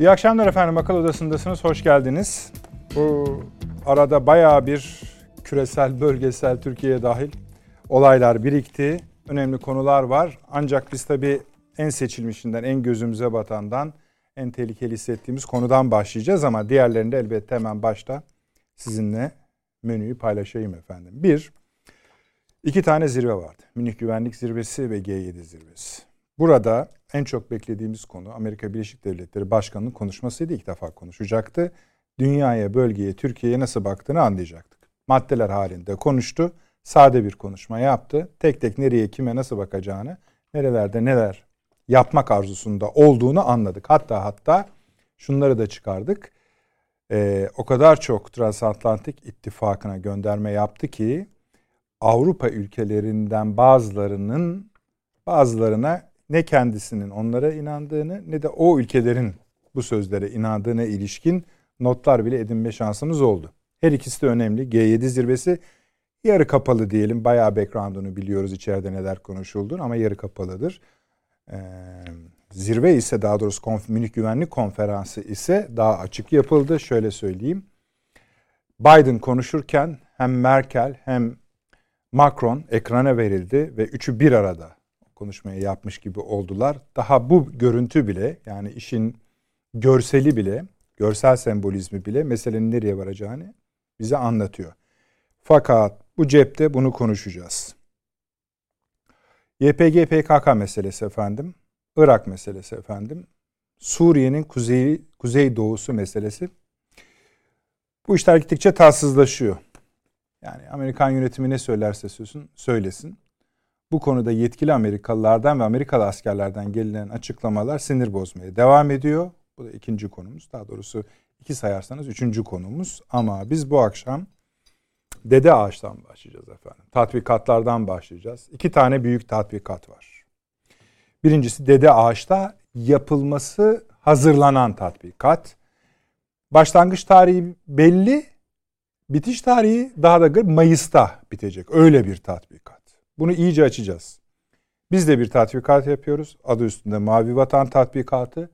İyi akşamlar efendim. Akıl Odası'ndasınız. Hoş geldiniz. Bu arada bayağı bir küresel, bölgesel, Türkiye'ye dahil olaylar birikti. Önemli konular var. Ancak biz tabii en seçilmişinden, en gözümüze batandan, en tehlikeli hissettiğimiz konudan başlayacağız ama diğerlerinde elbette hemen başta sizinle menüyü paylaşayım efendim. Bir, iki tane zirve vardı. Münih Güvenlik Zirvesi ve G7 Zirvesi. Burada en çok beklediğimiz konu Amerika Birleşik Devletleri Başkanı'nın konuşmasıydı. İlk defa konuşacaktı. Dünyaya, bölgeye, Türkiye'ye nasıl baktığını anlayacaktık. Maddeler halinde konuştu. Sade bir konuşma yaptı. Tek tek nereye, kime nasıl bakacağını, nerelerde neler yapmak arzusunda olduğunu anladık. Hatta hatta şunları da çıkardık. Ee, o kadar çok Transatlantik ittifakına gönderme yaptı ki Avrupa ülkelerinden bazılarının bazılarına ne kendisinin onlara inandığını ne de o ülkelerin bu sözlere inandığına ilişkin notlar bile edinme şansımız oldu. Her ikisi de önemli. G7 zirvesi yarı kapalı diyelim. Bayağı background'unu biliyoruz içeride neler konuşulduğunu ama yarı kapalıdır. Ee, zirve ise daha doğrusu Konf Münih Güvenlik Konferansı ise daha açık yapıldı. Şöyle söyleyeyim. Biden konuşurken hem Merkel hem Macron ekrana verildi ve üçü bir arada konuşmayı yapmış gibi oldular. Daha bu görüntü bile yani işin görseli bile, görsel sembolizmi bile meselenin nereye varacağını bize anlatıyor. Fakat bu cepte bunu konuşacağız. YPG PKK meselesi efendim, Irak meselesi efendim, Suriye'nin kuzeyi, kuzey doğusu meselesi. Bu işler gittikçe tatsızlaşıyor. Yani Amerikan yönetimi ne söylerse söylesin, söylesin. Bu konuda yetkili Amerikalılardan ve Amerikalı askerlerden gelen açıklamalar sinir bozmaya devam ediyor. Bu da ikinci konumuz. Daha doğrusu iki sayarsanız üçüncü konumuz. Ama biz bu akşam Dede Ağaç'tan başlayacağız efendim. Tatbikatlardan başlayacağız. İki tane büyük tatbikat var. Birincisi Dede Ağaç'ta yapılması hazırlanan tatbikat. Başlangıç tarihi belli. Bitiş tarihi daha da Mayıs'ta bitecek. Öyle bir tatbikat. Bunu iyice açacağız. Biz de bir tatbikat yapıyoruz. Adı üstünde Mavi Vatan Tatbikatı.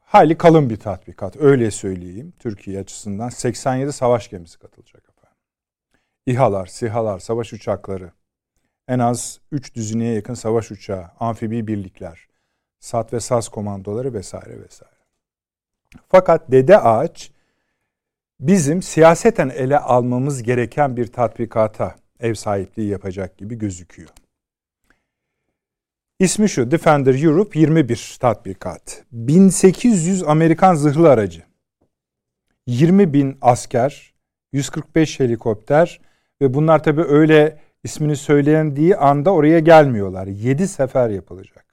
Hayli kalın bir tatbikat. Öyle söyleyeyim. Türkiye açısından 87 savaş gemisi katılacak efendim. İHA'lar, SİHA'lar, savaş uçakları, en az 3 düzineye yakın savaş uçağı, amfibi birlikler, SAT ve SAS komandoları vesaire vesaire. Fakat Dede Ağaç bizim siyaseten ele almamız gereken bir tatbikata ev sahipliği yapacak gibi gözüküyor. İsmi şu Defender Europe 21 tatbikat. 1800 Amerikan zırhlı aracı. 20 bin asker, 145 helikopter ve bunlar tabi öyle ismini söylendiği anda oraya gelmiyorlar. 7 sefer yapılacak.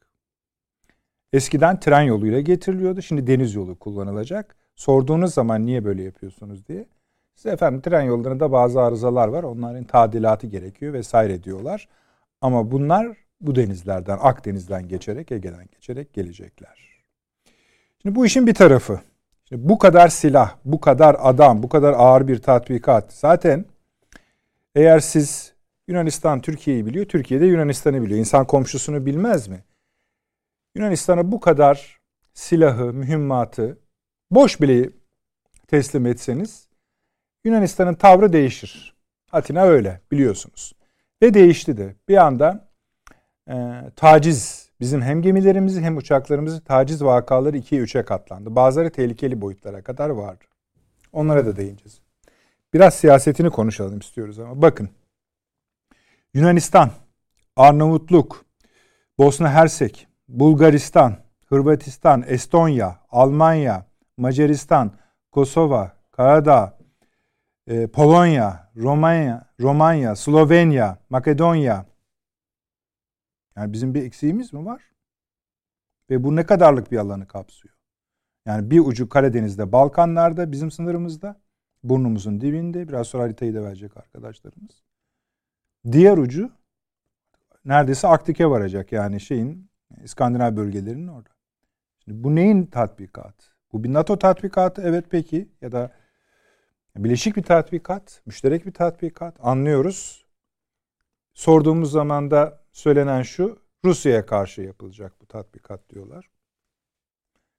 Eskiden tren yoluyla getiriliyordu. Şimdi deniz yolu kullanılacak. Sorduğunuz zaman niye böyle yapıyorsunuz diye. Size efendim tren yollarında bazı arızalar var. Onların tadilatı gerekiyor vesaire diyorlar. Ama bunlar bu denizlerden, Akdeniz'den geçerek, Ege'den geçerek gelecekler. Şimdi bu işin bir tarafı. Şimdi bu kadar silah, bu kadar adam, bu kadar ağır bir tatbikat. Zaten eğer siz Yunanistan Türkiye'yi biliyor, Türkiye de Yunanistan'ı biliyor. İnsan komşusunu bilmez mi? Yunanistan'a bu kadar silahı, mühimmatı boş bile teslim etseniz Yunanistan'ın tavrı değişir. Atina öyle biliyorsunuz. Ve değişti de. Bir anda e, taciz, bizim hem gemilerimizi hem uçaklarımızı taciz vakaları 2'ye 3'e katlandı. Bazıları tehlikeli boyutlara kadar vardı. Onlara da değineceğiz. Biraz siyasetini konuşalım istiyoruz ama bakın. Yunanistan, Arnavutluk, Bosna Hersek, Bulgaristan, Hırvatistan, Estonya, Almanya, Macaristan, Kosova, Karadağ, e, Polonya, Romanya, Romanya, Slovenya, Makedonya. Yani bizim bir eksiğimiz mi var? Ve bu ne kadarlık bir alanı kapsıyor? Yani bir ucu Karadeniz'de, Balkanlar'da, bizim sınırımızda, burnumuzun dibinde. Biraz sonra haritayı da verecek arkadaşlarımız. Diğer ucu neredeyse Arktik'e varacak yani şeyin İskandinav bölgelerinin orada. Şimdi bu neyin tatbikatı? Bu bir NATO tatbikatı evet peki ya da Bileşik bir tatbikat, müşterek bir tatbikat anlıyoruz. Sorduğumuz zaman da söylenen şu, Rusya'ya karşı yapılacak bu tatbikat diyorlar.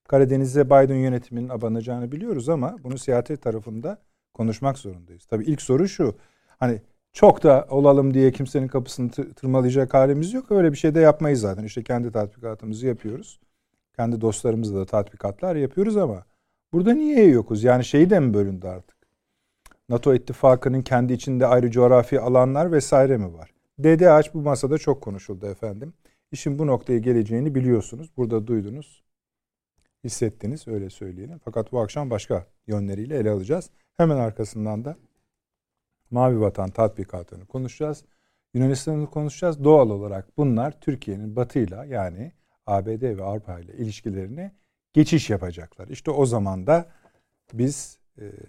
Karadeniz'e Biden yönetiminin abanacağını biliyoruz ama bunu siyaset tarafında konuşmak zorundayız. Tabii ilk soru şu. Hani çok da olalım diye kimsenin kapısını tırmalayacak halimiz yok. Öyle bir şey de yapmayız zaten. İşte kendi tatbikatımızı yapıyoruz. Kendi dostlarımızla da tatbikatlar yapıyoruz ama burada niye yokuz? Yani şeyi de mi bölündü artık? NATO ittifakının kendi içinde ayrı coğrafi alanlar vesaire mi var? DDH bu masada çok konuşuldu efendim. İşin bu noktaya geleceğini biliyorsunuz. Burada duydunuz. Hissettiniz öyle söyleyelim. Fakat bu akşam başka yönleriyle ele alacağız. Hemen arkasından da Mavi Vatan tatbikatını konuşacağız. Yunanistan'ı konuşacağız. Doğal olarak bunlar Türkiye'nin batıyla yani ABD ve Avrupa ile ilişkilerini geçiş yapacaklar. İşte o zaman da biz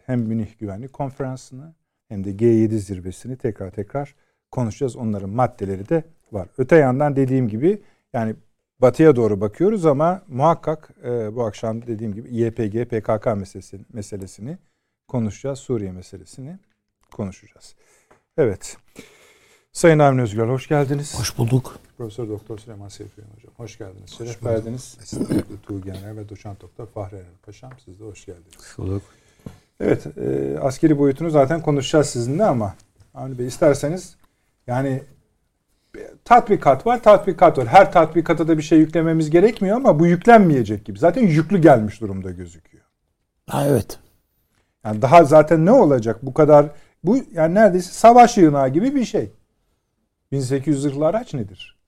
hem Münih Güvenlik Konferansı'nı hem de G7 zirvesini tekrar tekrar konuşacağız. Onların maddeleri de var. Öte yandan dediğim gibi yani batıya doğru bakıyoruz ama muhakkak e, bu akşam dediğim gibi YPG, PKK meselesini, meselesini konuşacağız. Suriye meselesini konuşacağız. Evet. Sayın Avni Özgür hoş geldiniz. Hoş bulduk. Profesör Doktor Süleyman Seyfi hocam hoş geldiniz. Hoş Şeref verdiniz. Estağfurullah. Tuğgener ve Doçent Doktor Fahri Eren Paşam siz de hoş geldiniz. Hoş bulduk. Evet, e, askeri boyutunu zaten konuşacağız sizinle ama Avni Bey isterseniz yani tatbikat var, tatbikat var. Her tatbikata da bir şey yüklememiz gerekmiyor ama bu yüklenmeyecek gibi. Zaten yüklü gelmiş durumda gözüküyor. Ha evet. Yani daha zaten ne olacak bu kadar bu yani neredeyse savaş yığınağı gibi bir şey. 1800 zırhlı araç nedir?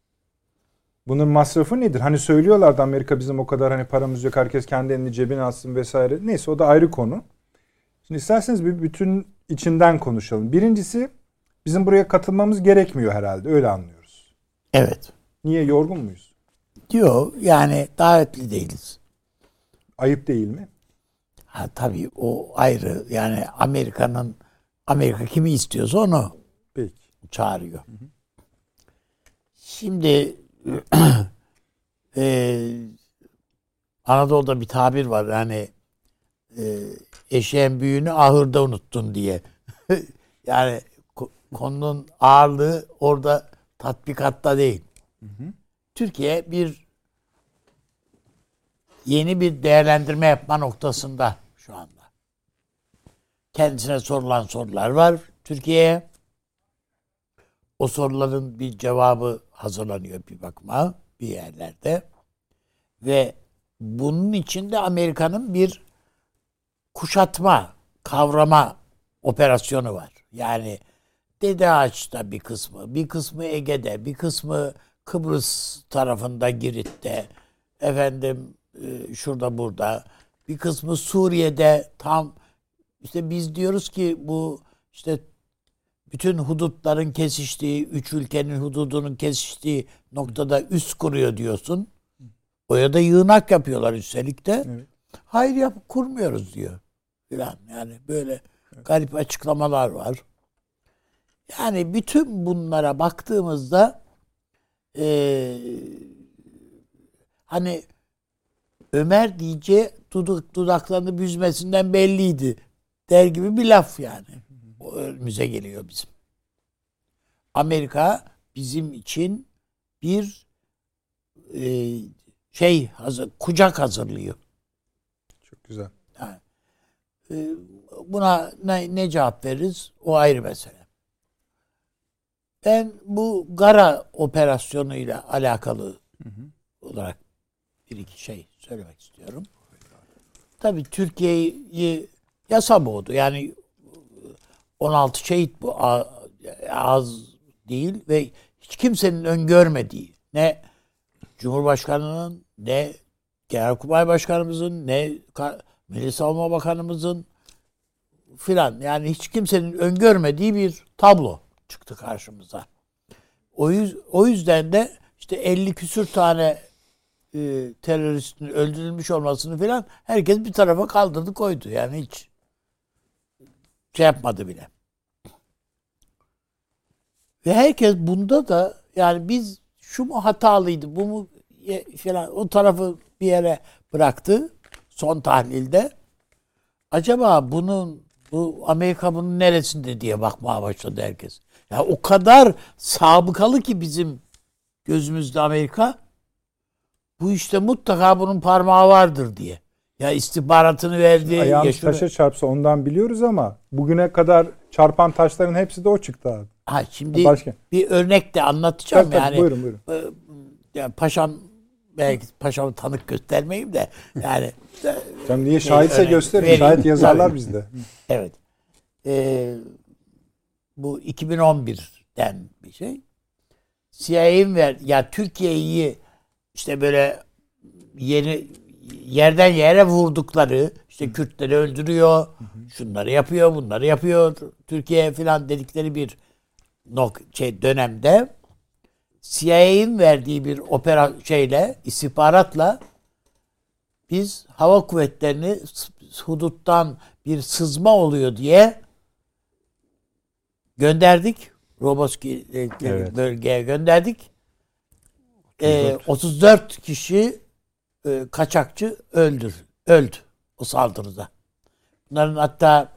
Bunun masrafı nedir? Hani söylüyorlardı Amerika bizim o kadar hani paramız yok herkes kendi elini cebine atsın vesaire. Neyse o da ayrı konu. Şimdi isterseniz bir bütün içinden konuşalım. Birincisi bizim buraya katılmamız gerekmiyor herhalde öyle anlıyoruz. Evet. Niye yorgun muyuz? Diyor yani davetli değiliz. Ayıp değil mi? Ha, tabii o ayrı yani Amerika'nın Amerika kimi istiyorsa onu Peki. çağırıyor. Hı hı. Şimdi e, Anadolu'da bir tabir var yani e, eşeğin büyüğünü ahırda unuttun diye. yani konunun ağırlığı orada tatbikatta değil. Hı hı. Türkiye bir yeni bir değerlendirme yapma noktasında şu anda. Kendisine sorulan sorular var Türkiye'ye. O soruların bir cevabı hazırlanıyor bir bakıma bir yerlerde. Ve bunun içinde Amerika'nın bir kuşatma, kavrama operasyonu var. Yani Dede Ağaç'ta bir kısmı, bir kısmı Ege'de, bir kısmı Kıbrıs tarafında Girit'te, efendim e, şurada burada, bir kısmı Suriye'de tam işte biz diyoruz ki bu işte bütün hudutların kesiştiği, üç ülkenin hududunun kesiştiği noktada üst kuruyor diyorsun. Oya da yığınak yapıyorlar üstelik de. Evet. Hayır yap kurmuyoruz diyor. Falan yani böyle garip açıklamalar var. Yani bütün bunlara baktığımızda e, hani Ömer diyece dudak, dudaklarını büzmesinden belliydi der gibi bir laf yani. O önümüze geliyor bizim. Amerika bizim için bir e, şey hazır, kucak hazırlıyor. Çok güzel. Yani, e, buna ne, ne cevap veririz? O ayrı mesele. Ben bu Gara operasyonuyla alakalı hı hı. olarak bir iki şey söylemek istiyorum. Tabii Türkiye'yi yasa boğdu. Yani 16 şehit bu az değil ve hiç kimsenin öngörmediği ne Cumhurbaşkanı'nın ne Genelkurmay Başkanımızın ne Milli Savunma Bakanımızın filan yani hiç kimsenin öngörmediği bir tablo çıktı karşımıza. O, yüz, o yüzden de işte 50 küsür tane e, teröristin öldürülmüş olmasını filan herkes bir tarafa kaldırdı koydu. Yani hiç şey yapmadı bile. Ve herkes bunda da yani biz şu mu hatalıydı bu mu falan o tarafı bir yere bıraktı son tahlilde. Acaba bunun bu Amerika bunun neresinde diye bakmaya başladı herkes. Ya o kadar sabıkalı ki bizim gözümüzde Amerika bu işte mutlaka bunun parmağı vardır diye. Ya istihbaratını verdi. Ayağımız taşa çarpsa ondan biliyoruz ama bugüne kadar çarpan taşların hepsi de o çıktı abi. Ha şimdi Başka. bir örnek de anlatacağım tabii, yani. buyurun buyurun. E, yani paşam belki paşamı tanık göstermeyeyim de yani. Sen niye şahitse gösterin. Şahit yazarlar bizde. Evet. Ee, bu 2011'den bir şey. CIA'nin ver ya Türkiye'yi işte böyle yeni yerden yere vurdukları işte Kürtleri öldürüyor, şunları yapıyor, bunları yapıyor Türkiye falan dedikleri bir nok şey dönemde CIA'nin verdiği bir opera şeyle istihbaratla biz hava kuvvetlerini huduttan bir sızma oluyor diye gönderdik. Roboski evet. bölgeye gönderdik. 34. Ee, 34 kişi e, kaçakçı öldür, öldü o saldırıda. Bunların hatta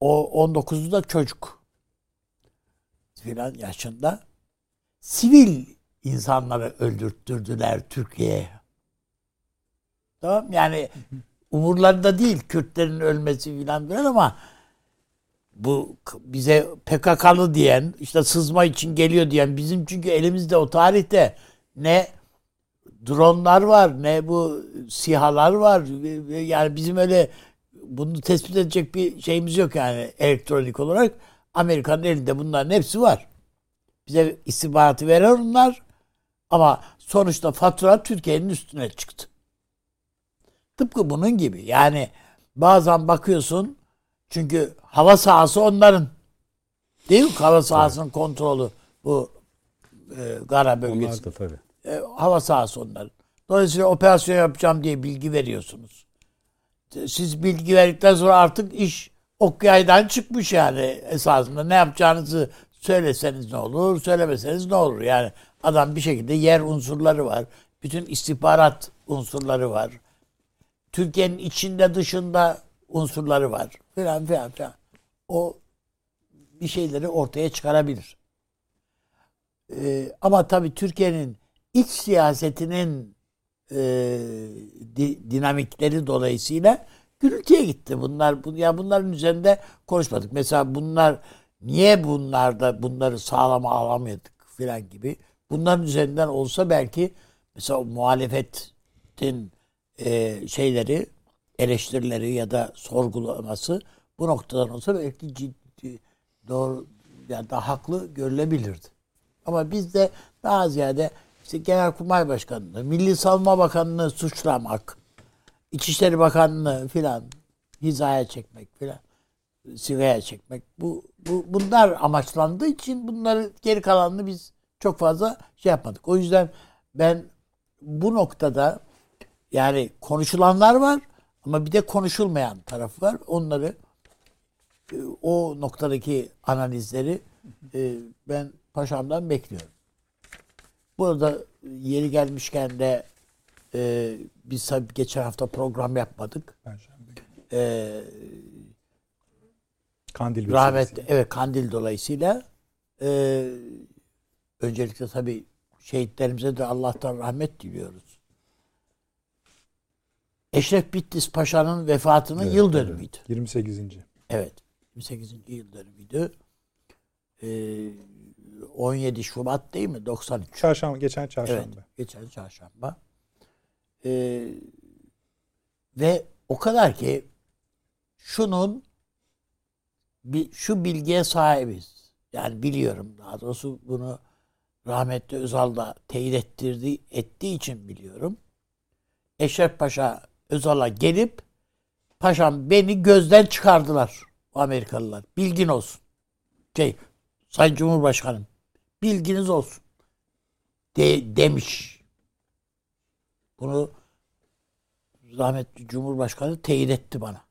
o 19'u da çocuk filan yaşında. Sivil insanları öldürttürdüler Türkiye'ye. Tamam yani umurlarında değil Kürtlerin ölmesi filan filan ama bu bize PKK'lı diyen işte sızma için geliyor diyen bizim çünkü elimizde o tarihte ne dronlar var ne bu sihalar var yani bizim öyle bunu tespit edecek bir şeyimiz yok yani elektronik olarak Amerika'nın elinde bunların hepsi var. Bize istihbaratı veren onlar ama sonuçta fatura Türkiye'nin üstüne çıktı. Tıpkı bunun gibi yani bazen bakıyorsun çünkü hava sahası onların. Değil mi? Hava sahasının evet. kontrolü bu e, Gara bölgesi. Onlar da tabii. E, hava sahası onların. Dolayısıyla operasyon yapacağım diye bilgi veriyorsunuz. Siz bilgi verdikten sonra artık iş ok yaydan çıkmış yani esasında. Ne yapacağınızı söyleseniz ne olur, söylemeseniz ne olur. Yani adam bir şekilde yer unsurları var. Bütün istihbarat unsurları var. Türkiye'nin içinde dışında unsurları var. Filan filan filan. O bir şeyleri ortaya çıkarabilir. Ee, ama tabii Türkiye'nin iç siyasetinin e, di, dinamikleri dolayısıyla gürültüye gitti. Bunlar bu, ya bunların üzerinde konuşmadık. Mesela bunlar niye bunlarda bunları sağlama alamadık filan gibi. Bunların üzerinden olsa belki mesela muhalefetin e, şeyleri eleştirileri ya da sorgulaması bu noktadan olsa belki ciddi doğru yani daha haklı görülebilirdi. Ama biz de daha ziyade işte Genelkurmay Başkanı'nı, Milli Savunma Bakanı'nı suçlamak, İçişleri Bakanı'nı filan hizaya çekmek filan sigaya çekmek. Bu, bu bunlar amaçlandığı için bunları geri kalanını biz çok fazla şey yapmadık. O yüzden ben bu noktada yani konuşulanlar var ama bir de konuşulmayan tarafı var. Onları e, o noktadaki analizleri e, ben paşamdan bekliyorum. Burada yeri gelmişken de e, biz geçen hafta program yapmadık. E, Kandil rahmet evet Kandil dolayısıyla e, öncelikle tabii şehitlerimize de Allah'tan rahmet diliyoruz. Eşref Bittis Paşa'nın vefatının evet, yıl dönümüydü. Evet. 28. Evet. 28. yıl dönümüydü. Ee, 17 Şubat değil mi? 93. Çarşamba, geçen çarşamba. Evet, geçen çarşamba. Ee, ve o kadar ki şunun bir, şu bilgiye sahibiz. Yani biliyorum daha doğrusu bunu rahmetli Özal da teyit ettirdi, ettiği için biliyorum. Eşref Paşa Özal'a gelip paşam beni gözden çıkardılar Amerikalılar. Bilgin olsun. Şey, Sayın Cumhurbaşkanım bilginiz olsun. De, demiş. Bunu rahmetli Cumhurbaşkanı teyit etti bana.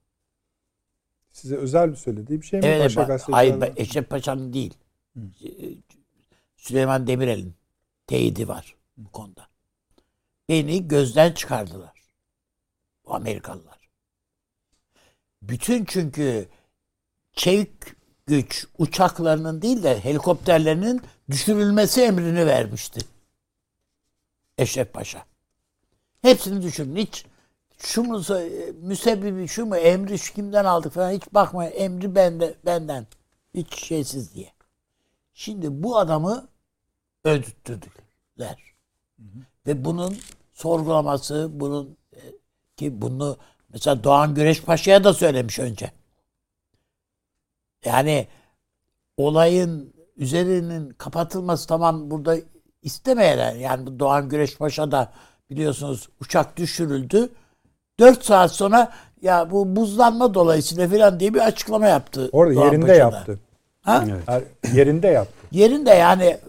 Size özel söylediği bir şey mi? Evet, Paşa hayır, Eşref Paşa'nın değil. Hı. Süleyman Demirel'in teyidi var bu konuda. Beni gözden çıkardılar. Bu Amerikalılar. Bütün çünkü çevik güç uçaklarının değil de helikopterlerinin düşürülmesi emrini vermişti. Eşref Paşa. Hepsini düşünün. Hiç şu mu müsebbibi şu mu emri şu kimden aldık falan hiç bakmayın emri bende benden hiç şeysiz diye. Şimdi bu adamı hı. Ve bunun sorgulaması, bunun e, ki bunu mesela Doğan Güreş Paşa'ya da söylemiş önce. Yani olayın üzerinin kapatılması tamam burada istemeyenler yani Doğan Güreş Paşa da biliyorsunuz uçak düşürüldü. 4 saat sonra ya bu buzlanma dolayısıyla falan diye bir açıklama yaptı. Orada Doğan yerinde Paşa'da. yaptı. Ha? Evet. Yerinde yaptı. Yerinde yani e,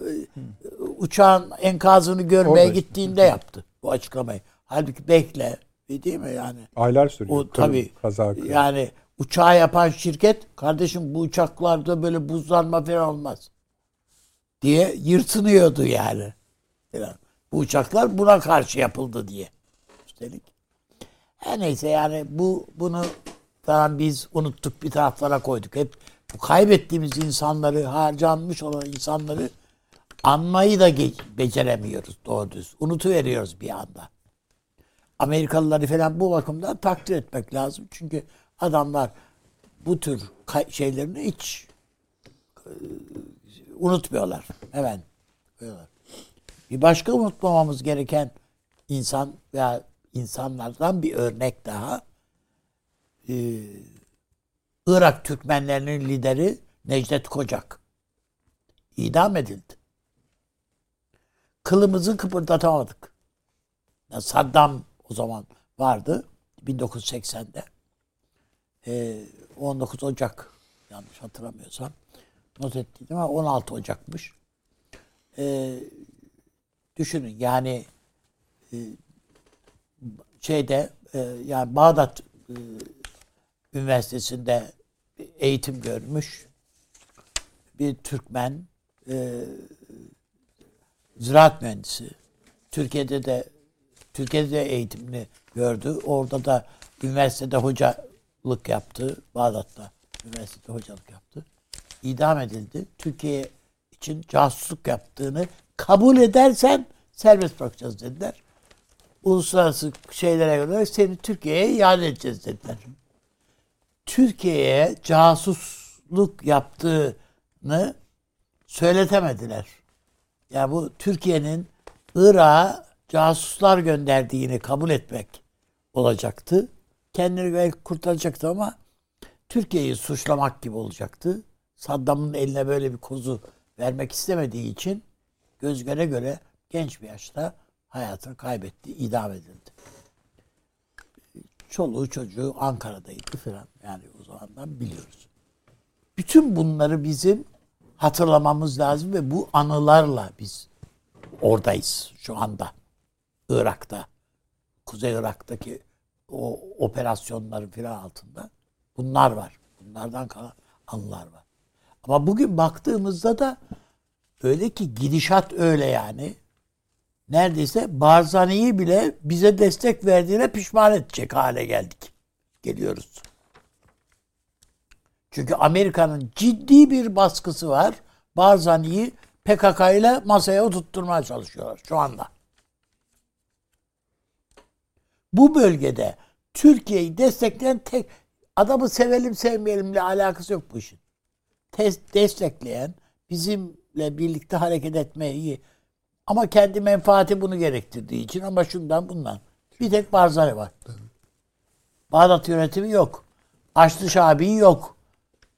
uçağın enkazını görmeye Orada gittiğinde yaptı bu açıklamayı. Halbuki bekle değil mi yani? Aylar sürüyor. O tabii kaza yani uçağı yapan şirket kardeşim bu uçaklarda böyle buzlanma falan olmaz diye yırtınıyordu yani. Bu uçaklar buna karşı yapıldı diye. Üstelik. Her neyse yani bu bunu falan biz unuttuk bir taraflara koyduk. Hep bu kaybettiğimiz insanları, harcanmış olan insanları anmayı da beceremiyoruz doğru düz. Unutuveriyoruz bir anda. Amerikalıları falan bu bakımdan takdir etmek lazım. Çünkü adamlar bu tür şeylerini hiç e, unutmuyorlar. Hemen. Bir başka unutmamamız gereken insan veya insanlardan bir örnek daha. Ee, Irak Türkmenlerinin lideri Necdet Kocak idam edildi. Kılımızı kıpırdatamadık. Yani Saddam o zaman vardı 1980'de. Ee, 19 Ocak yanlış hatırlamıyorsam not ettiydim ama 16 Ocak'mış. Ee, düşünün yani e, şeyde e, yani Bağdat e, Üniversitesi'nde eğitim görmüş bir Türkmen e, ziraat mühendisi. Türkiye'de de Türkiye'de de eğitimini gördü. Orada da üniversitede hocalık yaptı. Bağdat'ta üniversitede hocalık yaptı. İdam edildi. Türkiye için casusluk yaptığını kabul edersen serbest bırakacağız dediler. Uluslararası şeylere göre seni Türkiye'ye iade edeceğiz dediler. Türkiye'ye casusluk yaptığını söyletemediler. Ya yani bu Türkiye'nin Irak'a casuslar gönderdiğini kabul etmek olacaktı. Kendini belki kurtaracaktı ama Türkiye'yi suçlamak gibi olacaktı. Saddam'ın eline böyle bir kozu vermek istemediği için göz göre göre genç bir yaşta hayatını kaybetti, idam edildi. Çoluğu çocuğu Ankara'daydı falan. Yani o zamandan biliyoruz. Bütün bunları bizim hatırlamamız lazım ve bu anılarla biz oradayız şu anda. Irak'ta. Kuzey Irak'taki o operasyonların filan altında. Bunlar var. Bunlardan kalan anılar var. Ama bugün baktığımızda da öyle ki gidişat öyle yani. Neredeyse Barzani'yi bile bize destek verdiğine pişman edecek hale geldik. Geliyoruz. Çünkü Amerika'nın ciddi bir baskısı var. Barzani'yi PKK ile masaya oturtturmaya çalışıyorlar şu anda. Bu bölgede Türkiye'yi destekleyen tek adamı sevelim sevmeyelimle alakası yok bu işin. destekleyen, bizimle birlikte hareket etmeyi ama kendi menfaati bunu gerektirdiği için ama şundan bundan. Bir tek Barzani var. Bağdat yönetimi yok. Haçlı Şabi yok.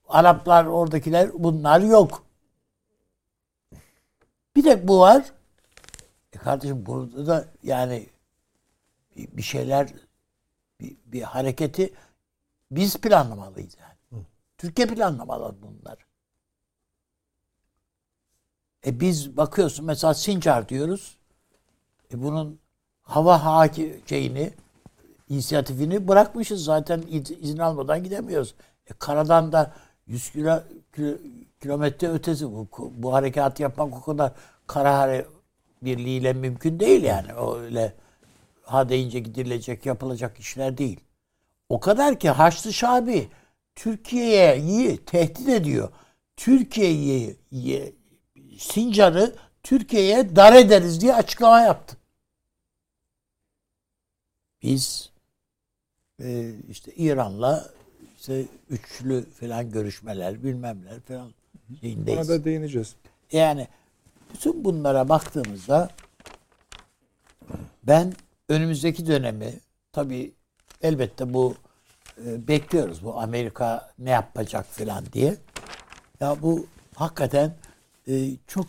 Araplar oradakiler bunlar yok. Bir tek bu var. E kardeşim burada da yani bir şeyler bir, bir hareketi biz planlamalıyız yani. Hı. Türkiye planlamalı bunlar. E biz bakıyorsun mesela Sincar diyoruz. E bunun hava haki şeyini inisiyatifini bırakmışız zaten izin almadan gidemiyoruz. E karadan da 100 kilo, kilo kilometre ötesi bu, bu harekatı yapmak o kadar kara birliğiyle mümkün değil yani. Öyle ha deyince gidilecek, yapılacak işler değil. O kadar ki Haçlı Şabi Türkiye'yi tehdit ediyor. Türkiye'yi Sincar'ı Türkiye'ye dar ederiz diye açıklama yaptı. biz e, işte İran'la işte üçlü falan görüşmeler bilmemler falan şeyindeyiz. Buna da değineceğiz. Yani bütün bunlara baktığımızda ben önümüzdeki dönemi tabii elbette bu e, bekliyoruz bu Amerika ne yapacak falan diye. Ya bu hakikaten e, çok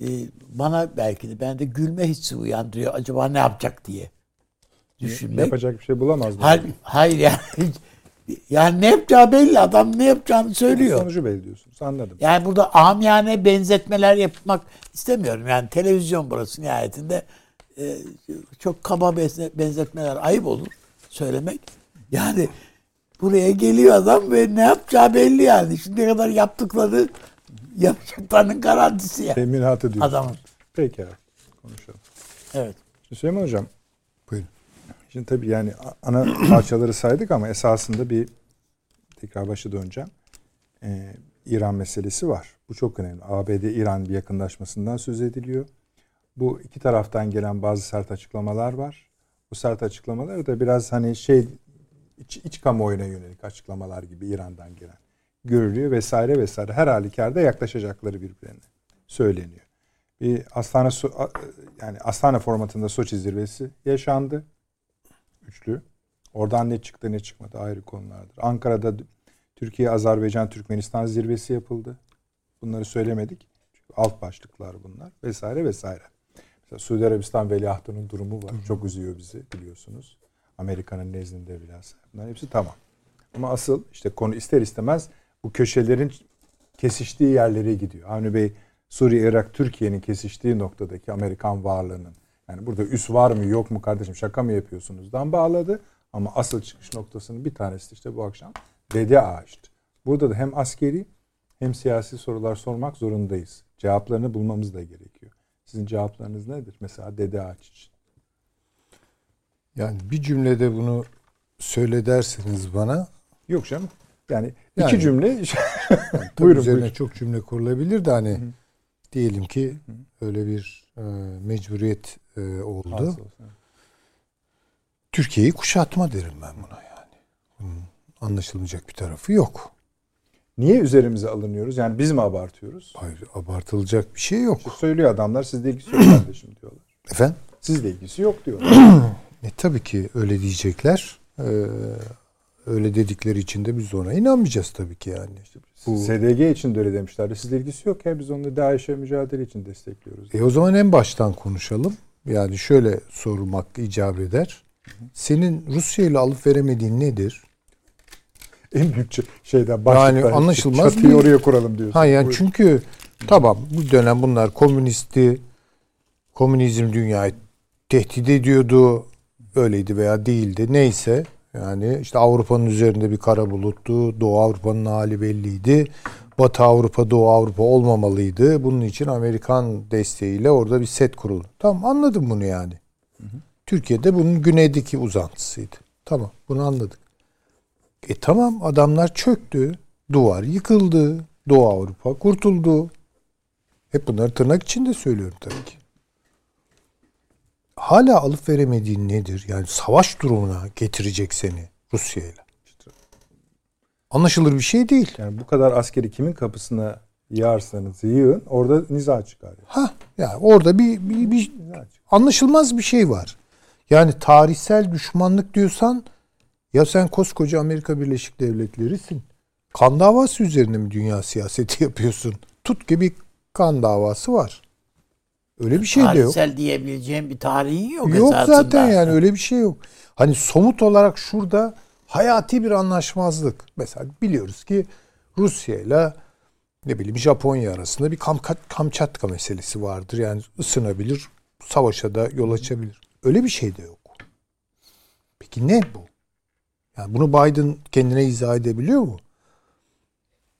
e, bana belki de bende gülme hissi uyandırıyor. Acaba ne yapacak diye düşünmek. Yapacak bir şey bulamaz mı? Hayır, hayır yani yani ne yapacağı belli adam ne yapacağını söylüyor. Sonucu belli diyorsunuz. Anladım. Yani burada amiyane benzetmeler yapmak istemiyorum. Yani televizyon burası nihayetinde e, çok kaba benze- benzetmeler ayıp olur söylemek. Yani buraya geliyor adam ve ne yapacağı belli yani. Şimdiye kadar yaptıkları yapacaklarının garantisi yani Teminatı diyorsunuz. adamın. Peki abi. Konuşalım. Evet. Süleyman Hocam. Buyurun. Şimdi tabii yani ana parçaları saydık ama esasında bir tekrar başa döneceğim. Ee, İran meselesi var. Bu çok önemli. ABD-İran bir yakınlaşmasından söz ediliyor. Bu iki taraftan gelen bazı sert açıklamalar var. Bu sert açıklamaları da biraz hani şey iç, iç kamuoyuna yönelik açıklamalar gibi İran'dan gelen görülüyor vesaire vesaire. Her halükarda yaklaşacakları birbirine söyleniyor. Bir Astana yani Astana formatında Soçi zirvesi yaşandı. Üçlü. Oradan ne çıktı ne çıkmadı ayrı konulardır. Ankara'da Türkiye, Azerbaycan, Türkmenistan zirvesi yapıldı. Bunları söylemedik. Çünkü alt başlıklar bunlar vesaire vesaire. Mesela Suudi Arabistan veliahtının durumu var. Çok üzüyor bizi biliyorsunuz. Amerika'nın nezdinde bilhassa. Bunların hepsi tamam. Ama asıl işte konu ister istemez bu köşelerin kesiştiği yerlere gidiyor. Avni Bey Suriye, Irak, Türkiye'nin kesiştiği noktadaki Amerikan varlığının yani burada üs var mı yok mu kardeşim şaka mı yapıyorsunuzdan bağladı. Ama asıl çıkış noktasının bir tanesi işte bu akşam Dede Ağaç'tı. Burada da hem askeri hem siyasi sorular sormak zorundayız. Cevaplarını bulmamız da gerekiyor. Sizin cevaplarınız nedir? Mesela Dede Ağaç için. Yani bir cümlede bunu söyle derseniz bana Yok canım. Yani, Yani- iki cümle. yani Buyurun, üzerine buyurun. çok cümle kurulabilir de hani diyelim ki öyle bir e, mecburiyet e, oldu. Türkiye'yi kuşatma derim ben buna yani. Bunun anlaşılmayacak bir tarafı yok. Niye üzerimize alınıyoruz? Yani biz mi abartıyoruz? Hayır abartılacak bir şey yok. İşte söylüyor adamlar sizle ilgisi yok kardeşim diyorlar. Efendim? Sizle ilgisi yok diyorlar. E, tabii ki öyle diyecekler. Ee, öyle dedikleri için de biz de ona inanmayacağız tabii ki yani. Bu- SDG için de öyle demişlerdi. Sizle ilgisi yok ya biz onu DAEŞ'e mücadele için destekliyoruz. E o zaman en baştan konuşalım. Yani şöyle sormak icap eder. Senin Rusya ile alıp veremediğin nedir? En büyük şeyden başlıktan. Yani anlaşılmaz Çatıyı oraya kuralım diyorsun. Ha yani Buyurun. çünkü tamam bu dönem bunlar komünisti komünizm dünyayı tehdit ediyordu. Öyleydi veya değildi. Neyse yani işte Avrupa'nın üzerinde bir kara buluttu. Doğu Avrupa'nın hali belliydi. Batı Avrupa, Doğu Avrupa olmamalıydı. Bunun için Amerikan desteğiyle orada bir set kuruldu. Tamam anladım bunu yani. Türkiye'de bunun güneydeki uzantısıydı. Tamam bunu anladık. E tamam adamlar çöktü. Duvar yıkıldı. Doğu Avrupa kurtuldu. Hep bunları tırnak içinde söylüyorum tabii ki. Hala alıp veremediğin nedir? Yani savaş durumuna getirecek seni Rusya ile. Anlaşılır bir şey değil. Yani bu kadar askeri kimin kapısına yığarsanız yığın orada niza çıkar. Ha yani orada bir, bir, bir anlaşılmaz bir şey var. Yani tarihsel düşmanlık diyorsan ya sen koskoca Amerika Birleşik Devletleri'sin. Kan davası üzerine mi dünya siyaseti yapıyorsun? Tut ki bir kan davası var. Öyle bir şey de yok. Tarihsel diyebileceğim bir tarihin yok, Yok esasında. zaten yani öyle bir şey yok. Hani somut olarak şurada hayati bir anlaşmazlık. Mesela biliyoruz ki Rusya ile ne bileyim Japonya arasında bir Kamka- Kamçatka meselesi vardır. Yani ısınabilir, savaşa da yol açabilir. Öyle bir şey de yok. Peki ne bu? Yani bunu Biden kendine izah edebiliyor mu?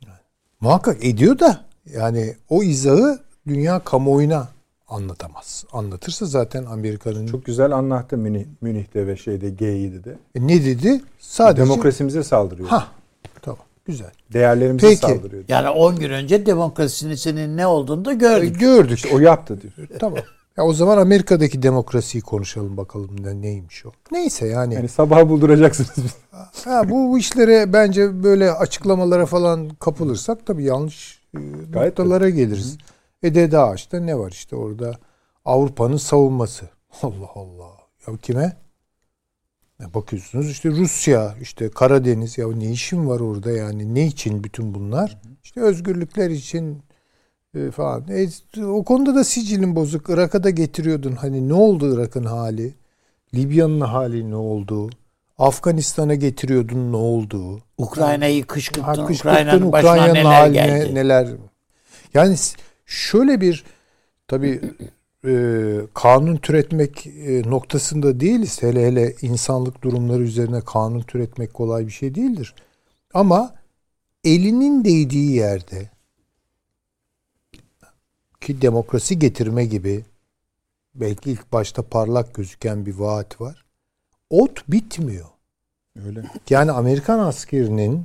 Yani, muhakkak ediyor da yani o izahı dünya kamuoyuna anlatamaz. Anlatırsa zaten Amerika'nın Çok güzel anlattı Münih, Münih'te ve şeyde G7'de. E ne dedi? Sadece Demokrasimize saldırıyor. Ha tamam güzel. Değerlerimize Peki. saldırıyor. Yani 10 gün önce demokrasinin ne olduğunu da E, gördük. gördük. İşte o yaptı diyor. Tamam. Ya o zaman Amerika'daki demokrasiyi konuşalım bakalım ne neymiş o. Neyse yani. Yani sabah bulduracaksınız. ha, bu, bu işlere bence böyle açıklamalara falan kapılırsak tabii yanlış e, Gayet noktalara geliriz. E Ağaç'ta ne var işte orada Avrupa'nın savunması. Allah Allah. Ya kime? Ya bakıyorsunuz işte Rusya, işte Karadeniz ya ne işin var orada yani ne için bütün bunlar? İşte özgürlükler için e, falan. E, o konuda da sicilin bozuk. Irak'a da getiriyordun. Hani ne oldu Irak'ın hali? Libya'nın hali ne oldu? Afganistan'a getiriyordun ne oldu? Ukrayna'yı kışkırttın. Ha, kışkırttın Ukrayna'nın başına neler haline geldi. neler. Yani şöyle bir tabii e, kanun türetmek e, noktasında değiliz. Hele hele insanlık durumları üzerine kanun türetmek kolay bir şey değildir. Ama elinin değdiği yerde ki demokrasi getirme gibi belki ilk başta parlak gözüken bir vaat var. Ot bitmiyor. Öyle. Yani Amerikan askerinin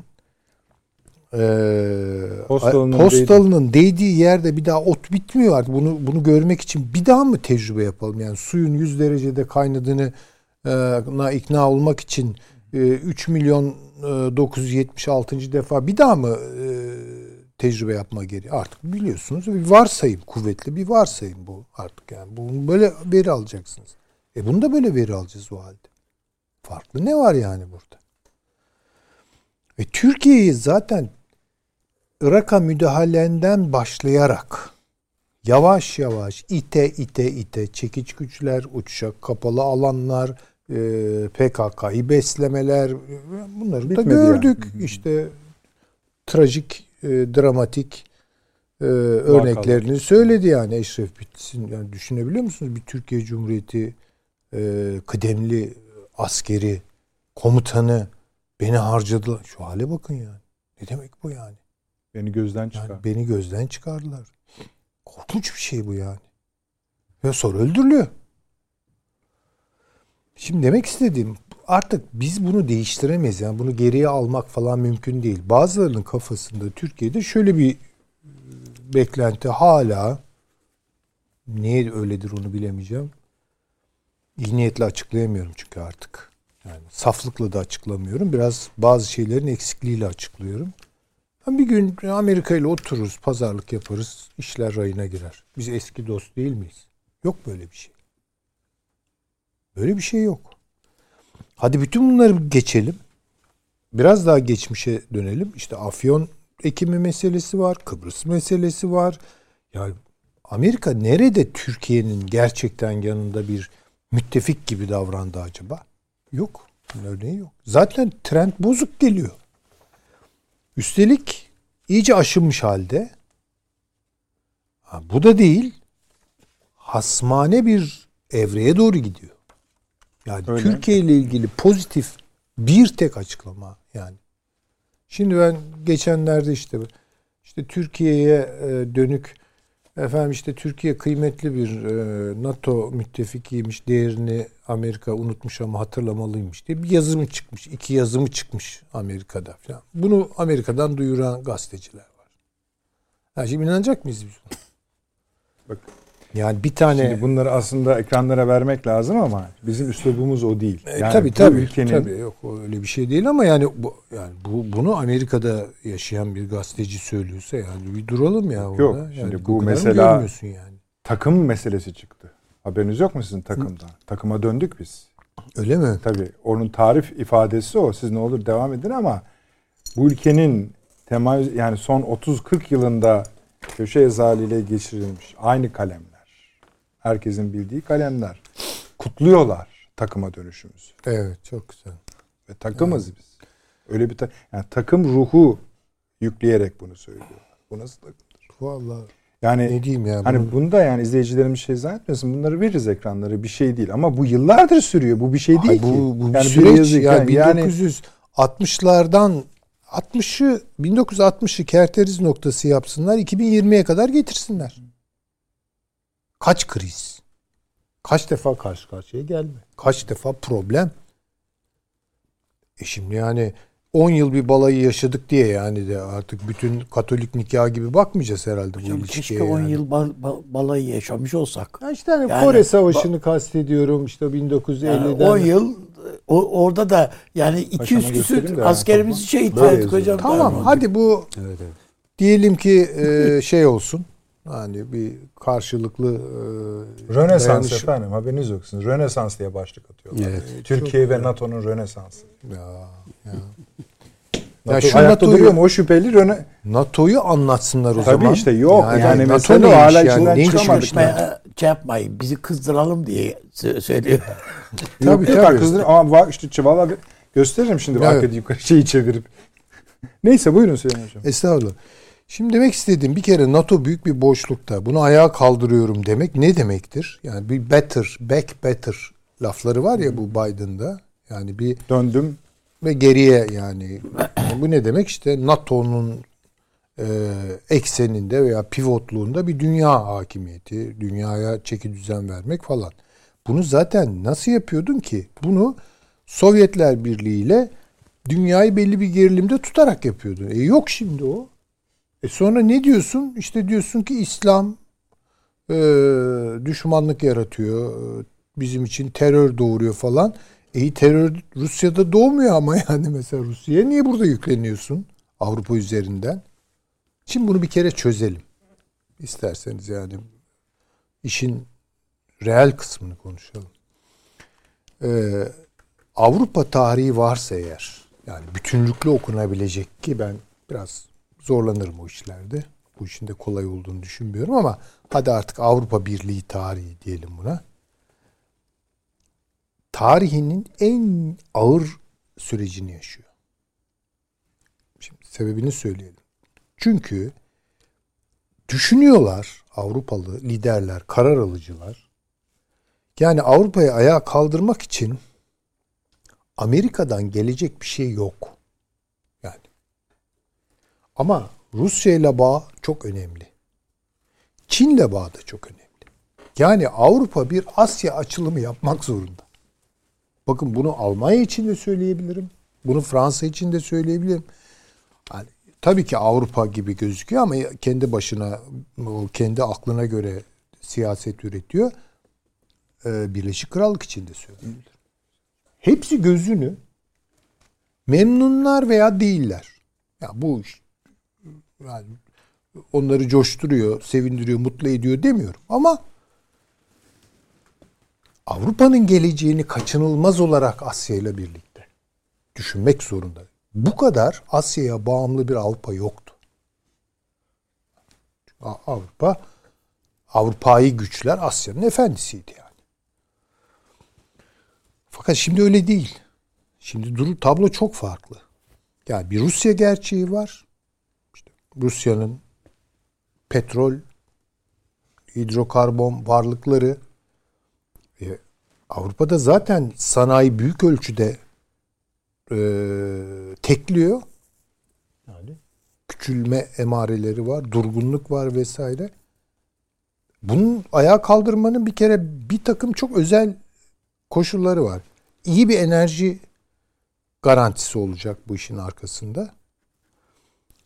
e, Postalının postalının değdiği yerde bir daha ot bitmiyor artık. Bunu bunu görmek için bir daha mı tecrübe yapalım? Yani suyun 100 derecede kaynadığını e, na ikna olmak için e, 3 milyon e, 976. defa bir daha mı e, tecrübe yapma geri? Artık biliyorsunuz bir varsayım, kuvvetli bir varsayım bu artık yani. Bunu böyle veri alacaksınız. E bunu da böyle veri alacağız o halde. Farklı ne var yani burada? Ve Türkiye'yi zaten Irak'a müdahalenden başlayarak yavaş yavaş ite ite ite çekiç güçler, uçacak kapalı alanlar, e, PKK'yı beslemeler bunları Bitmedi da gördük. yani. İşte trajik, e, dramatik e, örneklerini söyledi yani Eşref Bitsin. Yani düşünebiliyor musunuz bir Türkiye Cumhuriyeti kıdemli askeri komutanı beni harcadı. Şu hale bakın yani. Ne demek bu yani? Beni gözden çıkar. Yani beni gözden çıkardılar. Korkunç bir şey bu yani. Ve sonra öldürülüyor. Şimdi demek istediğim artık biz bunu değiştiremeyiz. Yani bunu geriye almak falan mümkün değil. Bazılarının kafasında Türkiye'de şöyle bir e, beklenti hala niye öyledir onu bilemeyeceğim. İyi niyetle açıklayamıyorum çünkü artık. Yani saflıkla da açıklamıyorum. Biraz bazı şeylerin eksikliğiyle açıklıyorum. Bir gün Amerika ile otururuz, pazarlık yaparız, işler rayına girer. Biz eski dost değil miyiz? Yok böyle bir şey. Böyle bir şey yok. Hadi bütün bunları geçelim. Biraz daha geçmişe dönelim. İşte Afyon ekimi meselesi var, Kıbrıs meselesi var. Yani Amerika nerede Türkiye'nin gerçekten yanında bir müttefik gibi davrandı acaba? Yok. Örneği yok. Zaten trend bozuk geliyor. Üstelik iyice aşınmış halde. Ha, bu da değil. Hasmane bir evreye doğru gidiyor. Yani Öyle. Türkiye ile ilgili pozitif bir tek açıklama yani. Şimdi ben geçenlerde işte işte Türkiye'ye e, dönük efendim işte Türkiye kıymetli bir e, NATO müttefikiymiş değerini Amerika unutmuş ama hatırlamalıymış diye bir yazımı çıkmış. iki yazımı çıkmış Amerika'da falan. Bunu Amerika'dan duyuran gazeteciler var. Ha, şimdi inanacak mıyız biz buna? Bak. Yani bir tane Şimdi bunları aslında ekranlara vermek lazım ama bizim üslubumuz o değil. E, Yani tabii bu tabii. ülkenin Tabii yok öyle bir şey değil ama yani bu yani bu bunu Amerika'da yaşayan bir gazeteci söylüyorsa yani bir duralım ya orada. Yok, Yani şimdi bu mesela- yani. takım meselesi çıktı. Haberiniz yok mu sizin takımdan? Takıma döndük biz. Öyle mi? Tabii onun tarif ifadesi o. Siz ne olur devam edin ama bu ülkenin temayüz yani son 30-40 yılında köşe yazarlığıyla geçirilmiş aynı kalemler. Herkesin bildiği kalemler. Kutluyorlar takıma dönüşümüzü. Evet çok güzel. Ve takımız biz. Öyle bir ta- yani takım ruhu yükleyerek bunu söylüyorlar. Bu nasıl takımdır? Vallahi Yani ne diyeyim ya. Hani bunun- bunda yani izleyicilerimiz şey zannetmesin. Bunları veririz ekranları. Bir şey değil. Ama bu yıllardır sürüyor. Bu bir şey değil Ay, ki. bu, bu bir yani süreç yazık yani, yani, 1960'lardan 60'ı 1960'ı kerteriz noktası yapsınlar 2020'ye kadar getirsinler. Kaç kriz? Kaç defa karşı karşıya gelme? Kaç defa problem? E şimdi yani 10 yıl bir balayı yaşadık diye yani de artık bütün Katolik nikah gibi bakmayacağız herhalde Hocam bu keşke ilişkiye 10 yani. yıl bal- bal- balayı yaşamış olsak. Ya işte hani Yani Kore Savaşı'nı kastediyorum işte 1950'den. Yani 10 yıl o, orada da yani 200 göstereyim küsür askerimizi şehit yazıyor. hocam. Tamam hadi bu Evet evet. diyelim ki e, şey olsun. Hani bir karşılıklı e, Rönesans dayanış- efendim haberiniz yoksunuz. Rönesans diye başlık atıyorlar. Evet. Türkiye ve NATO'nun Rönesansı. Ya, ya. NATO şu ayakta NATO'yu- duruyor mu? O şüpheli Röne... NATO'yu anlatsınlar o Tabii zaman. işte yok. Yani NATO mesele o, hala yani? içinden çıkamadık. şey yapmayın. Bizi kızdıralım diye sö- söylüyor. Tabii Tabii, tabii. tabii. Kızdır ama var işte valla gösteririm şimdi Evet. arkada yukarı şeyi çevirip. Neyse buyurun Süleyman Hocam. Estağfurullah. Şimdi demek istediğim bir kere NATO büyük bir boşlukta. Bunu ayağa kaldırıyorum demek ne demektir? Yani bir better, back better lafları var ya bu Biden'da. Yani bir Döndüm. ve geriye yani. Yani bu ne demek? İşte NATO'nun e, ekseninde veya pivotluğunda bir dünya hakimiyeti, dünyaya çeki düzen vermek falan. Bunu zaten nasıl yapıyordun ki? Bunu Sovyetler Birliği ile dünyayı belli bir gerilimde tutarak yapıyordun. E yok şimdi o. E sonra ne diyorsun? İşte diyorsun ki İslam e, düşmanlık yaratıyor. e, Bizim için terör doğuruyor falan. E terör Rusya'da doğmuyor ama yani mesela Rusya'ya niye burada yükleniyorsun? Avrupa üzerinden. Şimdi bunu bir kere çözelim. İsterseniz yani işin reel kısmını konuşalım. Ee, Avrupa tarihi varsa eğer yani bütünlüklü okunabilecek ki ben biraz zorlanırım o işlerde. Bu işin de kolay olduğunu düşünmüyorum ama hadi artık Avrupa Birliği tarihi diyelim buna. Tarihinin en ağır sürecini yaşıyor. Şimdi sebebini söyleyelim. Çünkü düşünüyorlar Avrupalı liderler, karar alıcılar. Yani Avrupa'yı ayağa kaldırmak için Amerika'dan gelecek bir şey yok. Yani. Ama Rusya ile bağ çok önemli. Çin'le bağ da çok önemli. Yani Avrupa bir Asya açılımı yapmak zorunda. Bakın bunu Almanya için de söyleyebilirim. Bunu Fransa için de söyleyebilirim. Yani, tabii ki Avrupa gibi gözüküyor ama kendi başına, kendi aklına göre siyaset üretiyor. Ee, Birleşik Krallık için de söyleyebilirim. Hepsi gözünü memnunlar veya değiller. Ya bu iş yani onları coşturuyor, sevindiriyor, mutlu ediyor demiyorum ama Avrupa'nın geleceğini kaçınılmaz olarak Asya ile birlikte düşünmek zorunda. Bu kadar Asya'ya bağımlı bir Avrupa yoktu. Avrupa Avrupa'yı güçler Asya'nın efendisiydi yani. Fakat şimdi öyle değil. Şimdi duru tablo çok farklı. Yani bir Rusya gerçeği var. Rusya'nın petrol, hidrokarbon varlıkları e, Avrupa'da zaten sanayi büyük ölçüde e, tekliyor. Yani küçülme emareleri var, durgunluk var vesaire. Bunun ayağa kaldırmanın bir kere bir takım çok özel koşulları var. İyi bir enerji garantisi olacak bu işin arkasında.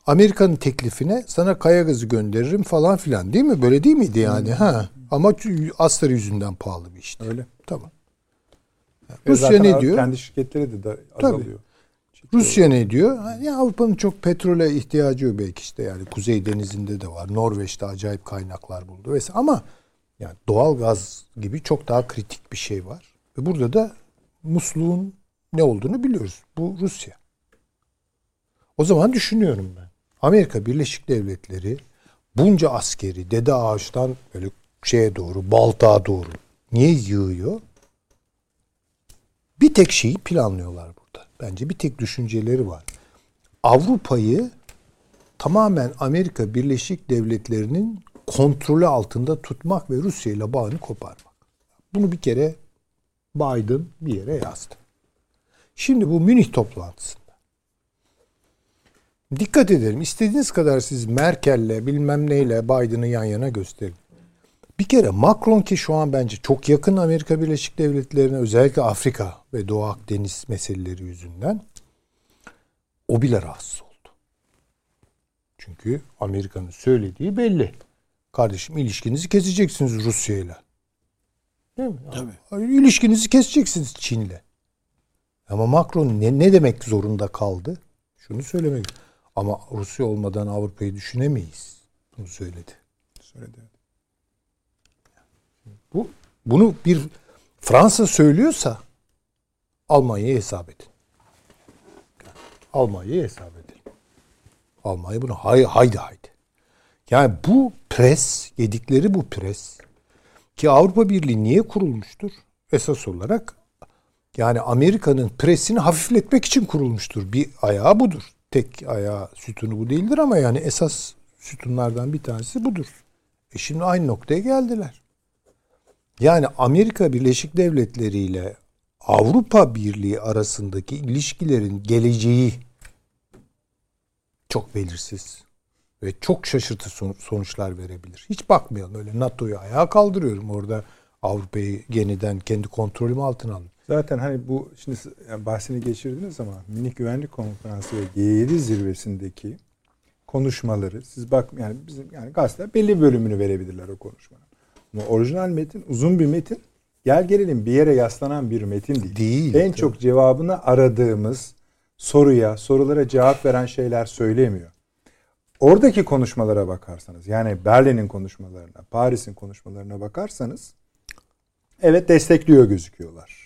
Amerika'nın teklifine sana kaya gazı gönderirim falan filan değil mi? Böyle değil miydi yani? Ha. Ama astarı yüzünden pahalı bir işti. Öyle. Tamam. Ve Rusya ne diyor? Kendi şirketleri de, de azalıyor. Rusya ne diyor? Ya Avrupa'nın çok petrole ihtiyacı yok belki işte yani Kuzey Denizi'nde de var. Norveç'te acayip kaynaklar buldu vesaire ama yani doğal gaz gibi çok daha kritik bir şey var. Ve burada da musluğun ne olduğunu biliyoruz. Bu Rusya. O zaman düşünüyorum ben. Amerika Birleşik Devletleri bunca askeri dede ağaçtan böyle şeye doğru, baltağa doğru niye yığıyor? Bir tek şeyi planlıyorlar burada. Bence bir tek düşünceleri var. Avrupa'yı tamamen Amerika Birleşik Devletleri'nin kontrolü altında tutmak ve Rusya ile bağını koparmak. Bunu bir kere Biden bir yere yazdı. Şimdi bu Münih toplantısında dikkat edelim. İstediğiniz kadar siz Merkel'le bilmem neyle Biden'ı yan yana gösterin. Bir kere Macron ki şu an bence çok yakın Amerika Birleşik Devletleri'ne özellikle Afrika ve Doğu Akdeniz meseleleri yüzünden O bile rahatsız oldu. Çünkü Amerika'nın söylediği belli. Kardeşim ilişkinizi keseceksiniz Rusya'yla. Değil mi? Tabii. İlişkinizi keseceksiniz Çin'le. Ama Macron ne, ne demek zorunda kaldı? Şunu söylemek. Ama Rusya olmadan Avrupa'yı düşünemeyiz. Bunu söyledi. Söyledi. Bu bunu bir Fransa söylüyorsa Almanya'ya hesap edin. Almanya'ya hesap edin. Almanya bunu hay, haydi haydi. Yani bu pres, yedikleri bu pres ki Avrupa Birliği niye kurulmuştur? Esas olarak yani Amerika'nın presini hafifletmek için kurulmuştur. Bir ayağı budur. Tek ayağı sütunu bu değildir ama yani esas sütunlardan bir tanesi budur. E şimdi aynı noktaya geldiler. Yani Amerika Birleşik Devletleri ile Avrupa Birliği arasındaki ilişkilerin geleceği çok belirsiz ve çok şaşırtıcı sonuçlar verebilir. Hiç bakmayalım öyle NATO'yu ayağa kaldırıyorum orada Avrupa'yı yeniden kendi kontrolüm altına alın. Zaten hani bu şimdi yani bahsini geçirdiniz ama Minik Güvenlik Konferansı ve G7 zirvesindeki konuşmaları siz bak yani bizim yani gazeteler belli bölümünü verebilirler o konuşmanın. Ama orijinal metin uzun bir metin. Gel gelelim bir yere yaslanan bir metin değil. Değil. En tabii. çok cevabını aradığımız soruya, sorulara cevap veren şeyler söylemiyor. Oradaki konuşmalara bakarsanız yani Berlin'in konuşmalarına, Paris'in konuşmalarına bakarsanız evet destekliyor gözüküyorlar.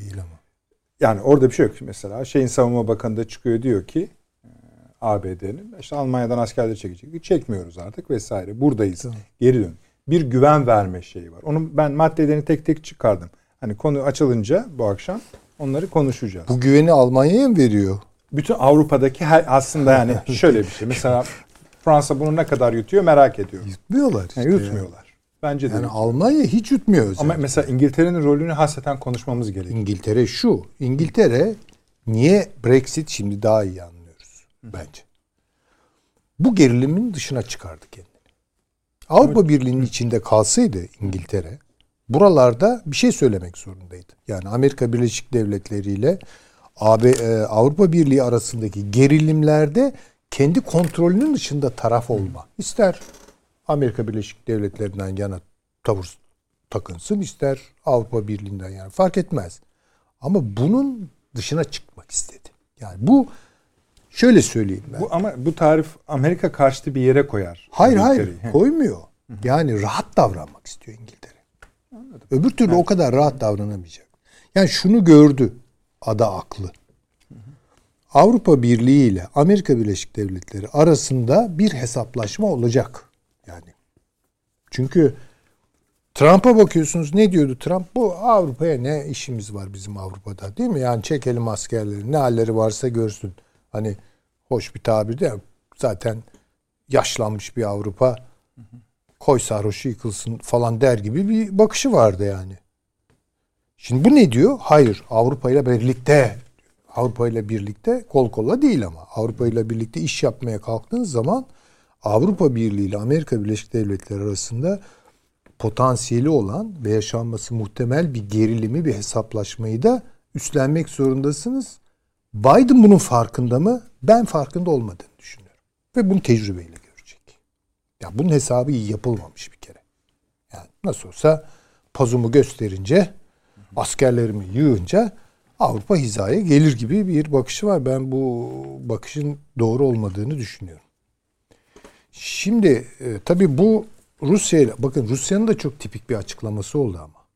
Değil ama. Yani orada bir şey yok. Mesela şeyin savunma bakanı da çıkıyor diyor ki e, ABD'nin işte Almanya'dan askerleri çekecek. Çekmiyoruz artık vesaire. Buradayız. Tamam. Geri dön. Bir güven verme şeyi var. Onun ben maddelerini tek tek çıkardım. Hani konu açılınca bu akşam onları konuşacağız. Bu güveni Almanya'ya mı veriyor? Bütün Avrupa'daki her aslında yani şöyle bir şey. Mesela Fransa bunu ne kadar yutuyor merak ediyorum. Yutmuyorlar işte. Yani yutmuyorlar. Ya. Bence de. Yani Almanya hiç yutmuyor. Zaten. Ama mesela İngiltere'nin rolünü hasreten konuşmamız gerekiyor. İngiltere şu. İngiltere niye Brexit şimdi daha iyi anlıyoruz bence. Bu gerilimin dışına çıkardı kendini. Avrupa evet. Birliği'nin içinde kalsaydı İngiltere buralarda bir şey söylemek zorundaydı. Yani Amerika Birleşik Devletleri ile AB, e, Avrupa Birliği arasındaki gerilimlerde kendi kontrolünün dışında taraf olma. İster Amerika Birleşik Devletleri'nden yana tavır takınsın, ister Avrupa Birliği'nden yani fark etmez. Ama bunun dışına çıkmak istedi. Yani bu şöyle söyleyeyim ben. Bu ama bu tarif Amerika karşıtı bir yere koyar. Hayır hayır koymuyor. Yani rahat davranmak istiyor İngiltere. Anladım. Öbür türlü evet. o kadar rahat davranamayacak. Yani şunu gördü ada aklı. Avrupa Birliği ile Amerika Birleşik Devletleri arasında bir hesaplaşma olacak. Yani çünkü Trump'a bakıyorsunuz ne diyordu Trump? Bu Avrupa'ya ne işimiz var bizim Avrupa'da değil mi? Yani çekelim askerleri ne halleri varsa görsün. Hani hoş bir tabir mi? Zaten yaşlanmış bir Avrupa koy sarhoşu yıkılsın falan der gibi bir bakışı vardı yani. Şimdi bu ne diyor? Hayır Avrupa ile birlikte Avrupa ile birlikte kol kola değil ama Avrupa ile birlikte iş yapmaya kalktığınız zaman Avrupa Birliği ile Amerika Birleşik Devletleri arasında potansiyeli olan ve yaşanması muhtemel bir gerilimi, bir hesaplaşmayı da üstlenmek zorundasınız. Biden bunun farkında mı? Ben farkında olmadığını düşünüyorum. Ve bunu tecrübeyle görecek. Ya bunun hesabı iyi yapılmamış bir kere. Yani nasıl olsa pazumu gösterince, askerlerimi yığınca Avrupa hizaya gelir gibi bir bakışı var. Ben bu bakışın doğru olmadığını düşünüyorum. Şimdi e, tabii bu Rusya ile bakın Rusya'nın da çok tipik bir açıklaması oldu ama.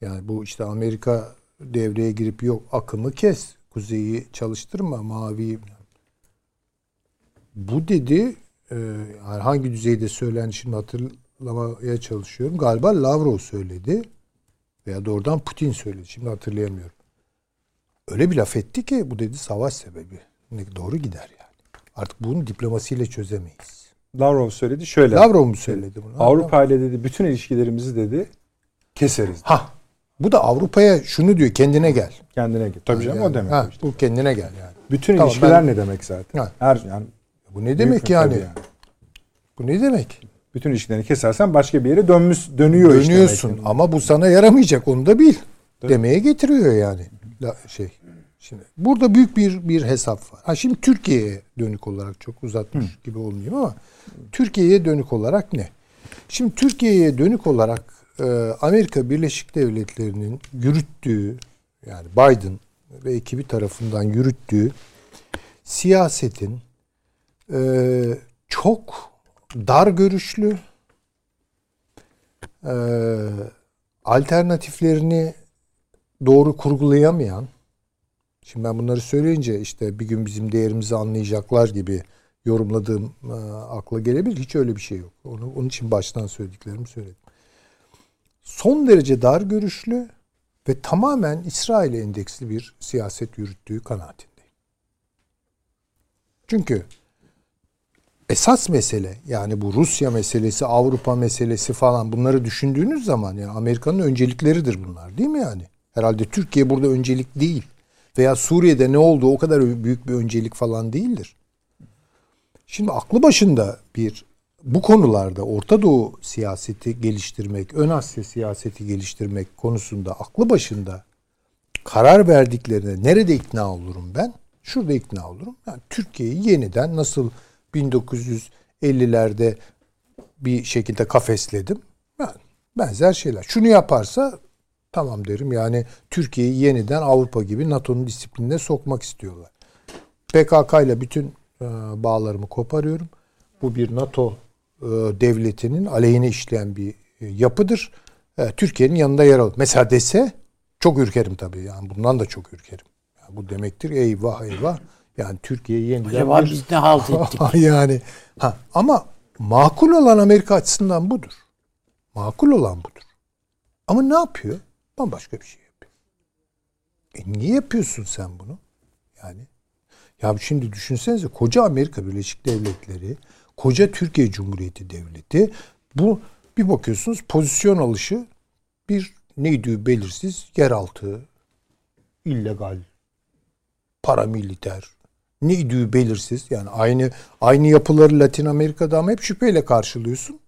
Yani bu işte Amerika devreye girip yok akımı kes, kuzeyi çalıştırma, mavi. Bu dedi e, yani hangi düzeyde söylendi şimdi hatırlamaya çalışıyorum. Galiba Lavrov söyledi veya doğrudan Putin söyledi. Şimdi hatırlayamıyorum. Öyle bir laf etti ki bu dedi savaş sebebi. Doğru gider yani. Artık bunu diplomasiyle çözemeyiz. Lavrov söyledi şöyle. Lavrov mu söyledi bunu? Avrupa ile dedi bütün ilişkilerimizi dedi keseriz. Ha. Bu da Avrupa'ya şunu diyor kendine gel. Kendine gel. Tabii canım yani, o demek. Ha, işte. Bu kendine gel yani. Bütün tamam, ilişkiler ben, ne demek zaten? Ha. Her yani bu ne demek yani? yani? Bu ne demek? Bütün ilişkilerini kesersen başka bir yere dönmüş dönüyor Dönüyorsun işte ama bu sana yaramayacak onu da bil. Tabii. Demeye getiriyor yani. La, şey Şimdi burada büyük bir bir hesap var. Ha şimdi Türkiye'ye dönük olarak çok uzatmış Hı. gibi olmayayım ama Türkiye'ye dönük olarak ne? Şimdi Türkiye'ye dönük olarak e, Amerika Birleşik Devletleri'nin yürüttüğü yani Biden ve ekibi tarafından yürüttüğü siyasetin e, çok dar görüşlü e, alternatiflerini doğru kurgulayamayan şimdi ben bunları söyleyince işte bir gün bizim değerimizi anlayacaklar gibi yorumladığım e, akla gelebilir. Hiç öyle bir şey yok. Onu, onun için baştan söylediklerimi söyledim. Son derece dar görüşlü ve tamamen İsrail'e endeksli bir siyaset yürüttüğü kanaatindeyim. Çünkü esas mesele yani bu Rusya meselesi, Avrupa meselesi falan bunları düşündüğünüz zaman yani Amerika'nın öncelikleridir bunlar değil mi yani? Herhalde Türkiye burada öncelik değil. Veya Suriye'de ne oldu o kadar büyük bir öncelik falan değildir. Şimdi aklı başında bir bu konularda Orta Doğu siyaseti geliştirmek, Ön Asya siyaseti geliştirmek konusunda aklı başında karar verdiklerine nerede ikna olurum ben? Şurada ikna olurum. Yani Türkiye'yi yeniden nasıl 1950'lerde bir şekilde kafesledim. Yani benzer şeyler. Şunu yaparsa tamam derim. Yani Türkiye'yi yeniden Avrupa gibi NATO'nun disiplinine sokmak istiyorlar. PKK ile bütün e, bağlarımı koparıyorum. Bu bir NATO e, devletinin aleyhine işleyen bir e, yapıdır. Türkiye'nin yanında yer alır. Mesela dese çok ürkerim tabii. Yani bundan da çok ürkerim. Yani bu demektir eyvah eyvah. Yani Türkiye yeniden Acaba biz ne halt ettik? yani ha, ama makul olan Amerika açısından budur. Makul olan budur. Ama ne yapıyor? Bambaşka bir şey yapıyor. E niye yapıyorsun sen bunu? Yani ya şimdi düşünsenize koca Amerika Birleşik Devletleri, koca Türkiye Cumhuriyeti Devleti bu bir bakıyorsunuz pozisyon alışı bir neydi belirsiz yeraltı, illegal, paramiliter, neydi belirsiz. Yani aynı aynı yapıları Latin Amerika'da ama hep şüpheyle karşılıyorsun.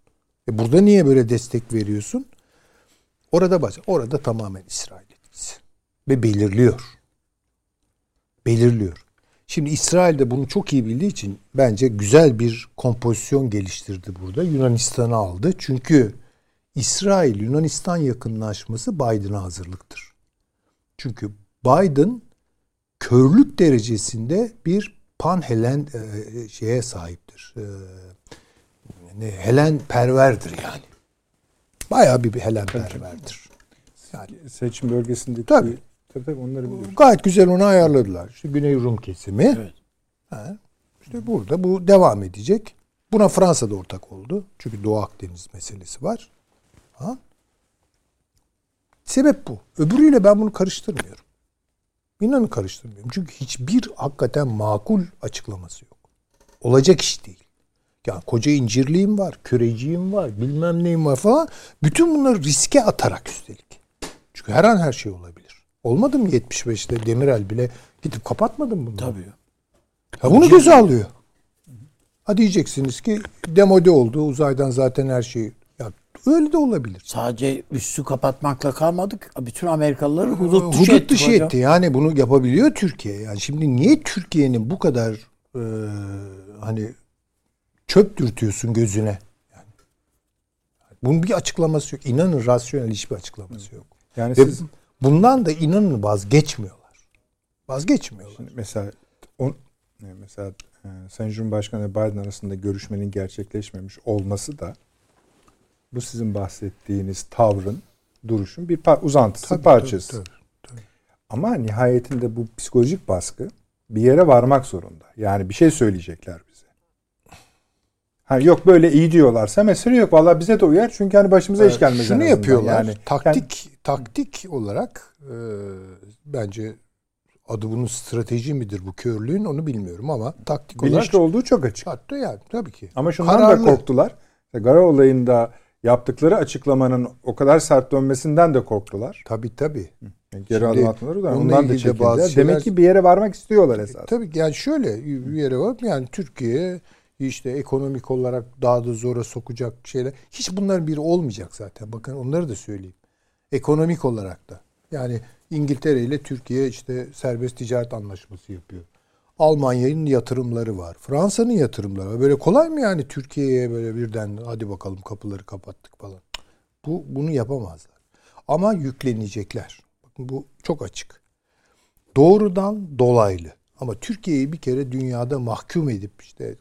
E burada niye böyle destek veriyorsun? Orada bak, orada tamamen İsrail etkisi. Ve belirliyor. Belirliyor. Şimdi İsrail de bunu çok iyi bildiği için bence güzel bir kompozisyon geliştirdi burada. Yunanistan'ı aldı. Çünkü İsrail Yunanistan yakınlaşması Biden'a hazırlıktır. Çünkü Biden körlük derecesinde bir pan Helen e, şeye sahiptir. E, Helen perverdir yani. Bayağı bir Helen perverdir. Yani seçim bölgesindeki tabii. Tabii tabii onları biliyorum. Gayet güzel onu ayarladılar. İşte Güney Rum kesimi. Evet. Ha, işte burada bu devam edecek. Buna Fransa da ortak oldu. Çünkü Doğu Akdeniz meselesi var. Ha? Sebep bu. Öbürüyle ben bunu karıştırmıyorum. İnanın karıştırmıyorum. Çünkü hiçbir hakikaten makul açıklaması yok. Olacak iş değil. Yani koca incirliğim var, küreciğim var, bilmem neyim var falan. Bütün bunları riske atarak üstelik. Çünkü her an her şey olabilir. Olmadı mı 75'te Demirel bile gidip kapatmadın mı bunu? Tabii. Ya bunu göze alıyor. Ha diyeceksiniz ki demode oldu. Uzaydan zaten her şey ya öyle de olabilir. Sadece üstü kapatmakla kalmadık. Bütün Amerikalıları hudut dışı, hudut dışı etti. Yani bunu yapabiliyor Türkiye. Yani şimdi niye Türkiye'nin bu kadar e, hani çöp dürtüyorsun gözüne? Yani bunun bir açıklaması yok. İnanın rasyonel hiçbir açıklaması yok. Yani Ve siz bundan da inanın vazgeçmiyorlar. Vazgeçmiyorlar. Şimdi mesela on, mesela e, Sayın Cumhurbaşkanı ve Biden arasında görüşmenin gerçekleşmemiş olması da bu sizin bahsettiğiniz tavrın, duruşun bir par- uzantısı, tabii, parçası. Tabii, tabii, tabii. Ama nihayetinde bu psikolojik baskı bir yere varmak zorunda. Yani bir şey söyleyecekler Hani yok böyle iyi diyorlarsa mesele yok. Vallahi bize de uyar. Çünkü hani başımıza evet, iş gelmez. Şunu yapıyorlar. Yani taktik yani, taktik olarak e, bence adı bunun strateji midir bu körlüğün onu bilmiyorum ama taktik Bilinçli olarak. Bilinçli olduğu çok açık. Hatta yani tabii ki. Ama şundan Kararlı. da korktular. Gara olayında yaptıkları açıklamanın o kadar sert dönmesinden de korktular. Tabii tabii. Geri adım atmaları da ondan da çekildiler. Şeyler, Demek ki bir yere varmak istiyorlar esas. Tabii yani şöyle bir yere var. Yani Türkiye işte ekonomik olarak daha da zora sokacak şeyler. Hiç bunların biri olmayacak zaten. Bakın onları da söyleyeyim. Ekonomik olarak da. Yani İngiltere ile Türkiye işte serbest ticaret anlaşması yapıyor. Almanya'nın yatırımları var. Fransa'nın yatırımları var. Böyle kolay mı yani Türkiye'ye böyle birden hadi bakalım kapıları kapattık falan. Bu bunu yapamazlar. Ama yüklenecekler. Bakın bu çok açık. Doğrudan dolaylı. Ama Türkiye'yi bir kere dünyada mahkum edip işte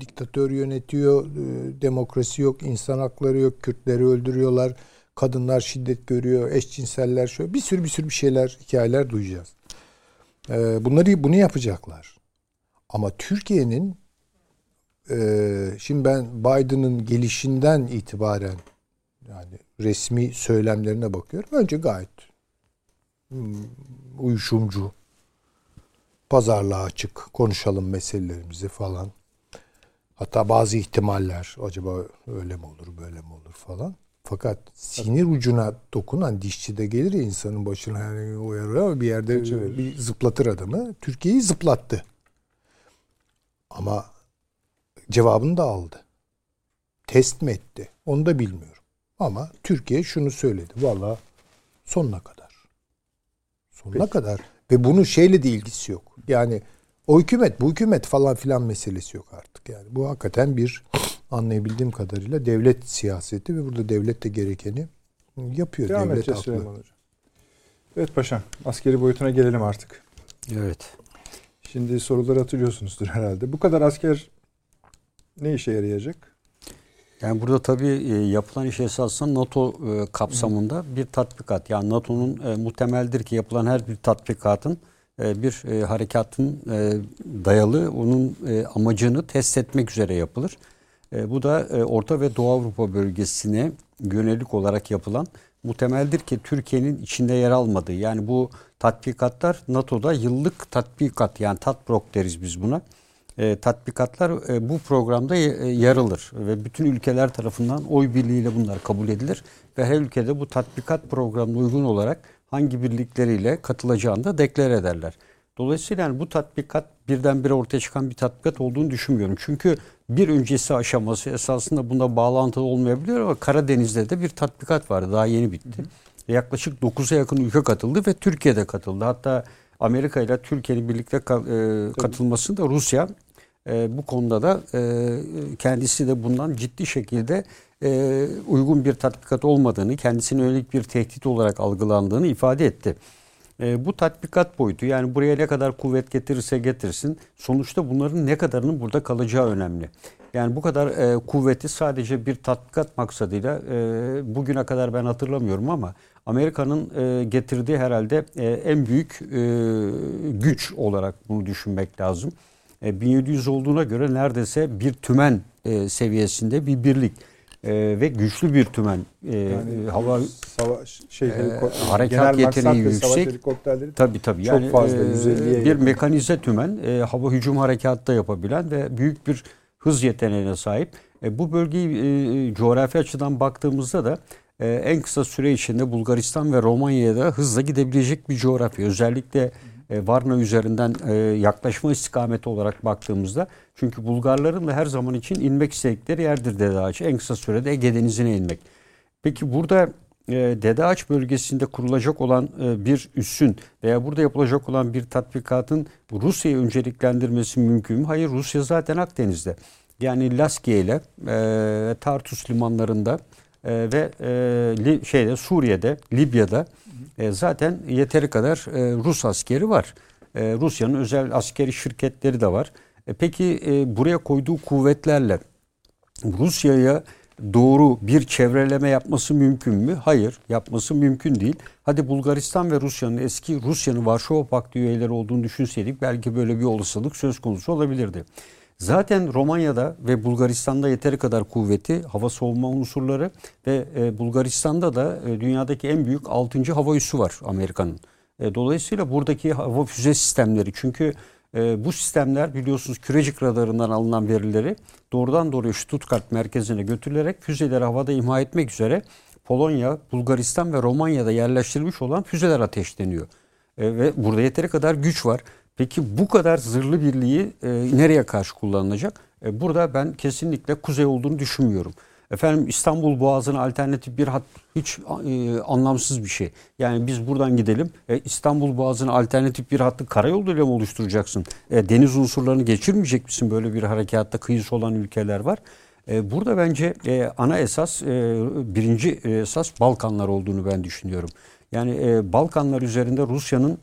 diktatör yönetiyor, e, demokrasi yok, insan hakları yok, Kürtleri öldürüyorlar, kadınlar şiddet görüyor, eşcinseller şöyle bir sürü bir sürü bir şeyler, hikayeler duyacağız. E, bunları bunu yapacaklar. Ama Türkiye'nin e, şimdi ben Biden'ın gelişinden itibaren yani resmi söylemlerine bakıyorum. Önce gayet hmm, uyuşumcu, pazarlığa açık, konuşalım meselelerimizi falan. Hatta bazı ihtimaller acaba öyle mi olur böyle mi olur falan. Fakat sinir ucuna dokunan dişçi de gelir ya insanın başına yani uyarır bir yerde bir zıplatır adamı. Türkiye'yi zıplattı. Ama cevabını da aldı. Test mi etti? Onu da bilmiyorum. Ama Türkiye şunu söyledi. Valla sonuna kadar. Sonuna Peki. kadar. Ve bunun şeyle de ilgisi yok. Yani o hükümet, bu hükümet falan filan meselesi yok artık. Yani bu hakikaten bir anlayabildiğim kadarıyla devlet siyaseti ve burada devlet de gerekeni yapıyor. Devam devlet edeceğiz Süleyman Hocam. Evet paşam, askeri boyutuna gelelim artık. Evet. Şimdi soruları hatırlıyorsunuzdur herhalde. Bu kadar asker ne işe yarayacak? Yani burada tabii e, yapılan iş esasında NATO e, kapsamında bir tatbikat. Yani NATO'nun e, muhtemeldir ki yapılan her bir tatbikatın bir harekatın dayalı onun amacını test etmek üzere yapılır. Bu da Orta ve Doğu Avrupa bölgesine yönelik olarak yapılan muhtemeldir ki Türkiye'nin içinde yer almadığı yani bu tatbikatlar NATO'da yıllık tatbikat yani tatbrok deriz biz buna. E, tatbikatlar e, bu programda e, yer alır ve bütün ülkeler tarafından oy birliğiyle bunlar kabul edilir ve her ülkede bu tatbikat programına uygun olarak hangi birlikleriyle katılacağını da deklar ederler. Dolayısıyla yani bu tatbikat birdenbire ortaya çıkan bir tatbikat olduğunu düşünmüyorum. Çünkü bir öncesi aşaması esasında bunda bağlantılı olmayabiliyor ama Karadeniz'de de bir tatbikat vardı. Daha yeni bitti. Hı hı. Yaklaşık 9'a yakın ülke katıldı ve Türkiye'de katıldı. Hatta Amerika ile Türkiye'nin birlikte e, katılmasında Rusya e, bu konuda da e, kendisi de bundan ciddi şekilde uygun bir tatbikat olmadığını, kendisine yönelik bir tehdit olarak algılandığını ifade etti. bu tatbikat boyutu yani buraya ne kadar kuvvet getirirse getirsin sonuçta bunların ne kadarının burada kalacağı önemli. Yani bu kadar e, kuvveti sadece bir tatbikat maksadıyla e, bugüne kadar ben hatırlamıyorum ama Amerika'nın e, getirdiği herhalde e, en büyük e, güç olarak bunu düşünmek lazım. E, 1700 olduğuna göre neredeyse bir tümen e, seviyesinde bir birlik e, ve güçlü bir tümen. E, yani, hava savaş şey e, harekat yeteneği yüksek. Tabii. Çok yani, fazla 150'ye bir mekanize tümen e, hava hücum harekatta yapabilen ve büyük bir hız yeteneğine sahip. E, bu bölgeyi e, coğrafi açıdan baktığımızda da e, en kısa süre içinde Bulgaristan ve Romanya'ya da hızla gidebilecek bir coğrafya. Özellikle e, Varna üzerinden e, yaklaşma istikameti olarak baktığımızda çünkü Bulgarların da her zaman için inmek istedikleri yerdir Dede Ağaç. En kısa sürede Ege Denizi'ne inmek. Peki burada e, Dede Ağaç bölgesinde kurulacak olan e, bir üssün veya burada yapılacak olan bir tatbikatın Rusya'yı önceliklendirmesi mümkün mü? Hayır Rusya zaten Akdeniz'de. Yani Laskiye ile e, Tartus limanlarında e, ve e, li, şeyde Suriye'de, Libya'da e, zaten yeteri kadar e, Rus askeri var. E, Rusya'nın özel askeri şirketleri de var. E, peki e, buraya koyduğu kuvvetlerle Rusya'ya doğru bir çevreleme yapması mümkün mü? Hayır, yapması mümkün değil. Hadi Bulgaristan ve Rusya'nın eski Rusya'nın Varşova Paktı üyeleri olduğunu düşünseydik belki böyle bir olasılık söz konusu olabilirdi. Zaten Romanya'da ve Bulgaristan'da yeteri kadar kuvveti, hava savunma unsurları ve e, Bulgaristan'da da e, dünyadaki en büyük 6. hava üssü var Amerika'nın. E, dolayısıyla buradaki hava füze sistemleri çünkü e, bu sistemler biliyorsunuz kürecik radarından alınan verileri doğrudan doğruya Stuttgart merkezine götürülerek füzeleri havada imha etmek üzere Polonya, Bulgaristan ve Romanya'da yerleştirilmiş olan füzeler ateşleniyor. E, ve burada yeteri kadar güç var. Peki bu kadar zırhlı birliği e, nereye karşı kullanılacak? E, burada ben kesinlikle kuzey olduğunu düşünmüyorum. Efendim İstanbul Boğazı'na alternatif bir hat hiç e, anlamsız bir şey. Yani biz buradan gidelim. E, İstanbul Boğazı'na alternatif bir hattı karayoluyla mı oluşturacaksın? E, deniz unsurlarını geçirmeyecek misin böyle bir harekatta kıyısı olan ülkeler var. E, burada bence e, ana esas e, birinci esas Balkanlar olduğunu ben düşünüyorum. Yani e, Balkanlar üzerinde Rusya'nın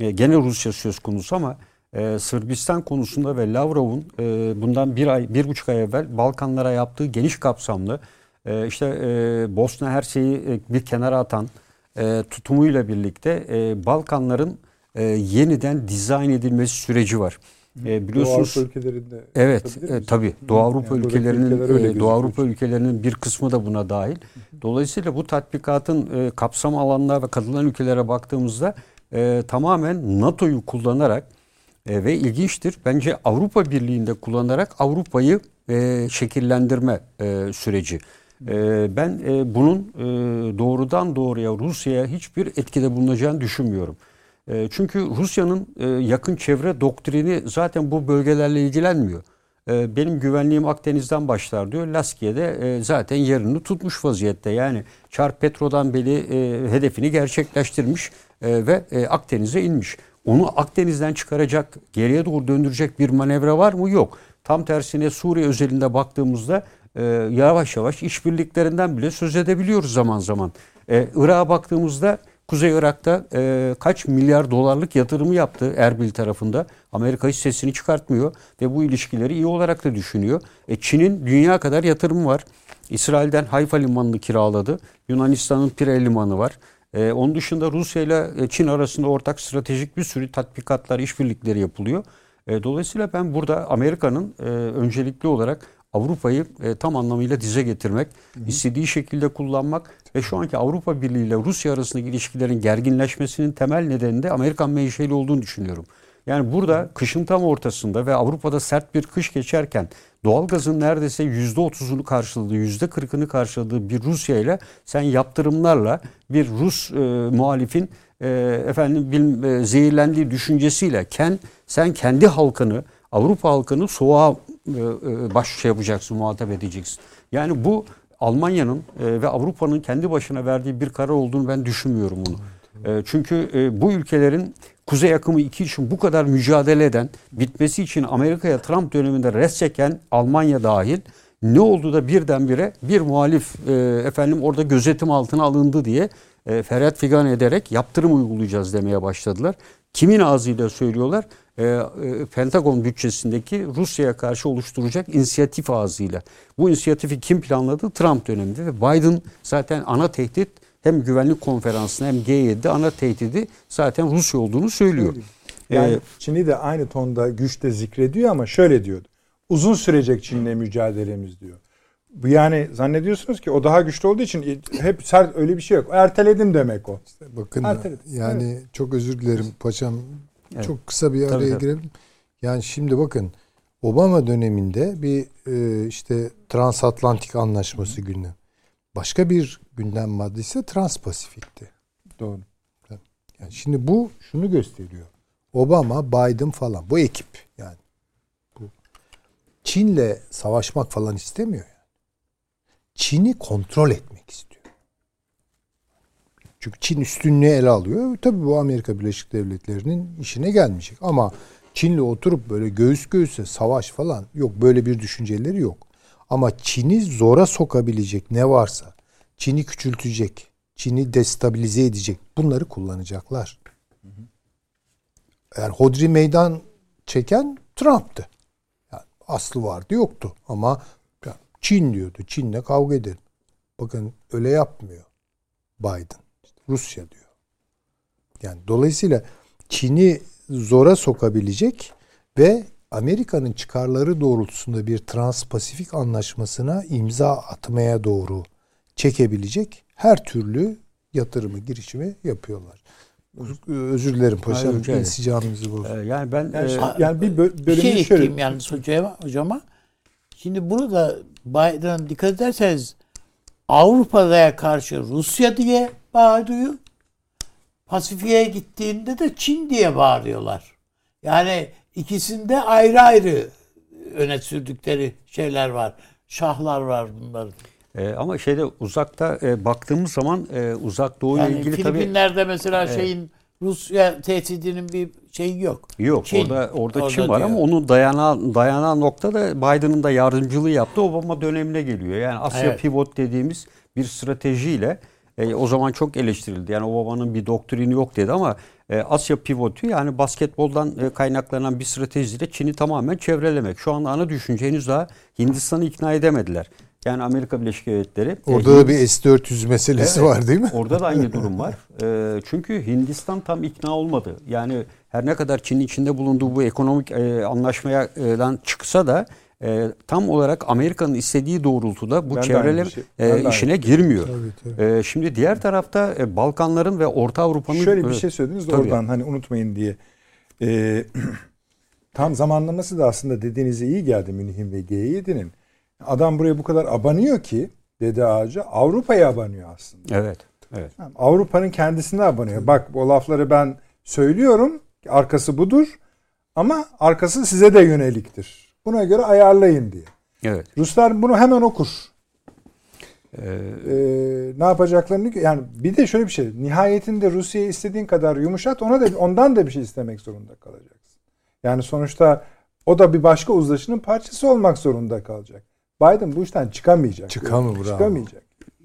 e, gene Rusya söz konusu ama e, Sırbistan konusunda ve Lavrov'un e, bundan bir ay, bir buçuk ay evvel Balkanlara yaptığı geniş kapsamlı e, işte e, Bosna her şeyi e, bir kenara atan e, tutumuyla birlikte e, Balkanların e, yeniden dizayn edilmesi süreci var. E, biliyorsunuz Doğu Avrupa ülkelerinde Evet, e, tabii. Doğu Avrupa yani ülkelerinin e, Doğu Avrupa ülkelerinin bir kısmı da buna dahil. Dolayısıyla bu tatbikatın e, kapsam alanına ve katılan ülkelere baktığımızda e, tamamen NATO'yu kullanarak e, ve ilginçtir. Bence Avrupa Birliği'nde kullanarak Avrupa'yı e, şekillendirme e, süreci. E, ben e, bunun e, doğrudan doğruya Rusya'ya hiçbir etkide bulunacağını düşünmüyorum. E, çünkü Rusya'nın e, yakın çevre doktrini zaten bu bölgelerle ilgilenmiyor. E, benim güvenliğim Akdeniz'den başlar diyor. Laskiye'de e, zaten yerini tutmuş vaziyette. Yani Çar Petro'dan beri e, hedefini gerçekleştirmiş e, ve e, Akdeniz'e inmiş. Onu Akdeniz'den çıkaracak, geriye doğru döndürecek bir manevra var mı? Yok. Tam tersine Suriye özelinde baktığımızda e, yavaş yavaş işbirliklerinden bile söz edebiliyoruz zaman zaman. E, Irak'a baktığımızda Kuzey Irak'ta e, kaç milyar dolarlık yatırımı yaptı Erbil tarafında. Amerika hiç sesini çıkartmıyor ve bu ilişkileri iyi olarak da düşünüyor. E, Çin'in dünya kadar yatırımı var. İsrail'den Hayfa limanını kiraladı. Yunanistan'ın Pire limanı var. E, onun dışında Rusya ile e, Çin arasında ortak stratejik bir sürü tatbikatlar, işbirlikleri yapılıyor. E, dolayısıyla ben burada Amerika'nın e, öncelikli olarak Avrupa'yı e, tam anlamıyla dize getirmek, hı hı. istediği şekilde kullanmak ve şu anki Avrupa Birliği ile Rusya arasındaki ilişkilerin gerginleşmesinin temel nedeni de Amerikan menşeli olduğunu düşünüyorum. Yani burada kışın tam ortasında ve Avrupa'da sert bir kış geçerken doğalgazın neredeyse yüzde otuzunu karşıladığı, yüzde kırkını karşıladığı bir Rusya ile sen yaptırımlarla bir Rus e, muhalifin e, efendim bil, e, zehirlendiği düşüncesiyle ken, sen kendi halkını, Avrupa halkını soğuğa e, e, baş şey yapacaksın, muhatap edeceksin. Yani bu Almanya'nın e, ve Avrupa'nın kendi başına verdiği bir karar olduğunu ben düşünmüyorum bunu. E, çünkü e, bu ülkelerin Kuzey akımı 2 için bu kadar mücadele eden, bitmesi için Amerika'ya Trump döneminde res çeken Almanya dahil ne oldu da birdenbire bir muhalif e, efendim orada gözetim altına alındı diye e, feryat figan ederek yaptırım uygulayacağız demeye başladılar. Kimin ağzıyla söylüyorlar? E, e, Pentagon bütçesindeki Rusya'ya karşı oluşturacak inisiyatif ağzıyla. Bu inisiyatifi kim planladı? Trump döneminde ve Biden zaten ana tehdit hem güvenlik konferansında hem G7'de ana tehdidi zaten Rusya olduğunu söylüyor. Yani ee, Çin'i de aynı tonda güçte zikrediyor ama şöyle diyordu. Uzun sürecek Çin'le mücadelemiz diyor. Bu yani zannediyorsunuz ki o daha güçlü olduğu için hep sert öyle bir şey yok. Erteledim demek o. İşte bakın Erteledim. yani evet. çok özür dilerim paşam. Evet. Çok kısa bir araya tabii, girelim. Yani şimdi bakın Obama döneminde bir e, işte transatlantik anlaşması gündem. Başka bir gündem maddesi Transpasik'ti. Doğru. Yani şimdi bu şunu gösteriyor. Obama, Biden falan bu ekip yani. Bu Çin'le savaşmak falan istemiyor yani. Çin'i kontrol etmek istiyor. Çünkü Çin üstünlüğü ele alıyor. Tabii bu Amerika Birleşik Devletleri'nin işine gelmeyecek ama Çin'le oturup böyle göğüs göğüse savaş falan yok böyle bir düşünceleri yok. Ama Çin'i zora sokabilecek ne varsa, Çin'i küçültecek, Çin'i destabilize edecek bunları kullanacaklar. Yani hodri meydan çeken Trump'tı. Yani aslı vardı yoktu ama Çin diyordu. Çin'le kavga edelim. Bakın öyle yapmıyor Biden. Rusya diyor. Yani dolayısıyla Çin'i zora sokabilecek ve Amerika'nın çıkarları doğrultusunda bir Transpasifik anlaşmasına imza atmaya doğru çekebilecek her türlü yatırımı, girişimi yapıyorlar. Özür dilerim paşam. İnsicamınızı bozdu. Ee, yani ben yani, e, yani bir bölümü bir şey şöyle... ekleyeyim yani hocama, hocama. Şimdi burada Biden dikkat ederseniz Avrupa'ya karşı Rusya diye bağırıyor. Pasifik'e gittiğinde de Çin diye bağırıyorlar. Yani ikisinde ayrı ayrı öne sürdükleri şeyler var. Şahlar var bunların. E, ama şeyde uzakta e, baktığımız zaman e, uzak doğu ile yani ilgili Filipinler'de tabii Filipinler'de mesela evet. şeyin Rusya tehdidinin bir şeyi yok. Yok Çin. orada orada, orada Çin var diyor. ama onun dayanağı dayanağı nokta da Biden'ın da yardımcılığı yaptığı Obama dönemine geliyor. Yani Asya evet. pivot dediğimiz bir stratejiyle e, o zaman çok eleştirildi. Yani Obama'nın bir doktrini yok dedi ama e, Asya pivotu yani basketboldan e, kaynaklanan bir stratejiyle Çin'i tamamen çevrelemek. Şu anda ana düşünce henüz daha Hindistan'ı ikna edemediler. Yani Amerika Birleşik Devletleri. Orada e, da bir S-400 meselesi evet, var değil mi? Orada da aynı durum var. E, çünkü Hindistan tam ikna olmadı. Yani her ne kadar Çin'in içinde bulunduğu bu ekonomik e, anlaşmadan çıksa da e, tam olarak Amerika'nın istediği doğrultuda bu çevreler şey, e, işine girmiyor. Tabii, tabii. E, şimdi diğer tarafta e, Balkanların ve Orta Avrupa'nın... Şöyle bir şey söylediniz de oradan hani unutmayın diye. E, tam zamanlaması da aslında dediğinize iyi geldi Münih'in ve G7'nin. Adam buraya bu kadar abanıyor ki Dede Ağacı Avrupa'ya abanıyor aslında. Evet. Evet. Avrupa'nın kendisine abanıyor. Bak bu lafları ben söylüyorum. Arkası budur. Ama arkası size de yöneliktir. Buna göre ayarlayın diye. Evet. Ruslar bunu hemen okur. Ee, ee, ne yapacaklarını yani bir de şöyle bir şey nihayetinde Rusya'yı istediğin kadar yumuşat ona da ondan da bir şey istemek zorunda kalacaksın. Yani sonuçta o da bir başka uzlaşının parçası olmak zorunda kalacak. Biden bu işten çıkamayacak. Çıkamıyor Çıkamayacak.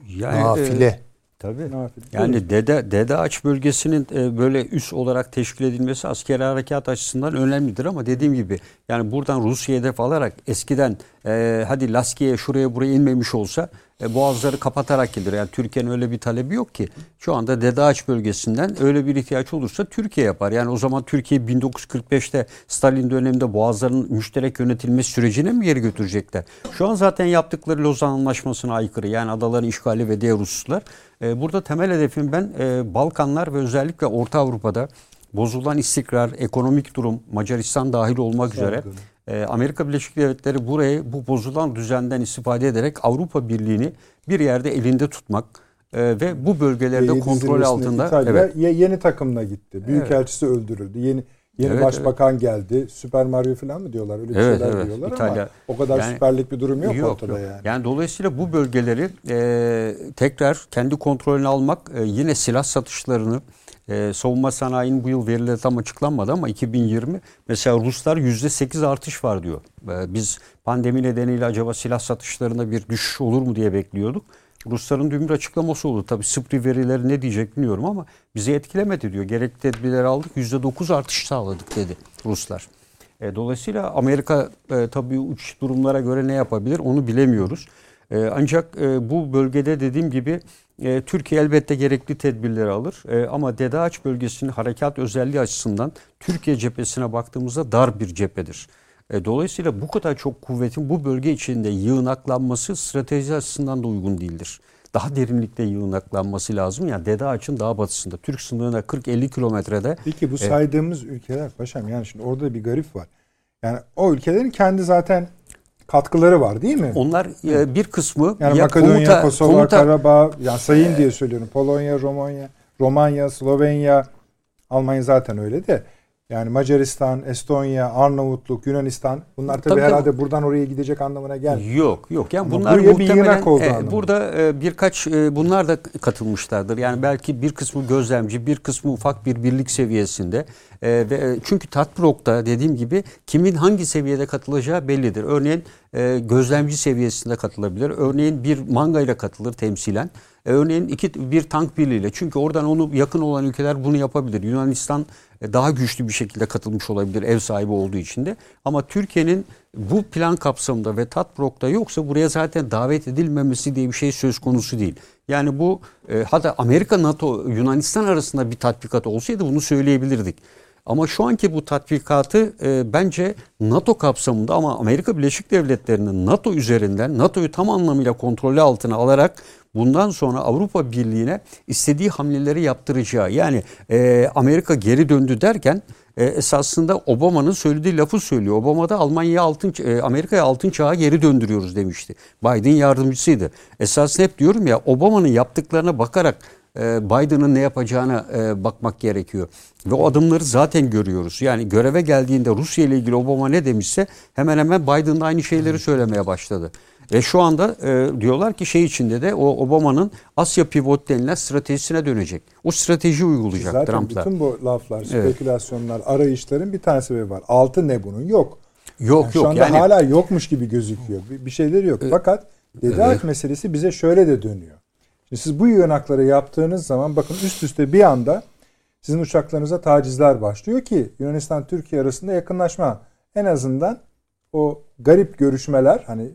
Yani, Nafile. E, Tabii. Yani Dede, Dede Aç bölgesinin e, böyle üs olarak teşkil edilmesi askeri harekat açısından önemlidir ama dediğim gibi yani buradan Rusya'ya hedef alarak eskiden e, hadi Laskiye şuraya buraya inmemiş olsa e, boğazları kapatarak gelir. Yani Türkiye'nin öyle bir talebi yok ki. Şu anda Dede Ağaç bölgesinden öyle bir ihtiyaç olursa Türkiye yapar. Yani o zaman Türkiye 1945'te Stalin döneminde boğazların müşterek yönetilmesi sürecine mi geri götürecekler? Şu an zaten yaptıkları Lozan Anlaşması'na aykırı. Yani adaların işgali ve diğer hususlar. E, burada temel hedefim ben e, Balkanlar ve özellikle Orta Avrupa'da bozulan istikrar, ekonomik durum, Macaristan dahil olmak üzere e, Amerika Birleşik Devletleri burayı bu bozulan düzenden istifade ederek Avrupa Birliği'ni bir yerde elinde tutmak e, ve bu bölgelerde kontrol altında İtalya evet. yeni takımla gitti. Büyükelçisi evet. öldürüldü. Yeni Yeni evet, başbakan evet. geldi. Süper Mario falan mı diyorlar? Öyle bir evet, şeyler evet. diyorlar İtalya, ama o kadar yani, süperlik bir durum yok, yok ortada yok. yani. Yani dolayısıyla bu bölgeleri e, tekrar kendi kontrolüne almak e, yine silah satışlarını e, savunma sanayinin bu yıl verileri tam açıklanmadı ama 2020 mesela Ruslar %8 artış var diyor. E, biz pandemi nedeniyle acaba silah satışlarında bir düşüş olur mu diye bekliyorduk. Rusların dün bir açıklaması oldu. Tabi SPRI verileri ne diyecek bilmiyorum ama bizi etkilemedi diyor. Gerekli tedbirleri aldık %9 artış sağladık dedi Ruslar. E, dolayısıyla Amerika e, tabii uç durumlara göre ne yapabilir onu bilemiyoruz. E, ancak e, bu bölgede dediğim gibi e, Türkiye elbette gerekli tedbirleri alır. E, ama Dede Ağaç bölgesinin harekat özelliği açısından Türkiye cephesine baktığımızda dar bir cephedir. E, dolayısıyla bu kadar çok kuvvetin bu bölge içinde yığınaklanması strateji açısından da uygun değildir. Daha derinlikte yığınaklanması lazım. Yani Dede Ağaç'ın daha batısında. Türk sınırına 40-50 kilometrede. Peki bu e, saydığımız ülkeler paşam yani şimdi orada bir garip var. Yani o ülkelerin kendi zaten katkıları var değil mi? Onlar e, bir kısmı yani ya Makedonya, komuta, Kosova, komuta, Karabağ yani sayın diye söylüyorum. Polonya, Romanya, Romanya, Slovenya, Almanya zaten öyle de. Yani Macaristan, Estonya, Arnavutluk, Yunanistan bunlar tabii, tabii herhalde tabii. buradan oraya gidecek anlamına gelmiyor. Yok yok yani Ama bunlar muhtemelen bir oldu e, burada e, birkaç e, bunlar da katılmışlardır. Yani belki bir kısmı gözlemci, bir kısmı ufak bir birlik seviyesinde. E, ve e, çünkü Tatbrok'ta dediğim gibi kimin hangi seviyede katılacağı bellidir. Örneğin e, gözlemci seviyesinde katılabilir. Örneğin bir manga ile katılır temsilen. E, örneğin iki bir tank birliğiyle. Çünkü oradan onu yakın olan ülkeler bunu yapabilir. Yunanistan e, daha güçlü bir şekilde katılmış olabilir ev sahibi olduğu için de. Ama Türkiye'nin bu plan kapsamında ve Tatbrok'ta yoksa buraya zaten davet edilmemesi diye bir şey söz konusu değil. Yani bu e, hatta Amerika, NATO, Yunanistan arasında bir tatbikat olsaydı bunu söyleyebilirdik. Ama şu anki bu tatbikatı e, bence NATO kapsamında ama Amerika Birleşik Devletleri'nin NATO üzerinden NATO'yu tam anlamıyla kontrolü altına alarak bundan sonra Avrupa Birliği'ne istediği hamleleri yaptıracağı yani e, Amerika geri döndü derken e, esasında Obama'nın söylediği lafı söylüyor. Obama da Almanya altın e, Amerika'ya altın çağa geri döndürüyoruz demişti. Biden yardımcısıydı. Esasında hep diyorum ya Obama'nın yaptıklarına bakarak e, Biden'ın ne yapacağına e, bakmak gerekiyor. Ve o adımları zaten görüyoruz. Yani göreve geldiğinde Rusya ile ilgili Obama ne demişse hemen hemen Biden da aynı şeyleri söylemeye başladı. E şu anda e, diyorlar ki şey içinde de o Obama'nın Asya pivot denilen stratejisine dönecek. O strateji uygulayacak Zaten Trump'la. bütün bu laflar, spekülasyonlar, evet. arayışların bir tane sebebi var. Altı ne bunun? Yok. Yok yani yok. Şu anda yani, hala yokmuş gibi gözüküyor. Bir, bir şeyleri yok. Fakat Dede evet. meselesi bize şöyle de dönüyor. Şimdi siz bu yığınakları yaptığınız zaman bakın üst üste bir anda sizin uçaklarınıza tacizler başlıyor ki Yunanistan Türkiye arasında yakınlaşma en azından o garip görüşmeler hani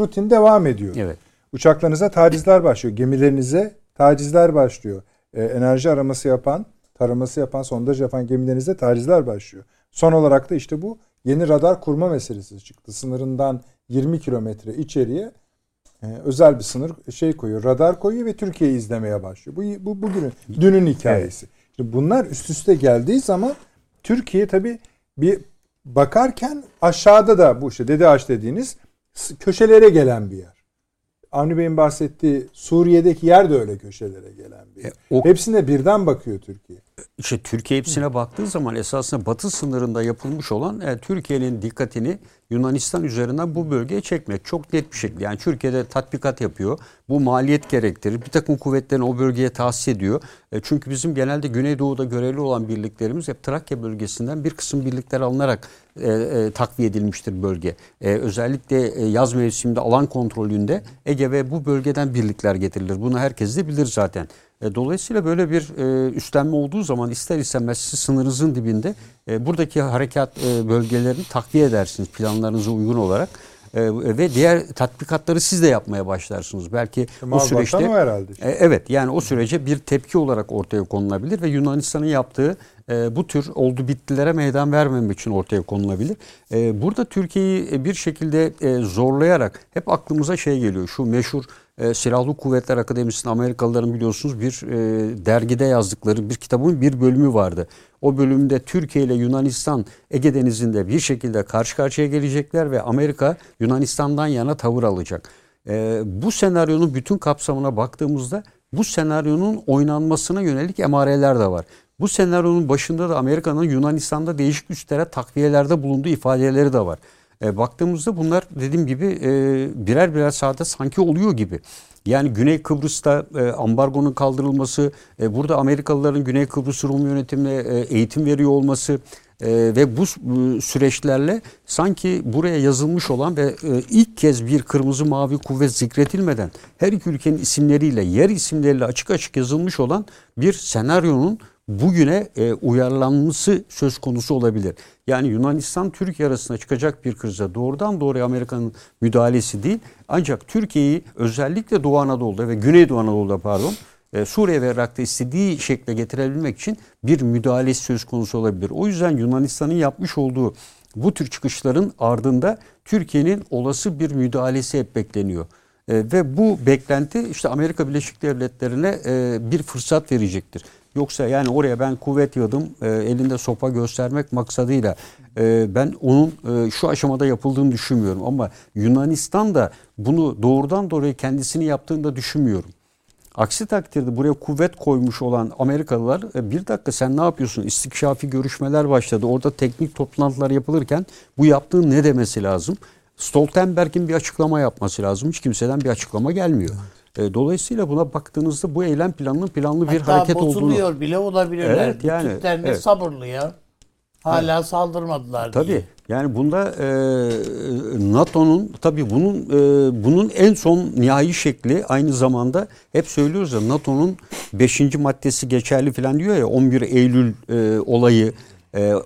rutin devam ediyor. Evet. Uçaklarınıza tacizler başlıyor. Gemilerinize tacizler başlıyor. Ee, enerji araması yapan, taraması yapan, sondaj yapan gemilerinize tacizler başlıyor. Son olarak da işte bu yeni radar kurma meselesi çıktı. Sınırından 20 kilometre içeriye e, özel bir sınır şey koyuyor, radar koyuyor ve Türkiye'yi izlemeye başlıyor. Bu, bu bugünün, dünün hikayesi. Evet. Şimdi bunlar üst üste geldiği zaman Türkiye tabi bir bakarken aşağıda da bu işte Dede Ağaç dediğiniz köşelere gelen bir yer. Avni Bey'in bahsettiği Suriye'deki yer de öyle köşelere gelen bir yer. E, o, Hepsine birden bakıyor Türkiye. İşte Türkiye hepsine baktığı zaman esasında batı sınırında yapılmış olan e, Türkiye'nin dikkatini Yunanistan üzerinden bu bölgeye çekmek. Çok net bir şekilde. Yani Türkiye'de tatbikat yapıyor. Bu maliyet gerektirir. Bir takım kuvvetlerini o bölgeye tahsis ediyor. E, çünkü bizim genelde Güneydoğu'da görevli olan birliklerimiz hep Trakya bölgesinden bir kısım birlikler alınarak e, e, takviye edilmiştir bölge. E, özellikle e, yaz mevsiminde alan kontrolünde Ege ve bu bölgeden birlikler getirilir. Bunu herkes de bilir zaten. E, dolayısıyla böyle bir e, üstlenme olduğu zaman ister istemez siz sınırınızın dibinde e, buradaki harekat bölgelerini takviye edersiniz planlarınıza uygun olarak. E, ve diğer tatbikatları siz de yapmaya başlarsınız. Belki e, o süreçte o herhalde. E, evet yani o sürece bir tepki olarak ortaya konulabilir ve Yunanistan'ın yaptığı e, bu tür oldu bittilere meydan vermemek için ortaya konulabilir. E, burada Türkiye'yi bir şekilde e, zorlayarak hep aklımıza şey geliyor. Şu meşhur e, Silahlı Kuvvetler Akademisi'nin Amerikalıların biliyorsunuz bir e, dergide yazdıkları bir kitabın bir bölümü vardı. O bölümde Türkiye ile Yunanistan Ege Denizi'nde bir şekilde karşı karşıya gelecekler ve Amerika Yunanistan'dan yana tavır alacak. E, bu senaryonun bütün kapsamına baktığımızda bu senaryonun oynanmasına yönelik emareler de var. Bu senaryonun başında da Amerika'nın Yunanistan'da değişik güçlere takviyelerde bulunduğu ifadeleri de var. E, baktığımızda bunlar dediğim gibi e, birer birer sahada sanki oluyor gibi. Yani Güney Kıbrıs'ta e, ambargonun kaldırılması, e, burada Amerikalıların Güney Kıbrıs Rum yönetimine e, eğitim veriyor olması e, ve bu e, süreçlerle sanki buraya yazılmış olan ve e, ilk kez bir kırmızı mavi kuvvet zikretilmeden her iki ülkenin isimleriyle, yer isimleriyle açık açık yazılmış olan bir senaryonun bugüne e, uyarlanması söz konusu olabilir. Yani Yunanistan Türkiye arasında çıkacak bir krize doğrudan doğruya Amerika'nın müdahalesi değil ancak Türkiye'yi özellikle Doğu Anadolu'da ve Güneydoğu Anadolu'da pardon e, Suriye ve Irak'ta istediği şekle getirebilmek için bir müdahalesi söz konusu olabilir. O yüzden Yunanistan'ın yapmış olduğu bu tür çıkışların ardında Türkiye'nin olası bir müdahalesi hep bekleniyor. E, ve bu beklenti işte Amerika Birleşik Devletleri'ne e, bir fırsat verecektir. Yoksa yani oraya ben kuvvet yığdım e, elinde sopa göstermek maksadıyla e, ben onun e, şu aşamada yapıldığını düşünmüyorum. Ama Yunanistan da bunu doğrudan doğruya kendisini yaptığını da düşünmüyorum. Aksi takdirde buraya kuvvet koymuş olan Amerikalılar e, bir dakika sen ne yapıyorsun? İstikşafi görüşmeler başladı. Orada teknik toplantılar yapılırken bu yaptığın ne demesi lazım? Stoltenberg'in bir açıklama yapması lazım. Hiç kimseden bir açıklama gelmiyor. Evet. E, dolayısıyla buna baktığınızda bu eylem planının planlı bir Hatta hareket olduğunu... bile olabilirler. Evet, yani, Türkler evet. sabırlı ya. Hala evet. saldırmadılar tabii, diye. Yani bunda e, NATO'nun tabii bunun e, bunun en son nihai şekli aynı zamanda hep söylüyoruz ya NATO'nun 5. maddesi geçerli falan diyor ya 11 Eylül e, olayı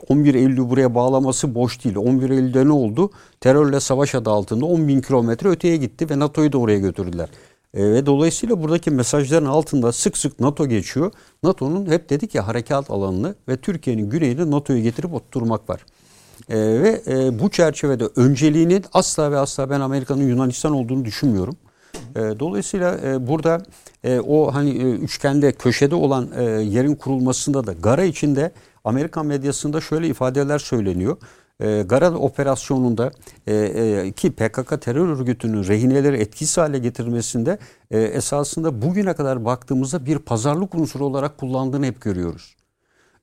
11 Eylül'ü buraya bağlaması boş değil. 11 Eylül'de ne oldu? Terörle savaş adı altında 10 bin kilometre öteye gitti ve NATO'yu da oraya götürdüler. E, ve dolayısıyla buradaki mesajların altında sık sık NATO geçiyor. NATO'nun hep dedik ya harekat alanını ve Türkiye'nin güneyini NATO'yu getirip oturtmak var. E, ve e, bu çerçevede önceliğinin asla ve asla ben Amerika'nın Yunanistan olduğunu düşünmüyorum. E, dolayısıyla e, burada e, o hani e, üçgende köşede olan e, yerin kurulmasında da Gara içinde Amerikan medyasında şöyle ifadeler söyleniyor e, Gara operasyonunda e, e, ki PKK terör örgütünün rehineleri etkisiz hale getirmesinde e, esasında bugüne kadar baktığımızda bir pazarlık unsuru olarak kullandığını hep görüyoruz.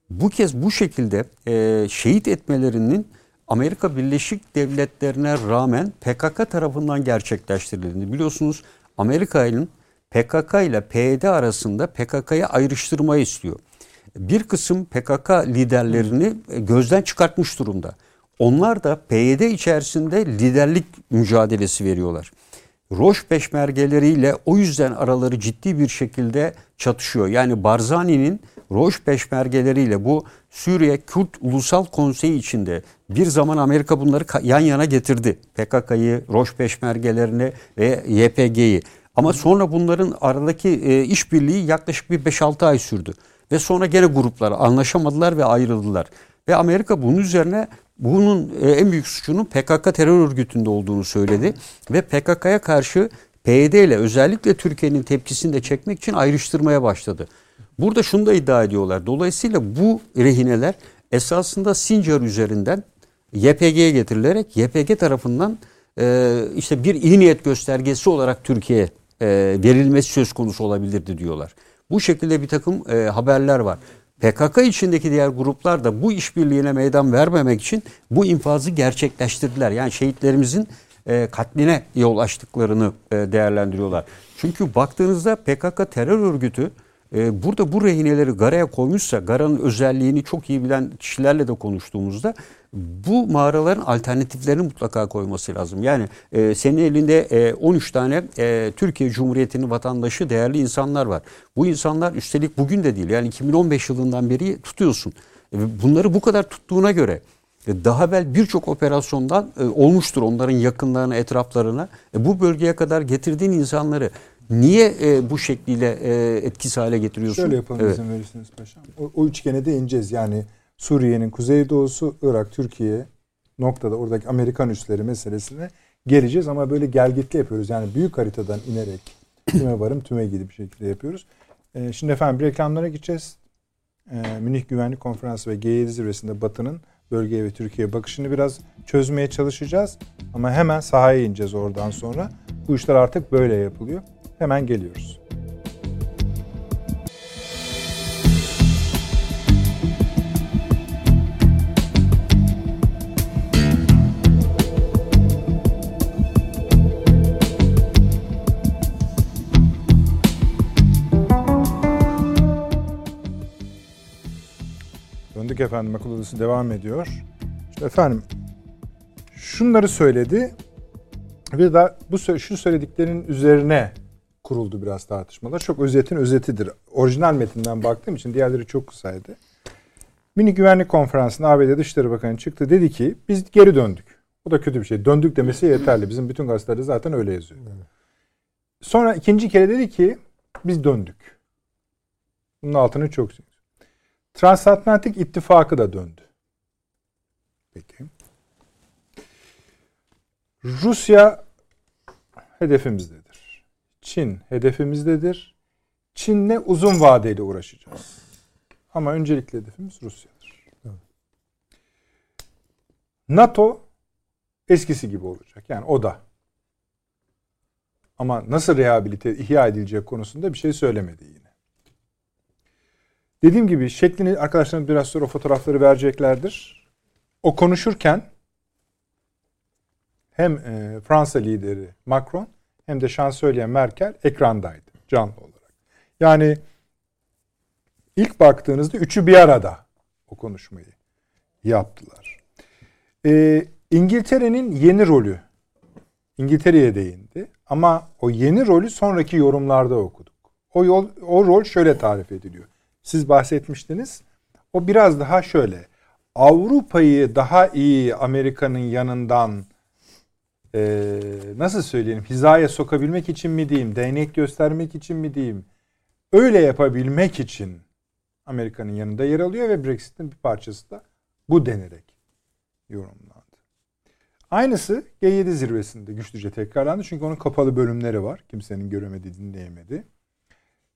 Bu kez bu şekilde e, şehit etmelerinin Amerika Birleşik Devletleri'ne rağmen PKK tarafından gerçekleştirildi. Biliyorsunuz Amerika'nın PKK ile PYD arasında PKK'yı ayrıştırma istiyor. Bir kısım PKK liderlerini e, gözden çıkartmış durumda. Onlar da PYD içerisinde liderlik mücadelesi veriyorlar. Roş peşmergeleriyle o yüzden araları ciddi bir şekilde çatışıyor. Yani Barzani'nin Roş peşmergeleriyle bu Suriye Kürt Ulusal Konseyi içinde bir zaman Amerika bunları yan yana getirdi. PKK'yı, Roş peşmergelerini ve YPG'yi. Ama sonra bunların aradaki e, işbirliği yaklaşık bir 5-6 ay sürdü. Ve sonra gene gruplar anlaşamadılar ve ayrıldılar. Ve Amerika bunun üzerine bunun e, en büyük suçunun PKK terör örgütünde olduğunu söyledi. Ve PKK'ya karşı PYD ile özellikle Türkiye'nin tepkisini de çekmek için ayrıştırmaya başladı. Burada şunu da iddia ediyorlar. Dolayısıyla bu rehineler esasında Sincar üzerinden YPG'ye getirilerek YPG tarafından e, işte bir iyi niyet göstergesi olarak Türkiye'ye e, verilmesi söz konusu olabilirdi diyorlar. Bu şekilde bir takım e, haberler var. PKK içindeki diğer gruplar da bu işbirliğine meydan vermemek için bu infazı gerçekleştirdiler. Yani şehitlerimizin e, katline yol açtıklarını e, değerlendiriyorlar. Çünkü baktığınızda PKK terör örgütü e, burada bu rehineleri Gara'ya koymuşsa, Gara'nın özelliğini çok iyi bilen kişilerle de konuştuğumuzda bu mağaraların alternatiflerini mutlaka koyması lazım. Yani e, senin elinde e, 13 tane e, Türkiye Cumhuriyeti'nin vatandaşı değerli insanlar var. Bu insanlar üstelik bugün de değil yani 2015 yılından beri tutuyorsun. E, bunları bu kadar tuttuğuna göre e, daha evvel birçok operasyondan e, olmuştur onların yakınlarına, etraflarına. E, bu bölgeye kadar getirdiğin insanları niye e, bu şekliyle e, etkisiz hale getiriyorsun? Şöyle yapalım evet. izin verirsiniz paşam. O, o üçgene de ineceğiz. Yani Suriye'nin kuzeydoğusu, Irak, Türkiye noktada oradaki Amerikan üsleri meselesine geleceğiz ama böyle gelgitli yapıyoruz. Yani büyük haritadan inerek tüme varım tüme gidip bir şekilde yapıyoruz. Ee, şimdi efendim reklamlara gideceğiz. Ee, Münih Güvenlik Konferansı ve G7 zirvesinde Batı'nın bölgeye ve Türkiye bakışını biraz çözmeye çalışacağız. Ama hemen sahaya ineceğiz oradan sonra. Bu işler artık böyle yapılıyor. Hemen geliyoruz. Efendim akıl odası devam ediyor. İşte efendim şunları söyledi ve da bu şu söylediklerin üzerine kuruldu biraz tartışmalar. Çok özetin özetidir. Orijinal metinden baktığım için diğerleri çok kısaydı. Mini Güvenlik Konferansı'nda ABD Dışişleri Bakanı çıktı. Dedi ki biz geri döndük. O da kötü bir şey. Döndük demesi yeterli. Bizim bütün gazetelerde zaten öyle yazıyor. Sonra ikinci kere dedi ki biz döndük. Bunun altını çok Transatlantik İttifakı da döndü. Peki. Rusya hedefimizdedir. Çin hedefimizdedir. Çin'le uzun vadeli uğraşacağız. Ama öncelikli hedefimiz Rusya'dır. NATO eskisi gibi olacak. Yani o da. Ama nasıl rehabilite, ihya edilecek konusunda bir şey söylemedi yine. Dediğim gibi şeklini arkadaşlarım biraz sonra o fotoğrafları vereceklerdir. O konuşurken hem e, Fransa lideri Macron hem de şansölye Merkel ekrandaydı canlı olarak. Yani ilk baktığınızda üçü bir arada o konuşmayı yaptılar. E, İngiltere'nin yeni rolü İngiltere'ye değindi ama o yeni rolü sonraki yorumlarda okuduk. O yol o rol şöyle tarif ediliyor siz bahsetmiştiniz. O biraz daha şöyle. Avrupa'yı daha iyi Amerika'nın yanından e, nasıl söyleyelim hizaya sokabilmek için mi diyeyim, değnek göstermek için mi diyeyim, öyle yapabilmek için Amerika'nın yanında yer alıyor ve Brexit'in bir parçası da bu denerek yorumlandı. Aynısı G7 zirvesinde güçlüce tekrarlandı çünkü onun kapalı bölümleri var. Kimsenin göremedi, dinleyemedi.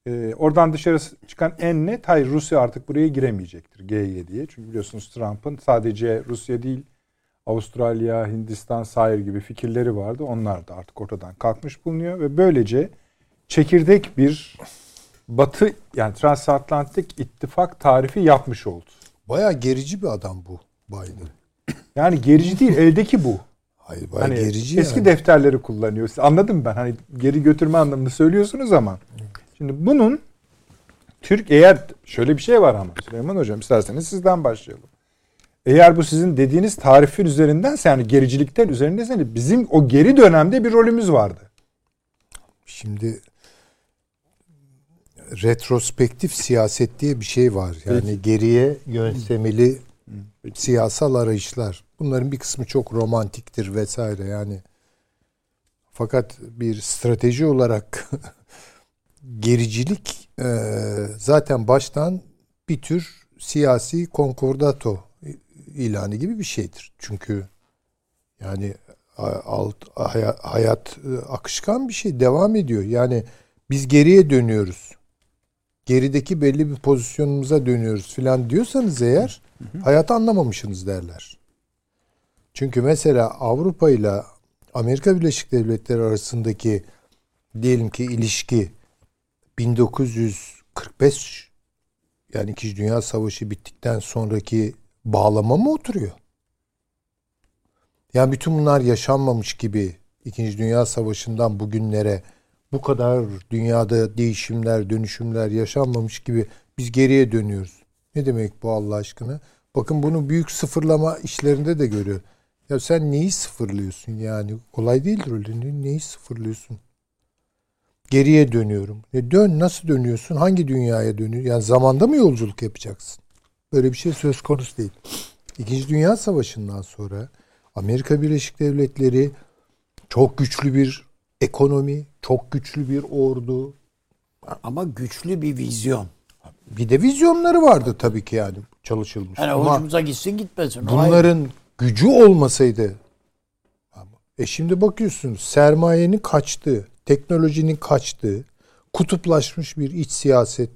Ee, oradan dışarı çıkan en net hayır Rusya artık buraya giremeyecektir G7'ye. Çünkü biliyorsunuz Trump'ın sadece Rusya değil Avustralya, Hindistan, Sair gibi fikirleri vardı. Onlar da artık ortadan kalkmış bulunuyor ve böylece çekirdek bir Batı yani transatlantik ittifak tarifi yapmış oldu. Baya gerici bir adam bu Biden. Yani gerici değil eldeki bu. Hayır bayağı hani gerici Eski yani. defterleri kullanıyor. Anladım ben. Hani geri götürme anlamında söylüyorsunuz ama. Şimdi bunun Türk eğer şöyle bir şey var ama Süleyman Hocam isterseniz sizden başlayalım. Eğer bu sizin dediğiniz tarifin üzerindense yani gericilikten üzerindeyse bizim o geri dönemde bir rolümüz vardı. Şimdi retrospektif siyaset diye bir şey var. Yani Peki. geriye yöntemeli siyasal arayışlar. Bunların bir kısmı çok romantiktir vesaire yani. Fakat bir strateji olarak gericilik e, zaten baştan bir tür siyasi konkordato ilanı gibi bir şeydir. Çünkü yani alt, hayat e, akışkan bir şey devam ediyor. Yani biz geriye dönüyoruz. Gerideki belli bir pozisyonumuza dönüyoruz filan diyorsanız eğer hayatı anlamamışsınız derler. Çünkü mesela Avrupa ile Amerika Birleşik Devletleri arasındaki diyelim ki ilişki 1945 yani İkinci Dünya Savaşı bittikten sonraki bağlama mı oturuyor? Yani bütün bunlar yaşanmamış gibi İkinci Dünya Savaşı'ndan bugünlere bu kadar dünyada değişimler, dönüşümler yaşanmamış gibi biz geriye dönüyoruz. Ne demek bu Allah aşkına? Bakın bunu büyük sıfırlama işlerinde de görüyor. Ya sen neyi sıfırlıyorsun yani? Kolay değildir öyle. Neyi sıfırlıyorsun? Geriye dönüyorum. E dön nasıl dönüyorsun? Hangi dünyaya dönüyorsun? Yani zamanda mı yolculuk yapacaksın? Böyle bir şey söz konusu değil. İkinci Dünya Savaşı'ndan sonra Amerika Birleşik Devletleri çok güçlü bir ekonomi, çok güçlü bir ordu. Ama güçlü bir vizyon. Bir de vizyonları vardı tabii ki yani çalışılmış. Yani Ama hoşumuza gitsin gitmesin. Bunların Hayır. gücü olmasaydı e şimdi bakıyorsunuz sermayenin kaçtığı, teknolojinin kaçtığı, kutuplaşmış bir iç siyaset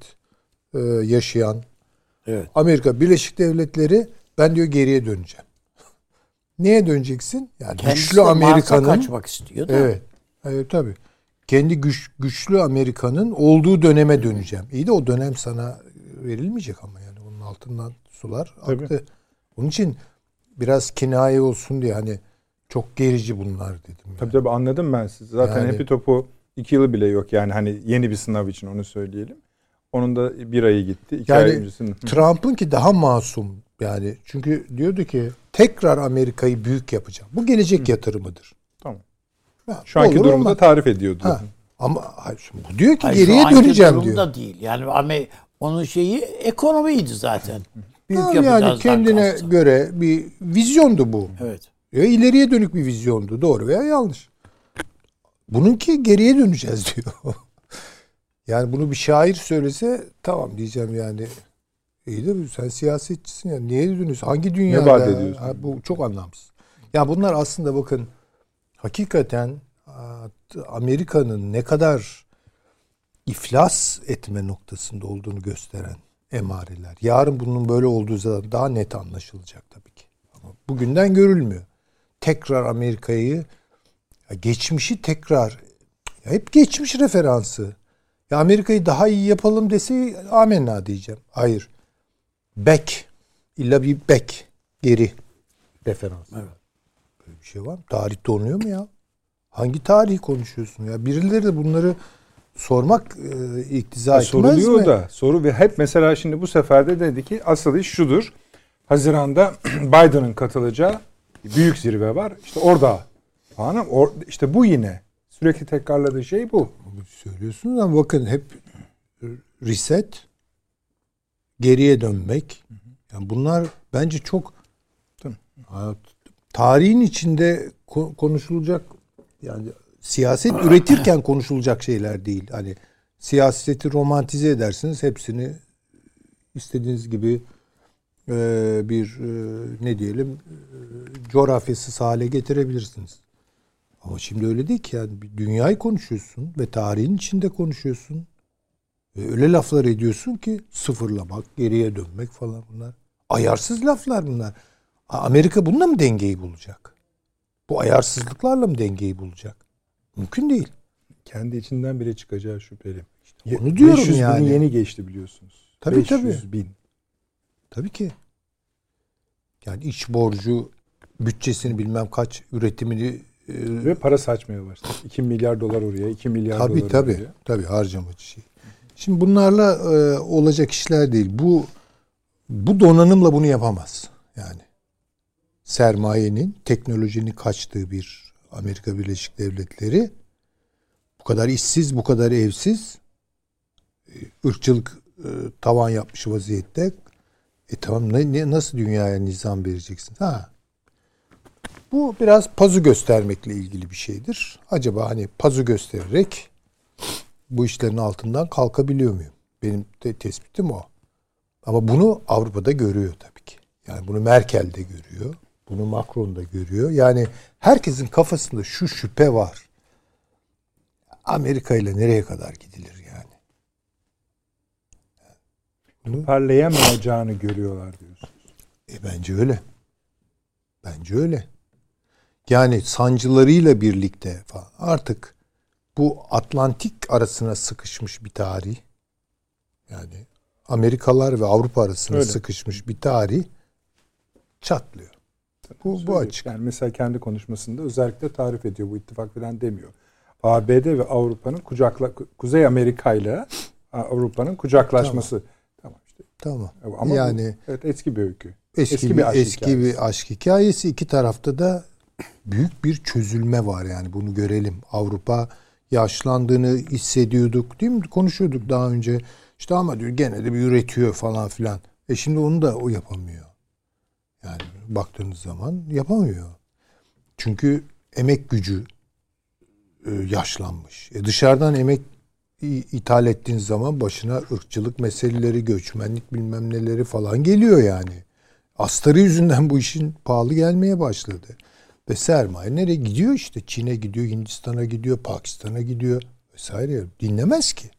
e, yaşayan evet. Amerika Birleşik Devletleri ben diyor geriye döneceğim. Neye döneceksin? Yani Kendisi güçlü Amerika'nın kaçmak istiyor da. Evet. Evet tabii. Kendi güç, güçlü Amerika'nın olduğu döneme döneceğim. İyi de o dönem sana verilmeyecek ama yani onun altından sular tabii. aktı. Onun için biraz kinaye olsun diye hani çok gerici bunlar dedim. Yani. Tabii tabii anladım ben sizi. Zaten yani, Happy Top'u iki yılı bile yok yani hani yeni bir sınav için onu söyleyelim. Onun da bir ayı gitti. İki yani ay öncesinin. Trump'ın ki daha masum yani. Çünkü diyordu ki tekrar Amerika'yı büyük yapacağım. Bu gelecek Hı. yatırımıdır. Tamam. Ha, Şu anki durumu da tarif ediyordu. Ha. Ama bu diyor ki hayır, geriye döneceğim diyor. da değil. Yani onun şeyi ekonomiydi zaten. Büyük ha, yani kendine göre bir vizyondu bu. Evet. Ya ileriye dönük bir vizyondu. Doğru veya yanlış. Bununki geriye döneceğiz diyor. yani bunu bir şair söylese tamam diyeceğim yani. İyi de sen siyasetçisin ya. Niye dönüyorsun? Hangi dünyada? Ne vaat ediyorsun? Ha, bu çok anlamsız. Ya bunlar aslında bakın hakikaten Amerika'nın ne kadar iflas etme noktasında olduğunu gösteren emareler. Yarın bunun böyle olduğu zaman daha net anlaşılacak tabii ki. Ama bugünden görülmüyor. Tekrar Amerika'yı geçmişi tekrar ya hep geçmiş referansı. Ya Amerika'yı daha iyi yapalım dese amenna diyeceğim. Hayır. Back. İlla bir back. Geri. Referans. Evet. Böyle bir şey var mı? Tarihte oluyor mu ya? Hangi tarihi konuşuyorsun ya? Birileri de bunları sormak e, iktiza etmez soruluyor mi? da soru ve hep mesela şimdi bu seferde dedi ki asıl iş şudur. Haziranda Biden'ın katılacağı büyük zirve var. İşte orada falan or, işte bu yine sürekli tekrarladığı şey bu. Söylüyorsunuz ama bakın hep reset geriye dönmek. Yani bunlar bence çok tarihin içinde konuşulacak yani siyaset üretirken konuşulacak şeyler değil. Hani siyaseti romantize edersiniz hepsini istediğiniz gibi bir e, ne diyelim e, coğrafyasız hale getirebilirsiniz. Ama şimdi öyle değil ki yani dünyayı konuşuyorsun ve tarihin içinde konuşuyorsun. Ve öyle laflar ediyorsun ki sıfırlamak, geriye dönmek falan bunlar. Ayarsız laflar bunlar. Amerika bununla mı dengeyi bulacak? Bu ayarsızlıklarla mı dengeyi bulacak? Mümkün değil. Kendi içinden bile çıkacağı şüpheli. İşte Onu diyorum 500 yani. bin yeni geçti biliyorsunuz. Tabii 500 tabii. bin. Tabii ki. Yani iç borcu bütçesini bilmem kaç üretimini e, ve para saçmaya başladı. 2 milyar dolar oraya, 2 milyar tabii, dolar tabii, oraya. Tabii tabii harcamacı şey. Şimdi bunlarla e, olacak işler değil. Bu bu donanımla bunu yapamaz. Yani sermayenin, teknolojinin kaçtığı bir Amerika Birleşik Devletleri bu kadar işsiz, bu kadar evsiz, e, ırkçılık e, tavan yapmış vaziyette. E tamam ne, ne nasıl dünyaya nizam vereceksin? Ha. Bu biraz pazu göstermekle ilgili bir şeydir. Acaba hani pazu göstererek bu işlerin altından kalkabiliyor muyum? Benim de tespitim o. Ama bunu Avrupa'da görüyor tabii ki. Yani bunu Merkel de görüyor. Bunu Macron da görüyor. Yani herkesin kafasında şu şüphe var. Amerika ile nereye kadar gidilir yani? Bunu... Parlayamayacağını görüyorlar diyorsunuz. E bence öyle. Bence öyle. Yani sancılarıyla birlikte falan artık bu Atlantik arasına sıkışmış bir tarih. Yani Amerikalar ve Avrupa arasında Öyle. sıkışmış bir tarih çatlıyor. Bu, bu açık. Yani mesela kendi konuşmasında özellikle tarif ediyor bu ittifak falan demiyor. ABD ve Avrupa'nın kucakla Kuzey Amerika ile Avrupa'nın kucaklaşması. Tamam. Tamam. Tamam. Ama yani bu, evet eski bir öykü. Eski, eski bir, aşk eski hikayesi. bir aşk hikayesi. İki tarafta da büyük bir çözülme var yani bunu görelim. Avrupa yaşlandığını hissediyorduk değil mi? Konuşuyorduk daha önce. İşte ama diyor gene de bir üretiyor falan filan. E şimdi onu da o yapamıyor. Yani baktığınız zaman yapamıyor. Çünkü emek gücü e, yaşlanmış. E dışarıdan emek ithal ettiğiniz zaman başına ırkçılık meseleleri, göçmenlik bilmem neleri falan geliyor yani. Astarı yüzünden bu işin pahalı gelmeye başladı. Ve sermaye nereye gidiyor işte? Çin'e gidiyor, Hindistan'a gidiyor, Pakistan'a gidiyor vesaire. Dinlemez ki.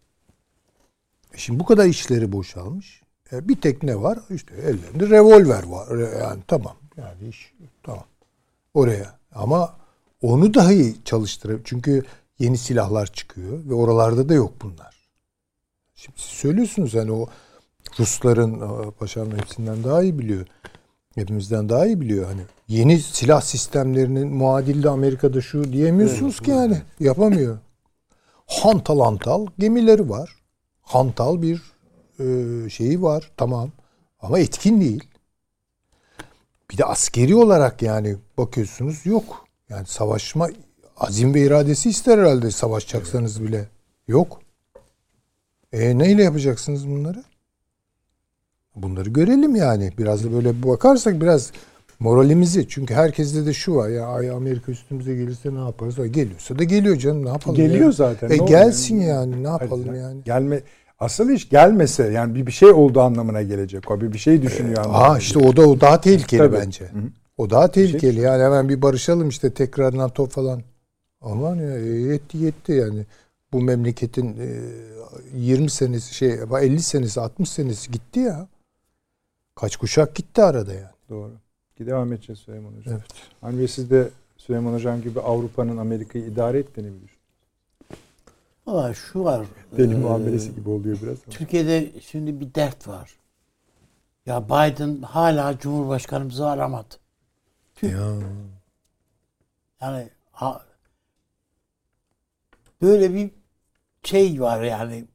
E şimdi bu kadar işleri boşalmış. E bir tek ne var? İşte ellerinde revolver var. Yani tamam. Yani iş tamam. Oraya. Ama onu dahi çalıştırıp çünkü yeni silahlar çıkıyor ve oralarda da yok bunlar. Şimdi siz söylüyorsunuz hani o Rusların paşam hepsinden daha iyi biliyor. Hepimizden daha iyi biliyor hani. Yeni silah sistemlerinin muadili de Amerika'da şu diyemiyorsunuz evet, ki yani. Yapamıyor. Hantal hantal gemileri var. Hantal bir e, şeyi var tamam. Ama etkin değil. Bir de askeri olarak yani bakıyorsunuz yok. Yani savaşma azim ve iradesi ister herhalde savaşacaksanız bile. Yok. E neyle yapacaksınız bunları? Bunları görelim yani. Biraz da böyle bakarsak biraz moralimizi. Çünkü herkeste de şu var ya ay Amerika üstümüze gelirse ne yaparız? Geliyorsa da geliyor canım ne yapalım? Geliyor ya? zaten. E gelsin yani. yani ne yapalım Hayır, yani? Gelme Asıl iş gelmese yani bir bir şey oldu anlamına gelecek o. Bir bir şey düşünüyor ee, anlamına. Aa işte o da o daha tehlikeli Tabii. bence. Hı-hı. O daha tehlikeli. Şey. Yani hemen bir barışalım işte tekrar NATO falan. Aman ya e, yetti yetti yani. Bu memleketin 20 e, senesi şey 50 senesi 60 senesi gitti ya. Kaç kuşak gitti arada yani. Doğru. Devam edeceğiz Süleyman Hocam. Evet. Hani siz de Süleyman Hocam gibi Avrupa'nın Amerika'yı idare ettiğini mi düşünüyorsunuz? Valla şu var. Deli e, muamelesi gibi oluyor biraz. Ama. Türkiye'de şimdi bir dert var. Ya Biden hala Cumhurbaşkanımızı aramadı. Ya. Yani ha, böyle bir şey var yani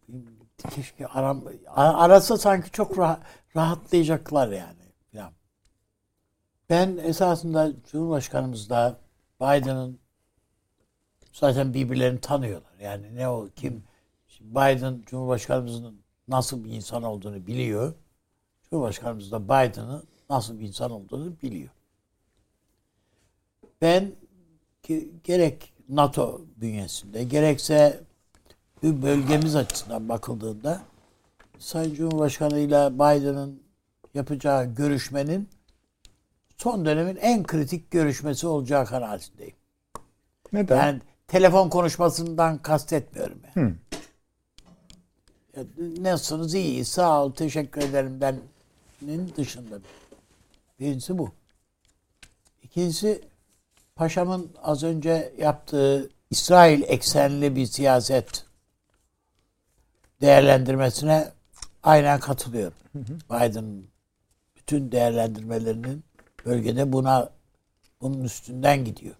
keşke aram, arasa sanki çok rahat, rahatlayacaklar yani. Falan. Ben esasında Cumhurbaşkanımızla Biden'ın zaten birbirlerini tanıyorlar. Yani ne o kim Biden Cumhurbaşkanımızın nasıl bir insan olduğunu biliyor. Cumhurbaşkanımız da Biden'ın nasıl bir insan olduğunu biliyor. Ben gerek NATO bünyesinde gerekse bir bölgemiz açısından bakıldığında Sayın Cumhurbaşkanı ile Biden'ın yapacağı görüşmenin son dönemin en kritik görüşmesi olacağı kanaatindeyim. Neden? Yani telefon konuşmasından kastetmiyorum yani. Hmm. Nasılsınız? İyi, sağ ol, teşekkür ederim benin dışında. Birincisi bu. İkincisi Paşam'ın az önce yaptığı İsrail eksenli bir siyaset değerlendirmesine aynen katılıyorum. Hı Biden'ın bütün değerlendirmelerinin bölgede buna bunun üstünden gidiyor.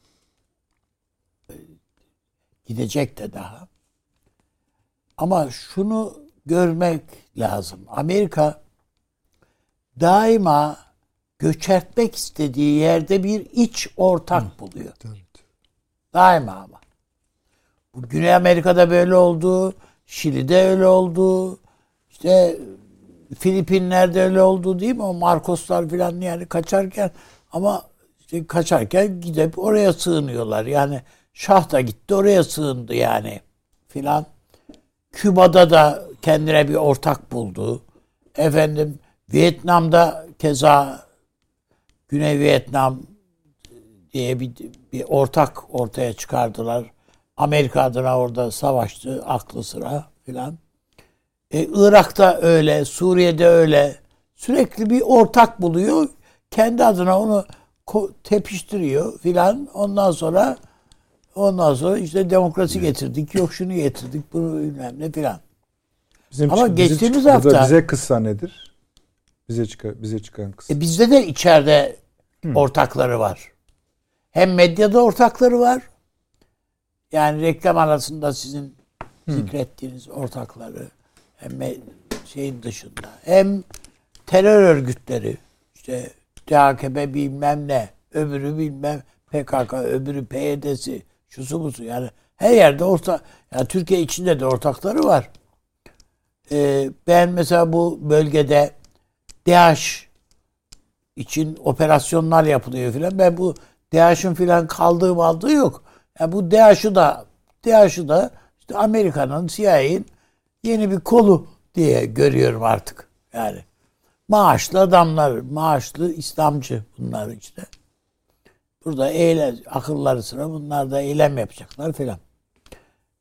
Gidecek de daha. Ama şunu görmek lazım. Amerika daima göçertmek istediği yerde bir iç ortak buluyor. Daima ama. Bu Güney Amerika'da böyle oldu. Şili'de öyle oldu. İşte Filipinler'de öyle oldu değil mi? O Marcoslar falan yani kaçarken ama işte kaçarken gidip oraya sığınıyorlar. Yani Şah da gitti oraya sığındı yani filan. Küba'da da kendine bir ortak buldu. Efendim Vietnam'da keza Güney Vietnam diye bir, bir ortak ortaya çıkardılar. Amerika adına orada savaştı aklı sıra filan. E, Irak'ta öyle, Suriye'de öyle. Sürekli bir ortak buluyor. Kendi adına onu tepiştiriyor filan. Ondan sonra ondan sonra işte demokrasi getirdik. Yok şunu getirdik. Bunu bilmem ne filan. Bizim Ama geçtiğimiz hafta bize kıssa nedir? Bize çıkan bize çıkan kıssa. E bizde de içeride Hı. ortakları var. Hem medyada ortakları var. Yani reklam arasında sizin Hı. zikrettiğiniz ortakları hem şeyin dışında hem terör örgütleri işte THKP bilmem ne öbürü bilmem PKK öbürü PYD'si şusu busu yani her yerde orta yani Türkiye içinde de ortakları var. Ee, ben mesela bu bölgede DH için operasyonlar yapılıyor filan. Ben bu DH'ın filan kaldığı aldığı yok. Yani bu DH'ı da DH'ı da işte Amerika'nın CIA'in yeni bir kolu diye görüyorum artık. Yani maaşlı adamlar, maaşlı İslamcı bunlar işte. Burada eylem, akılları sıra bunlar da eylem yapacaklar filan.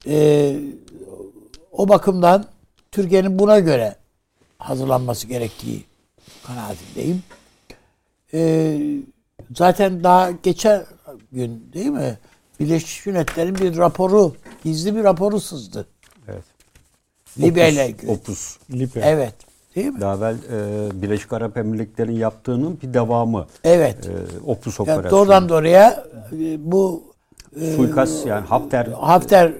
Ee, o bakımdan Türkiye'nin buna göre hazırlanması gerektiği kanaatindeyim. Ee, zaten daha geçen gün değil mi? Birleşmiş Milletler'in bir raporu, gizli bir raporu sızdı. Evet. Libya ile ilgili. Opus. Libya. Evet. Değil mi? Daha evvel e, Birleşik Arap Emirlikleri'nin yaptığının bir devamı. Evet. E, Opus operasyonu. Yani doğrudan doğruya e, bu e, suikast yani Hafter Hafter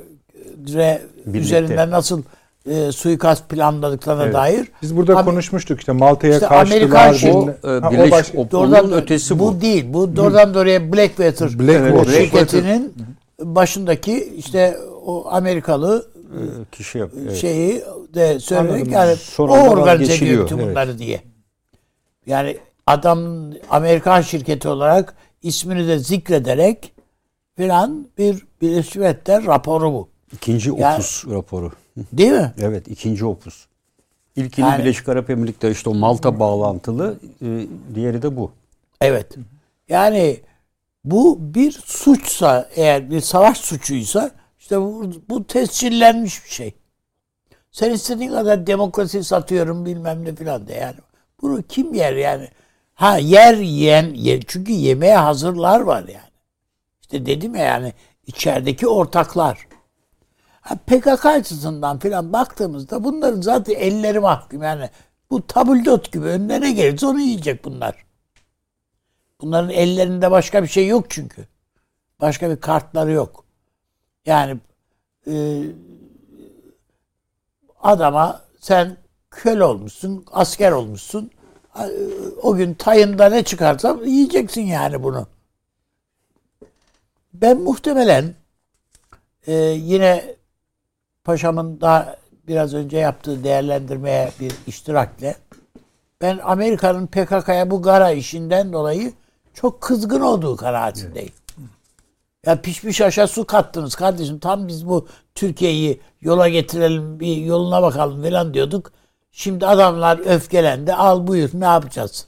üzerinden nasıl e, suikast planladıklarına evet. dair. Biz burada Am- konuşmuştuk işte Malta'ya işte Amerikan şey, o, e, Birleşik o, doğrudan, ötesi bu. Bu değil. Bu doğrudan doğruya Blackwater Black şirketinin başındaki işte o Amerikalı e, kişi yap, evet. şeyi de söyleyerek yani Sonra o organize ediyor bütün bunları evet. diye. Yani adam Amerikan şirketi olarak ismini de zikrederek filan bir Birleşmiş Milletler raporu bu. İkinci yani, opus raporu. Değil mi? Evet ikinci opus. İlkini yani, Birleşik Arap Emirlikleri işte o Malta bağlantılı e, diğeri de bu. Evet. Yani bu bir suçsa eğer bir savaş suçuysa işte bu, bu tescillenmiş bir şey. Sen istediğin kadar demokrasi satıyorum bilmem ne filan de yani. Bunu kim yer yani? Ha yer yiyen yer. Çünkü yemeğe hazırlar var yani. İşte dedim ya yani içerideki ortaklar. Ha, PKK açısından filan baktığımızda bunların zaten elleri mahkum. Yani bu tabldot gibi önüne ne gelirse onu yiyecek bunlar. Bunların ellerinde başka bir şey yok çünkü. Başka bir kartları yok. Yani e, adama sen köl olmuşsun, asker olmuşsun. O gün tayında ne çıkarsa yiyeceksin yani bunu. Ben muhtemelen e, yine Paşam'ın da biraz önce yaptığı değerlendirmeye bir iştirakle ben Amerika'nın PKK'ya bu gara işinden dolayı çok kızgın olduğu kanaatindeyim. Ya pişmiş aşağı su kattınız kardeşim. Tam biz bu Türkiye'yi yola getirelim, bir yoluna bakalım falan diyorduk. Şimdi adamlar öfkelendi. Al buyur ne yapacağız?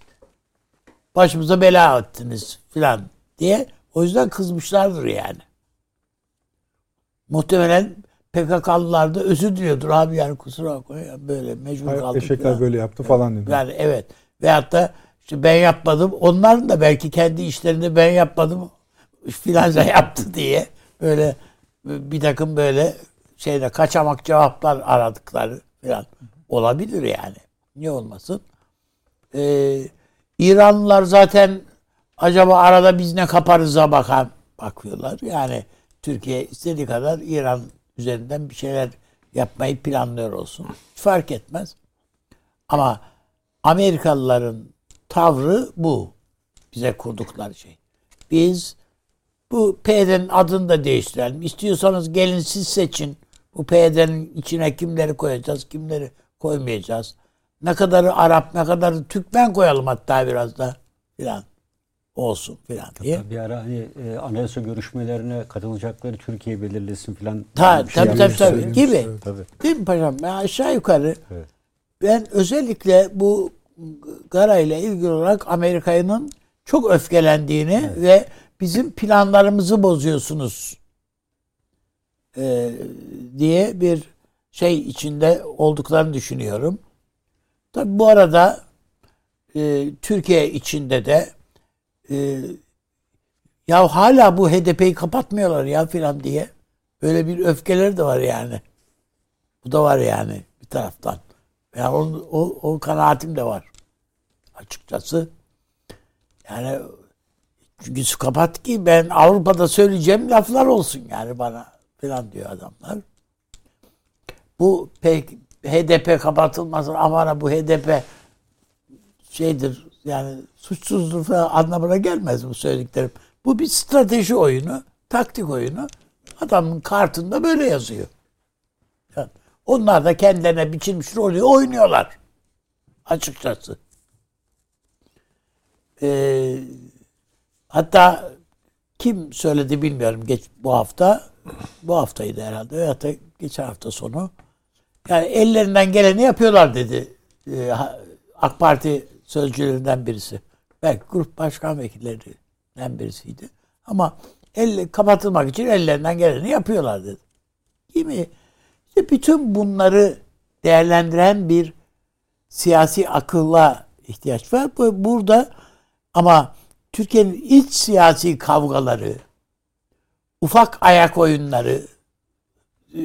Başımıza bela ettiniz filan diye. O yüzden kızmışlardır yani. Muhtemelen PKK'lılar da özür diliyordur abi yani kusura bakma ya böyle mecbur Hayır, kaldık. Eşekler falan. böyle yaptı falan dedi. Yani evet. Veyahut da işte ben yapmadım. Onların da belki kendi işlerini ben yapmadım filanca yaptı diye böyle bir takım böyle şeyde kaçamak cevaplar aradıkları falan olabilir yani. Niye olmasın? Ee, İranlılar zaten acaba arada biz ne kaparız'a bakan bakıyorlar. Yani Türkiye istediği kadar İran üzerinden bir şeyler yapmayı planlıyor olsun. Fark etmez. Ama Amerikalıların tavrı bu. Bize kurdukları şey. Biz bu PYD'nin adını da değiştirelim. İstiyorsanız gelin siz seçin. Bu PYD'nin içine kimleri koyacağız, kimleri koymayacağız. Ne kadarı Arap, ne kadarı Türkmen koyalım hatta biraz da filan olsun filan diye. Bir ara hani e, anayasa görüşmelerine katılacakları Türkiye belirlesin filan. Ta, şey tabii tabii tabii gibi. Tabii. Değil mi paşam? Ben aşağı yukarı evet. ben özellikle bu Gara ile ilgili olarak Amerika'nın çok öfkelendiğini evet. ve bizim planlarımızı bozuyorsunuz e, diye bir şey içinde olduklarını düşünüyorum. Tabi bu arada e, Türkiye içinde de e, ya hala bu HDP'yi kapatmıyorlar ya filan diye böyle bir öfkeleri de var yani. Bu da var yani bir taraftan. Yani o, o, o kanaatim de var açıkçası. Yani çünkü kapat ki ben Avrupa'da söyleyeceğim laflar olsun yani bana falan diyor adamlar. Bu pek HDP kapatılmasın amana bu HDP şeydir yani suçsuzdur falan anlamına gelmez bu söylediklerim. Bu bir strateji oyunu, taktik oyunu. Adamın kartında böyle yazıyor. Yani onlar da kendilerine biçilmiş rolü oynuyorlar. Açıkçası. Ee, hatta kim söyledi bilmiyorum geç bu hafta. Bu haftaydı herhalde. Ya da geçen hafta sonu. Yani ellerinden geleni yapıyorlar dedi. Ee, AK Parti sözcülerinden birisi. Belki grup başkan vekillerinden birisiydi. Ama elle kapatılmak için ellerinden geleni yapıyorlar dedi. Değil mi? İşte bütün bunları değerlendiren bir siyasi akılla ihtiyaç var. Burada ama Türkiye'nin iç siyasi kavgaları, ufak ayak oyunları,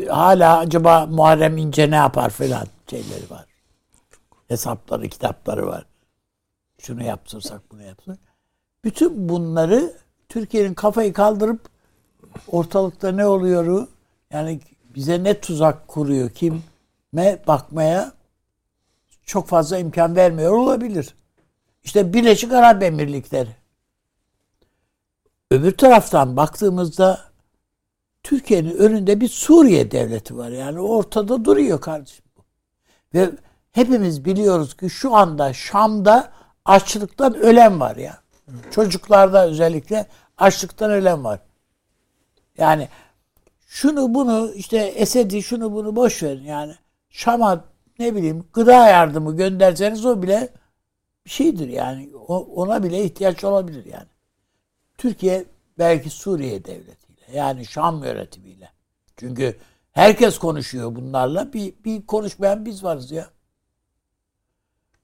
hala acaba Muharrem İnce ne yapar falan şeyleri var. Hesapları, kitapları var. Şunu yaptırsak, bunu yaptırsak. Bütün bunları Türkiye'nin kafayı kaldırıp ortalıkta ne oluyor? Yani bize ne tuzak kuruyor kime bakmaya çok fazla imkan vermiyor olabilir. İşte Birleşik Arap Emirlikleri. Öbür taraftan baktığımızda Türkiye'nin önünde bir Suriye devleti var. Yani ortada duruyor kardeşim. Ve hepimiz biliyoruz ki şu anda Şam'da açlıktan ölen var ya. Çocuklarda özellikle açlıktan ölen var. Yani şunu bunu işte Esed'i şunu bunu boş verin yani. Şam'a ne bileyim gıda yardımı gönderseniz o bile bir şeydir yani. Ona bile ihtiyaç olabilir yani. Türkiye belki Suriye devletiyle yani Şam yönetimiyle. Çünkü herkes konuşuyor bunlarla. Bir, bir konuşmayan biz varız ya.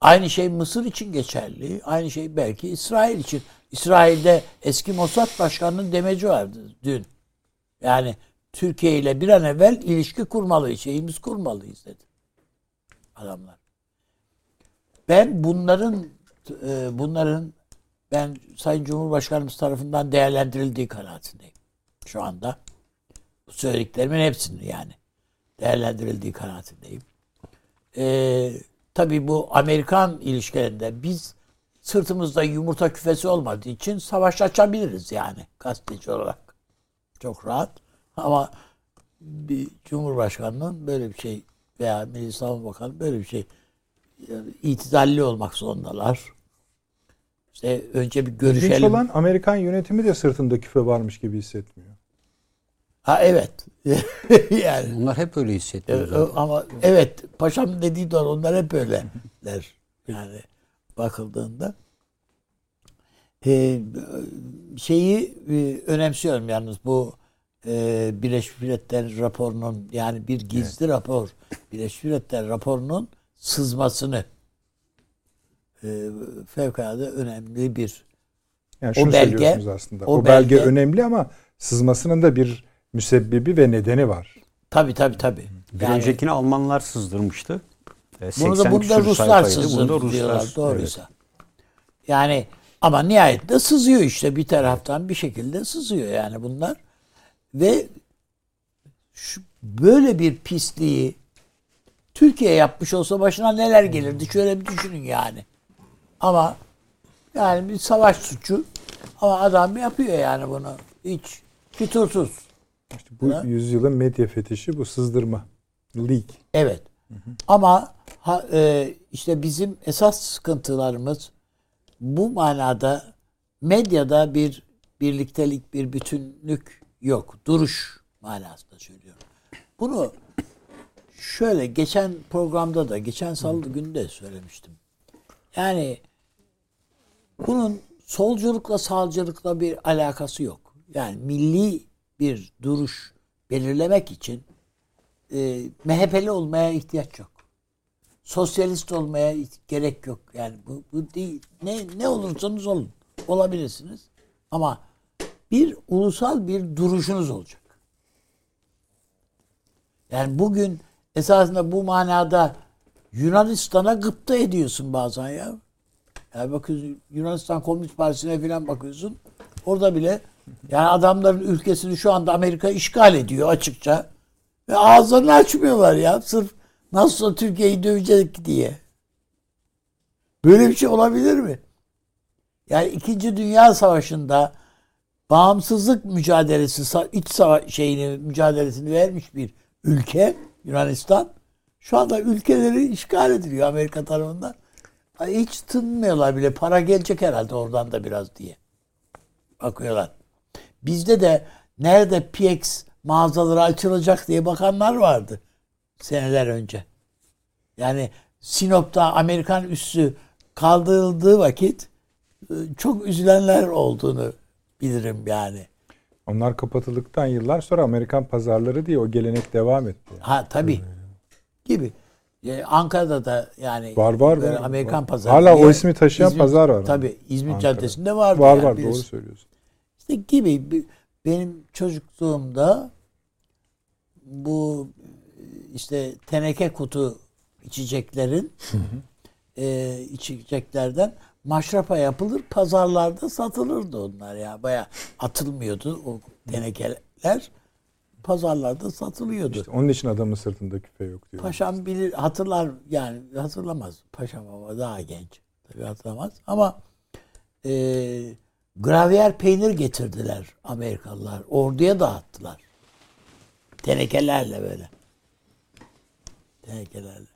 Aynı şey Mısır için geçerli. Aynı şey belki İsrail için. İsrail'de eski Mossad Başkanı'nın demeci vardı dün. Yani Türkiye ile bir an evvel ilişki kurmalıyız, şeyimiz kurmalıyız dedi. Adamlar. Ben bunların e, bunların ben Sayın Cumhurbaşkanımız tarafından değerlendirildiği kanaatindeyim. Şu anda. Söylediklerimin hepsini yani değerlendirildiği kanaatindeyim. Ee, tabii bu Amerikan ilişkilerinde biz sırtımızda yumurta küfesi olmadığı için savaş açabiliriz yani gazeteci olarak. Çok rahat. Ama bir Cumhurbaşkanının böyle bir şey veya Milli Savunma Bakanı böyle bir şey yani itidalli olmak zorundalar. İşte önce bir görüşelim. İlginç olan Amerikan yönetimi de sırtında küfe varmış gibi hissetmiyor. Ha evet. yani. Bunlar hep öyle hissediyor. E, ama evet paşam dediği doğru onlar hep öyleler. Yani bakıldığında. Ee, şeyi e, önemsiyorum yalnız bu e, Birleşmiş Milletler raporunun yani bir gizli evet. rapor Birleşmiş Milletler raporunun sızmasını e, fevkalade önemli bir yani şunu o belge aslında. O, o belge, belge önemli ama sızmasının da bir müsebbibi ve nedeni var. Tabi tabi tabi. Bir yani, öncekini Almanlar sızdırmıştı. E, bunu da burada Ruslar sızdırdı diyorlar doğruysa. Evet. Yani Ama nihayetinde sızıyor işte bir taraftan bir şekilde sızıyor yani bunlar. Ve şu, böyle bir pisliği Türkiye yapmış olsa başına neler gelirdi şöyle bir düşünün yani. Ama yani bir savaş suçu ama adam yapıyor yani bunu. Hiç fütursuz. İşte bu ha? yüzyılın medya fetişi bu sızdırma. Leak. Evet. Hı hı. Ama ha, e, işte bizim esas sıkıntılarımız bu manada medyada bir birliktelik, bir bütünlük yok. Duruş manasında söylüyorum. Bunu şöyle geçen programda da geçen salı günü de söylemiştim. Yani bunun solculukla sağcılıkla bir alakası yok. Yani milli bir duruş belirlemek için e, MHP'li olmaya ihtiyaç yok. Sosyalist olmaya gerek yok. Yani bu, bu değil. Ne, ne olursanız olun. Olabilirsiniz. Ama bir ulusal bir duruşunuz olacak. Yani bugün esasında bu manada Yunanistan'a gıpta ediyorsun bazen ya. Yani bakıyorsun Yunanistan Komünist Partisi'ne falan bakıyorsun. Orada bile yani adamların ülkesini şu anda Amerika işgal ediyor açıkça. Ve ağızlarını açmıyorlar ya. Sırf nasılsa Türkiye'yi dövecek diye. Böyle bir şey olabilir mi? Yani İkinci Dünya Savaşı'nda bağımsızlık mücadelesi, iç savaş şeyini, mücadelesini vermiş bir ülke Yunanistan. Şu anda ülkeleri işgal ediliyor Amerika tarafından. Hiç tınmıyorlar bile. Para gelecek herhalde oradan da biraz diye. Bakıyorlar. Bizde de nerede PX mağazaları açılacak diye bakanlar vardı seneler önce. Yani Sinop'ta Amerikan üssü kaldırıldığı vakit e, çok üzülenler olduğunu bilirim yani. Onlar kapatıldıktan yıllar sonra Amerikan pazarları diye o gelenek devam etti. Ha tabii. Gibi. Ee, Ankara'da da yani var var, var Amerikan var. pazarı. Hala o ismi taşıyan İzmit, pazar var. Tabii İzmit Ankara. Caddesi'nde vardı. Var yani, var doğru söylüyorsun. İşte gibi benim çocukluğumda bu işte teneke kutu içeceklerin e, içeceklerden maşrapa yapılır pazarlarda satılırdı onlar ya baya atılmıyordu o tenekeler pazarlarda satılıyordu. İşte onun için adamın sırtında küpe yok diyor. Paşam bilir hatırlar yani hatırlamaz paşam ama daha genç tabii hatırlamaz ama e, gravyer peynir getirdiler Amerikalılar. Orduya dağıttılar. Tenekelerle böyle. Tenekelerle.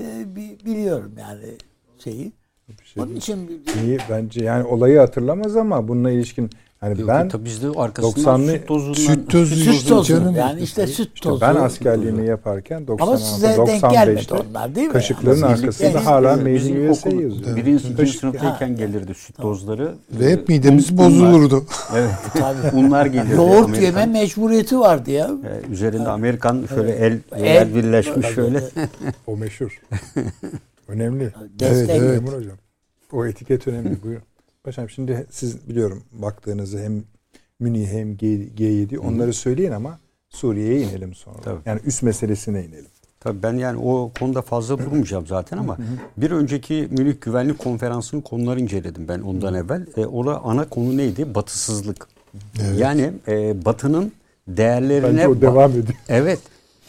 E, biliyorum yani şeyi. Bir şey Onun için iyi bence yani olayı hatırlamaz ama bununla ilişkin yani Yok, ben tabii bizde arkasından 90'lı süt tozundan süt tozu, süt tozu canım. yani işte süt tozu. İşte ben askerliğimi yaparken 96 95'te onlar değil mi? Kaşıkların yani? arkasında yani, hala Made USA yazıyor. Birinci, ikinci sınıftayken gelirdi süt tozları. Ve hep midemiz bozulurdu. evet. Tabii. Unlar gelirdi. Yoğurt yeme mecburiyeti vardı ya. Ee, üzerinde Amerikan şöyle el, el birleşmiş şöyle. o meşhur. Önemli. Destek. Evet, evet. hocam. O etiket önemli. Buyurun. Paşam şimdi siz biliyorum baktığınızı hem Münih hem G, G7 onları söyleyin ama Suriye'ye inelim sonra. Tabii. Yani üst meselesine inelim. Tabii ben yani o konuda fazla durmayacağım zaten ama bir önceki Münih Güvenlik Konferansı'nın konuları inceledim ben ondan evvel. E, orada ana konu neydi? Batısızlık. Evet. Yani e, Batı'nın değerlerine... Bence o devam ediyor. Evet.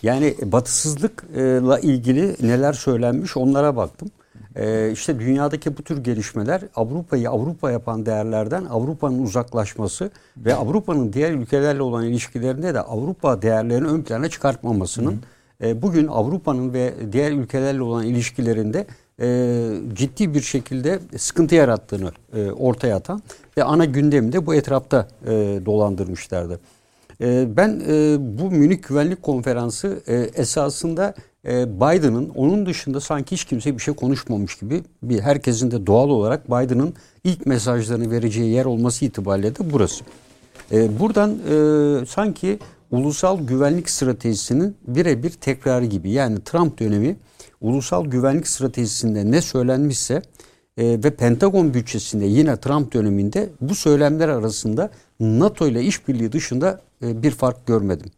Yani batısızlıkla ilgili neler söylenmiş onlara baktım. Ee, işte dünyadaki bu tür gelişmeler Avrupa'yı Avrupa yapan değerlerden Avrupa'nın uzaklaşması ve Avrupa'nın diğer ülkelerle olan ilişkilerinde de Avrupa değerlerini ön plana çıkartmamasının e, bugün Avrupa'nın ve diğer ülkelerle olan ilişkilerinde e, ciddi bir şekilde sıkıntı yarattığını e, ortaya atan ve ana gündemde bu etrafta e, dolandırmışlardı. E, ben e, bu Münih Güvenlik Konferansı e, esasında e, Biden'ın onun dışında sanki hiç kimse bir şey konuşmamış gibi bir herkesin de doğal olarak Biden'ın ilk mesajlarını vereceği yer olması itibariyle de burası. E, buradan e, sanki ulusal güvenlik stratejisinin birebir tekrarı gibi yani Trump dönemi ulusal güvenlik stratejisinde ne söylenmişse e, ve Pentagon bütçesinde yine Trump döneminde bu söylemler arasında NATO ile işbirliği dışında e, bir fark görmedim.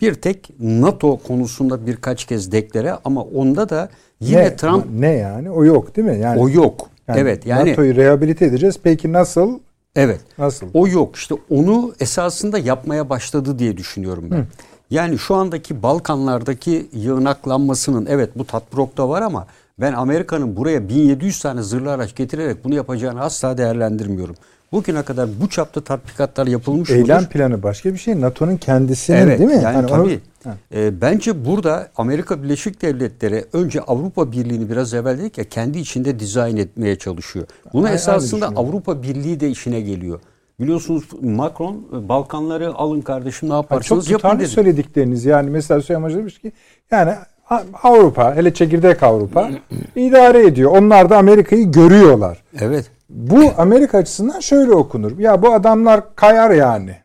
Bir tek NATO konusunda birkaç kez deklare ama onda da yine ne, Trump ne yani o yok değil mi? Yani o yok. Yani evet yani NATO'yu rehabilite edeceğiz. Peki nasıl? Evet. Nasıl? O yok. İşte onu esasında yapmaya başladı diye düşünüyorum ben. Hı. Yani şu andaki Balkanlardaki yığınaklanmasının evet bu Tatbrok'ta var ama ben Amerika'nın buraya 1700 tane zırhlı araç getirerek bunu yapacağını asla değerlendirmiyorum. Bugüne kadar bu çapta tatbikatlar yapılmış Eylem mudur? planı başka bir şey. NATO'nun kendisinin evet, değil mi? Yani, yani tabii. Onu... E, bence burada Amerika Birleşik Devletleri önce Avrupa Birliği'ni biraz evvel dedik ya kendi içinde dizayn etmeye çalışıyor. Bunu Ay, esasında Avrupa Birliği de işine geliyor. Biliyorsunuz Macron Balkanları alın kardeşim ne yaparsanız yani çok yapın dedi. söyledikleriniz yani mesela Süleyman demiş ki yani Avrupa hele çekirdek Avrupa idare ediyor. Onlar da Amerika'yı görüyorlar. Evet. Bu Amerika açısından şöyle okunur. Ya bu adamlar kayar yani.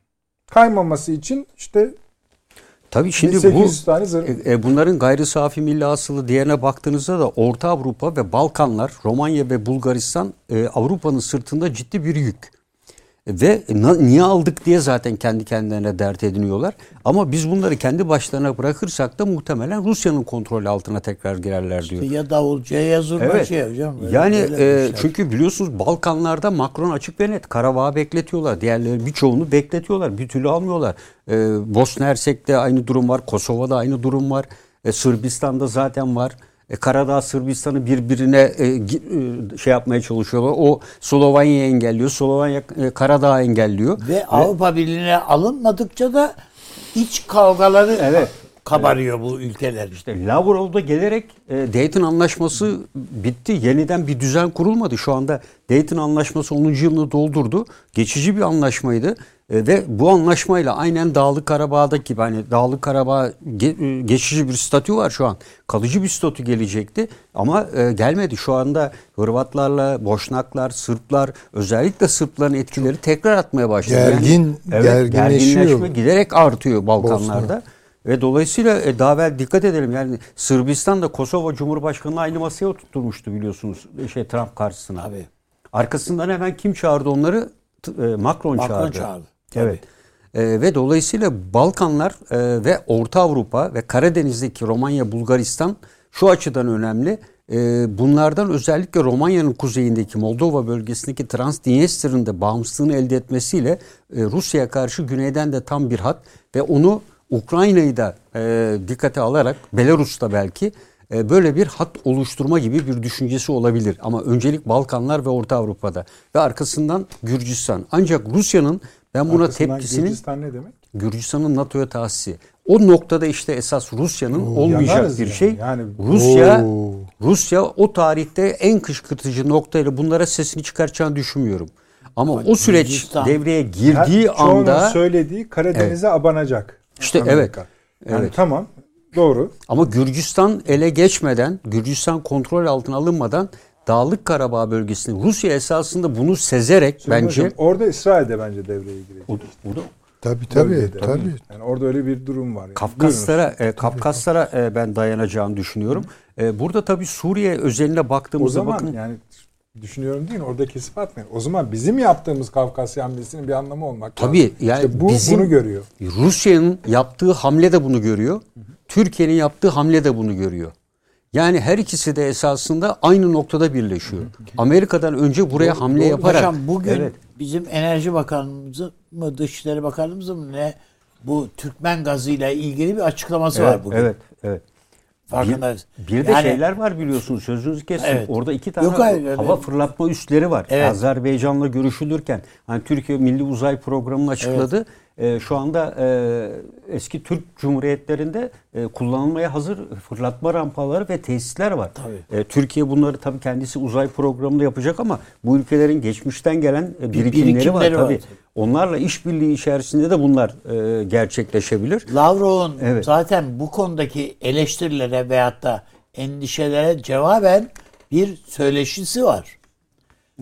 Kaymaması için işte Tabii şimdi bu e, e, bunların gayri safi milli hasılı diğerine baktığınızda da Orta Avrupa ve Balkanlar, Romanya ve Bulgaristan e, Avrupa'nın sırtında ciddi bir yük. Ve niye aldık diye zaten kendi kendilerine dert ediniyorlar. Ama biz bunları kendi başlarına bırakırsak da muhtemelen Rusya'nın kontrolü altına tekrar girerler diyor. İşte ya davulcuya ya zurna şey hocam. Yani e, çünkü biliyorsunuz Balkanlarda Macron açık ve net Karabağ'ı bekletiyorlar. Diğerleri birçoğunu bekletiyorlar. Bir türlü almıyorlar. E, Bosna Hersek'te aynı durum var. Kosova'da aynı durum var. E, Sırbistan'da zaten var. E, Karadağ Sırbistan'ı birbirine e, e, şey yapmaya çalışıyorlar. O Slovanya'yı engelliyor. Slovanya e, Karadağ'ı engelliyor. Ve, Ve Avrupa Birliği'ne alınmadıkça da iç kavgaları evet. Kabarıyor bu ülkeler. İşte Lavrov'da gelerek e, Dayton Anlaşması bitti. Yeniden bir düzen kurulmadı. Şu anda Dayton Anlaşması 10. yılını doldurdu. Geçici bir anlaşmaydı. E, ve bu anlaşmayla aynen Dağlık Karabağ'daki gibi hani Dağlık Karabağ ge, e, geçici bir statü var şu an. Kalıcı bir statü gelecekti ama e, gelmedi. Şu anda Hırvatlarla, Boşnaklar, Sırplar özellikle Sırpların etkileri tekrar atmaya başladı. Gergin, yani, evet, gerginleşme giderek artıyor Balkanlarda. Bosna. Ve dolayısıyla e, daha evvel dikkat edelim yani Sırbistan da Kosova Cumhurbaşkanı'nı aynı masaya oturtmuştu biliyorsunuz şey Trump karşısına. Abi. Arkasından hemen kim çağırdı onları? E, Macron, Macron çağırdı. çağırdı. Evet. E, ve dolayısıyla Balkanlar e, ve Orta Avrupa ve Karadeniz'deki Romanya, Bulgaristan şu açıdan önemli. E, bunlardan özellikle Romanya'nın kuzeyindeki Moldova bölgesindeki Transdniester'ın da bağımsızlığını elde etmesiyle e, Rusya'ya karşı güneyden de tam bir hat ve onu Ukrayna'yı da e, dikkate alarak Belarus'ta belki e, böyle bir hat oluşturma gibi bir düşüncesi olabilir. Ama öncelik Balkanlar ve Orta Avrupa'da ve arkasından Gürcistan. Ancak Rusya'nın ben buna Arkasından tepkisinin Gürcistan ne demek? Gürcistan'ın NATO'ya tahsisi. O noktada işte esas Rusya'nın Oo, olmayacak bir yani. şey. Yani Rusya Oo. Rusya o tarihte en kışkırtıcı noktayla bunlara sesini çıkartacağını düşünmüyorum. Ama Bak, o süreç Gürcistan. devreye girdiği Her, anda söylediği Karadeniz'e evet. abanacak. İşte Amerika. evet. Yani evet. tamam. Doğru. Ama Gürcistan ele geçmeden, Gürcistan kontrol altına alınmadan Dağlık Karabağ bölgesinde Rusya esasında bunu sezerek Şimdi bence hocam, orada İsrail de bence devreye girecek. O, o da Tabii tabii Bölgede. tabii. Yani orada öyle bir durum var. Yani. Kafkaslara e, Kafkaslara e, ben dayanacağını düşünüyorum. E, burada tabii Suriye özeline baktığımızda o zaman, bakın yani düşünüyorum değil mi? Orada kesip atmayın. O zaman bizim yaptığımız Kafkasya hamlesinin bir anlamı olmak Tabii lazım. yani işte bu bizim, bunu görüyor. Rusya'nın yaptığı hamle de bunu görüyor. Türkiye'nin yaptığı hamle de bunu görüyor. Yani her ikisi de esasında aynı noktada birleşiyor. Amerika'dan önce buraya hamle doğru, yaparak. Hocam bugün evet. bizim Enerji Bakanımız mı Dışişleri Bakanımız mı ne bu Türkmen gazıyla ilgili bir açıklaması evet, var bugün. Evet, evet. Farkındayız. Bir, bir de yani, şeyler var biliyorsunuz sözünüzü kestim. Evet. Orada iki tane Yok, hayır, hava evet. fırlatma üsleri var. Evet. Azerbaycan'la görüşülürken hani Türkiye Milli Uzay Programı'nı açıkladı. Evet e, şu anda e, eski Türk Cumhuriyetlerinde e, kullanılmaya hazır fırlatma rampaları ve tesisler var. Tabii. E, Türkiye bunları tabii kendisi uzay programında yapacak ama bu ülkelerin geçmişten gelen e, birikimleri, birikimleri var. Tabii. Onlarla işbirliği içerisinde de bunlar e, gerçekleşebilir. Lavrov'un evet. zaten bu konudaki eleştirilere veyahut da endişelere cevaben bir söyleşisi var.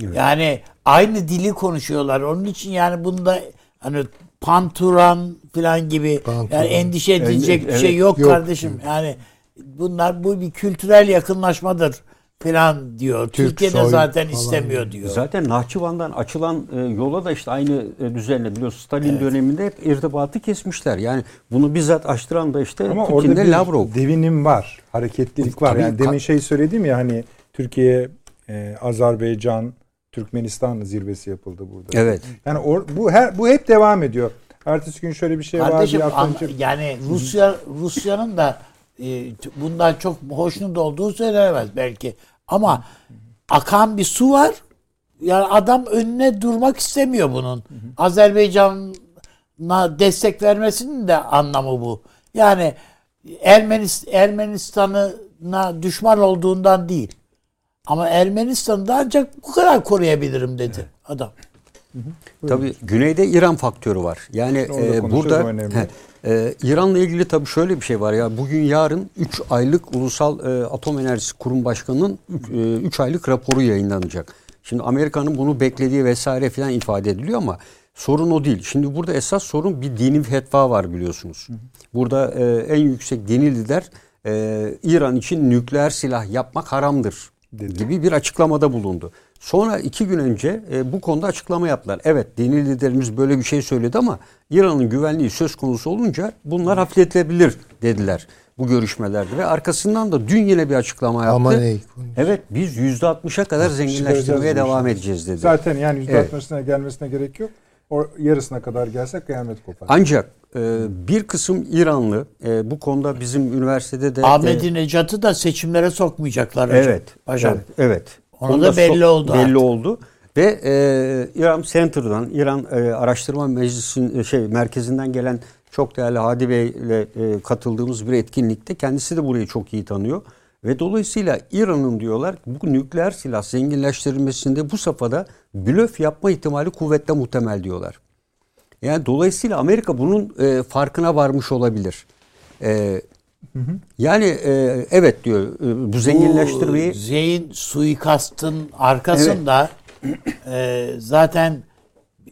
Evet. Yani aynı dili konuşuyorlar. Onun için yani bunda hani panturan falan gibi Panturan. yani endişe edilecek evet, bir şey yok, yok kardeşim. Yani bunlar bu bir kültürel yakınlaşmadır falan diyor. Türk Türkiye'de zaten falan. istemiyor diyor. Zaten Nahçıvan'dan açılan e, yola da işte aynı e, düzenle biliyorsun Stalin evet. döneminde hep irtibatı kesmişler. Yani bunu bizzat açtıran da işte Ama Putin'le orada bir Lavrov. devinim var. Hareketlilik var. Tabii, yani demin şey söyledim ya hani Türkiye e, Azerbaycan, Türkmenistan zirvesi yapıldı burada. Evet. Yani or, bu her bu hep devam ediyor. Ertesi gün şöyle bir şey Kardeşim, var. an, yani Rusya Rusya'nın da bundan çok hoşnut olduğu söylenemez belki. Ama akan bir su var. Yani adam önüne durmak istemiyor bunun. Azerbaycan'a destek vermesinin de anlamı bu. Yani Ermenist Ermenistan'a düşman olduğundan değil. Ama Ermenistan'ı da ancak bu kadar koruyabilirim dedi adam. Tabii güneyde İran faktörü var. Yani e, burada he, e, İran'la ilgili tabii şöyle bir şey var ya bugün yarın 3 aylık Ulusal e, Atom Enerjisi Kurum Başkanı'nın 3 e, aylık raporu yayınlanacak. Şimdi Amerika'nın bunu beklediği vesaire filan ifade ediliyor ama sorun o değil. Şimdi burada esas sorun bir dini fetva var biliyorsunuz. Burada e, en yüksek dini lider e, İran için nükleer silah yapmak haramdır Dedi. gibi bir açıklamada bulundu. Sonra iki gün önce e, bu konuda açıklama yaptılar. Evet dini liderimiz böyle bir şey söyledi ama İran'ın güvenliği söz konusu olunca bunlar hafifletilebilir dediler bu görüşmelerde ve arkasından da dün yine bir açıklama yaptı. Ama ne? Evet biz yüzde 60'a kadar zenginleştirmeye devam edeceğiz dedi. Zaten yani yüzde 60'ına evet. gelmesine gerek yok. O yarısına kadar gelse kıyamet kopar. Ancak e, bir kısım İranlı e, bu konuda bizim üniversitede de Ahmedinejad'ı e, da seçimlere sokmayacaklar hocam. Evet. Hocam. Evet. evet. Onu da belli oldu. Belli artık. oldu. Ve e, İran Center'dan, İran e, Araştırma Meclisi'nin e, şey merkezinden gelen çok değerli Hadi Bey ile e, katıldığımız bir etkinlikte kendisi de burayı çok iyi tanıyor. Ve dolayısıyla İran'ın diyorlar bu nükleer silah zenginleştirilmesinde bu safhada blöf yapma ihtimali kuvvetle muhtemel diyorlar. Yani dolayısıyla Amerika bunun e, farkına varmış olabilir. E, Hı hı. Yani e, evet diyor e, bu zenginleştirmeyi. Bu Zeyn suikastın arkasında evet. e, zaten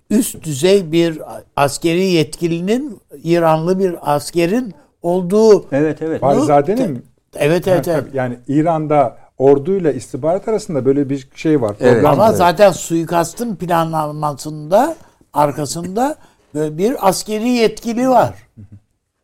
üst düzey bir askeri yetkilinin İranlı bir askerin olduğu. Evet evet. Farizade'nin Evet evet evet. Yani İran'da orduyla istihbarat arasında böyle bir şey var. Evet. Ama zaten suikastın planlanmasında arkasında böyle bir askeri yetkili var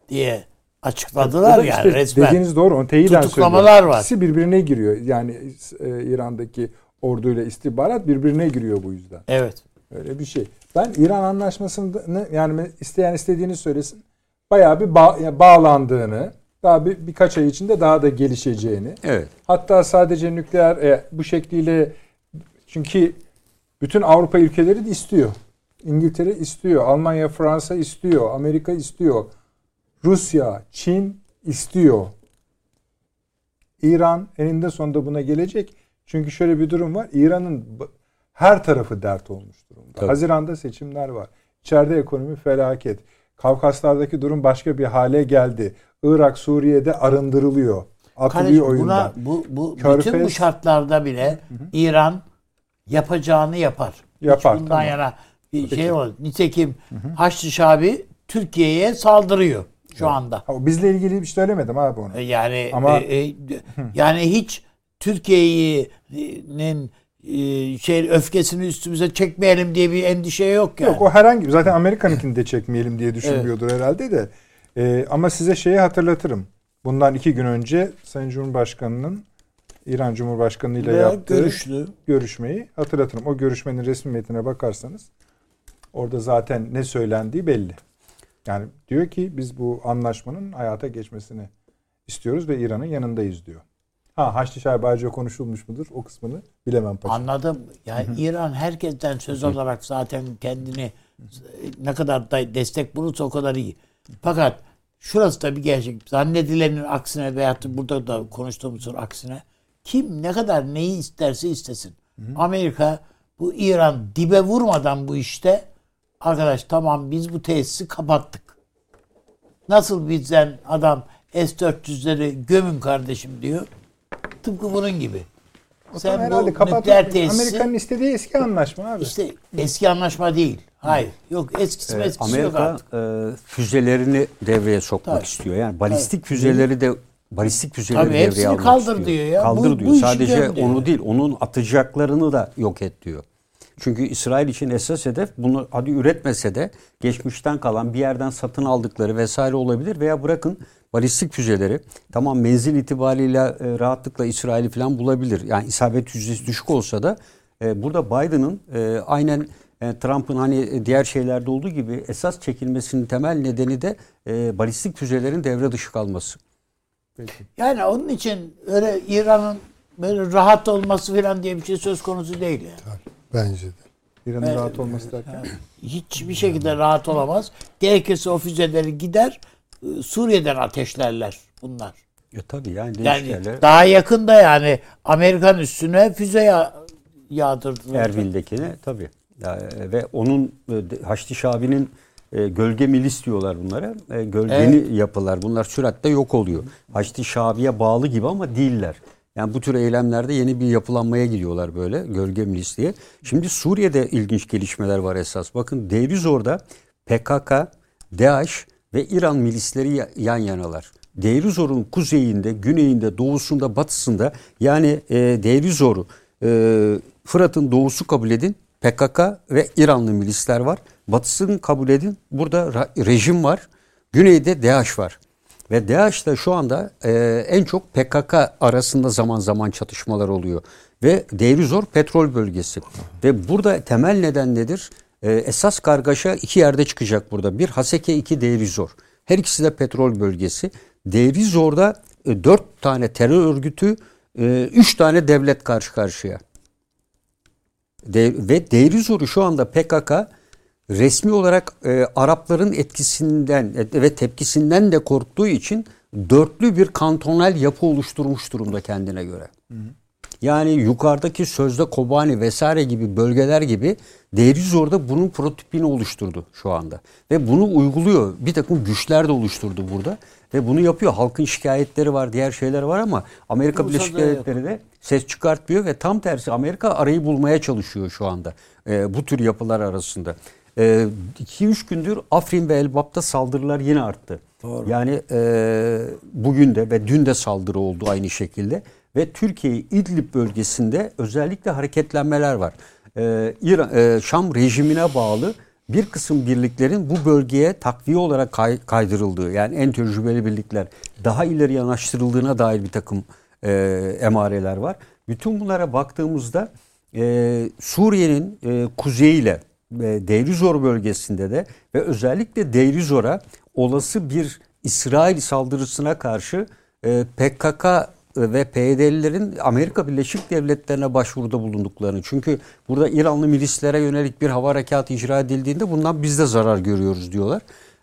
diye açıkladılar yani işte resmen. Dediğiniz doğru. Onu teyiden Tutuklamalar var. İkisi birbirine giriyor. Yani e, İran'daki orduyla istihbarat birbirine giriyor bu yüzden. Evet. Öyle bir şey. Ben İran anlaşmasını yani isteyen istediğini söylesin. Bayağı bir bağ, yani bağlandığını, daha bir, birkaç ay içinde daha da gelişeceğini. Evet. Hatta sadece nükleer e, bu şekliyle çünkü bütün Avrupa ülkeleri de istiyor. İngiltere istiyor, Almanya, Fransa istiyor, Amerika istiyor. Rusya, Çin istiyor. İran eninde sonunda buna gelecek. Çünkü şöyle bir durum var. İran'ın her tarafı dert olmuş durumda. Tabii. Haziran'da seçimler var. İçeride ekonomi felaket. Kavkaslardaki durum başka bir hale geldi. Irak, Suriye'de arındırılıyor. Atılıyor oyundan. Buna, bu, bu, Körfez, bütün bu şartlarda bile hı. İran yapacağını yapar. Yapar. Hiç bundan tamam. yana bir şey var. Nitekim hı hı. Haçlı Şabi Türkiye'ye saldırıyor şu anda. Ha, bizle ilgili bir şey söylemedim abi onu. E, yani Ama e, e, yani hiç Türkiye'nin e, şey öfkesini üstümüze çekmeyelim diye bir endişe yok yani. Yok o herhangi zaten Amerika'nınkini de çekmeyelim diye düşünmüyordur evet. herhalde de. E, ama size şeyi hatırlatırım. Bundan iki gün önce Sayın Cumhurbaşkanı'nın İran Cumhurbaşkanı ile yaptığı görüşlü. görüşmeyi hatırlatırım. O görüşmenin resmi metnine bakarsanız orada zaten ne söylendiği belli. Yani diyor ki biz bu anlaşmanın hayata geçmesini istiyoruz ve İran'ın yanındayız diyor. Ha Haçlı Şaibacı konuşulmuş mudur? O kısmını bilemem. Paşa. Anladım. Yani İran herkesten söz olarak zaten kendini ne kadar da destek bulursa o kadar iyi. Fakat şurası da bir gerçek. Zannedilenin aksine veya burada da konuştuğumuzun aksine kim ne kadar neyi isterse istesin. Hı hı. Amerika bu İran dibe vurmadan bu işte arkadaş tamam biz bu tesisi kapattık. Nasıl bizden adam S-400'leri gömün kardeşim diyor. Tıpkı bunun gibi. O Sen bu nükleer tesisi... Amerika'nın istediği eski anlaşma abi. İşte eski anlaşma değil. Hayır. Yok eskisi evet, eskisi Amerika yok artık. e, füzelerini devreye sokmak Tabii. istiyor. Yani balistik Tabii. füzeleri de balistik füzeleri Tabii, devreye almak kaldır istiyor. diyor ya. Kaldır bu, diyor. Bu Sadece onu değil, onun atacaklarını da yok et diyor. Çünkü İsrail için esas hedef bunu hadi üretmese de geçmişten kalan bir yerden satın aldıkları vesaire olabilir veya bırakın balistik füzeleri tamam menzil itibariyle e, rahatlıkla İsrail'i falan bulabilir. Yani isabet yüzdesi düşük olsa da e, burada Biden'ın e, aynen e, Trump'ın hani diğer şeylerde olduğu gibi esas çekilmesinin temel nedeni de e, balistik füzelerin devre dışı kalması. Peki. Yani onun için öyle İran'ın böyle rahat olması falan diye bir şey söz konusu değil yani. Tabii, bence de. İran'ın evet, rahat olması derken? Yani hiçbir şekilde rahat olamaz. Gerekirse o füzeleri gider e, Suriye'den ateşlerler bunlar. Ya tabii yani, yani daha yakında yani Amerikan üstüne füze ya, yağdırdılar. Erbil'dekine tabii. Ya, ve onun e, Haçlı Şabi'nin e, gölge milis diyorlar bunlara. E, gölgeni evet. yapılar. Bunlar süratle yok oluyor. Haçlı Şabi'ye bağlı gibi ama değiller. Yani bu tür eylemlerde yeni bir yapılanmaya gidiyorlar böyle gölge milis. Şimdi Suriye'de ilginç gelişmeler var esas. Bakın Deir orada PKK, DAEŞ ve İran milisleri yan yanalar. Deir kuzeyinde, güneyinde, doğusunda, batısında yani e, Deir e, Fırat'ın doğusu kabul edin. PKK ve İranlı milisler var. Batısını kabul edin. Burada rejim var. Güneyde DAEŞ var. Ve DAEŞ'le şu anda e, en çok PKK arasında zaman zaman çatışmalar oluyor. Ve Deirizor petrol bölgesi. Ve burada temel neden nedir? E, esas kargaşa iki yerde çıkacak burada. Bir Haseke, iki Deirizor. Her ikisi de petrol bölgesi. Deirizor'da e, dört tane terör örgütü, e, üç tane devlet karşı karşıya. De, ve Deirizor'u şu anda PKK resmi olarak e, Arapların etkisinden e, ve tepkisinden de korktuğu için dörtlü bir kantonel yapı oluşturmuş durumda kendine göre. Hı hı. Yani yukarıdaki sözde Kobani vesaire gibi bölgeler gibi Deirizor'da bunun prototipini oluşturdu şu anda. Ve bunu uyguluyor. Bir takım güçler de oluşturdu burada. Ve bunu yapıyor. Halkın şikayetleri var, diğer şeyler var ama Amerika Birleşik Devletleri de ses çıkartmıyor ve tam tersi Amerika arayı bulmaya çalışıyor şu anda e, bu tür yapılar arasında. 2-3 e, gündür Afrin ve Elbap'ta saldırılar yine arttı. Doğru. Yani e, bugün de ve dün de saldırı oldu aynı şekilde. Ve Türkiye İdlib bölgesinde özellikle hareketlenmeler var. E, İran, e, Şam rejimine bağlı bir kısım birliklerin bu bölgeye takviye olarak kay, kaydırıldığı yani en tecrübeli birlikler daha ileri yanaştırıldığına dair bir takım e, emareler var. Bütün bunlara baktığımızda e, Suriye'nin e, kuzeyiyle Deirizor bölgesinde de ve özellikle Deirizor'a olası bir İsrail saldırısına karşı e, PKK ve PYD'lilerin Amerika Birleşik Devletleri'ne başvuruda bulunduklarını. Çünkü burada İranlı milislere yönelik bir hava harekatı icra edildiğinde bundan biz de zarar görüyoruz diyorlar.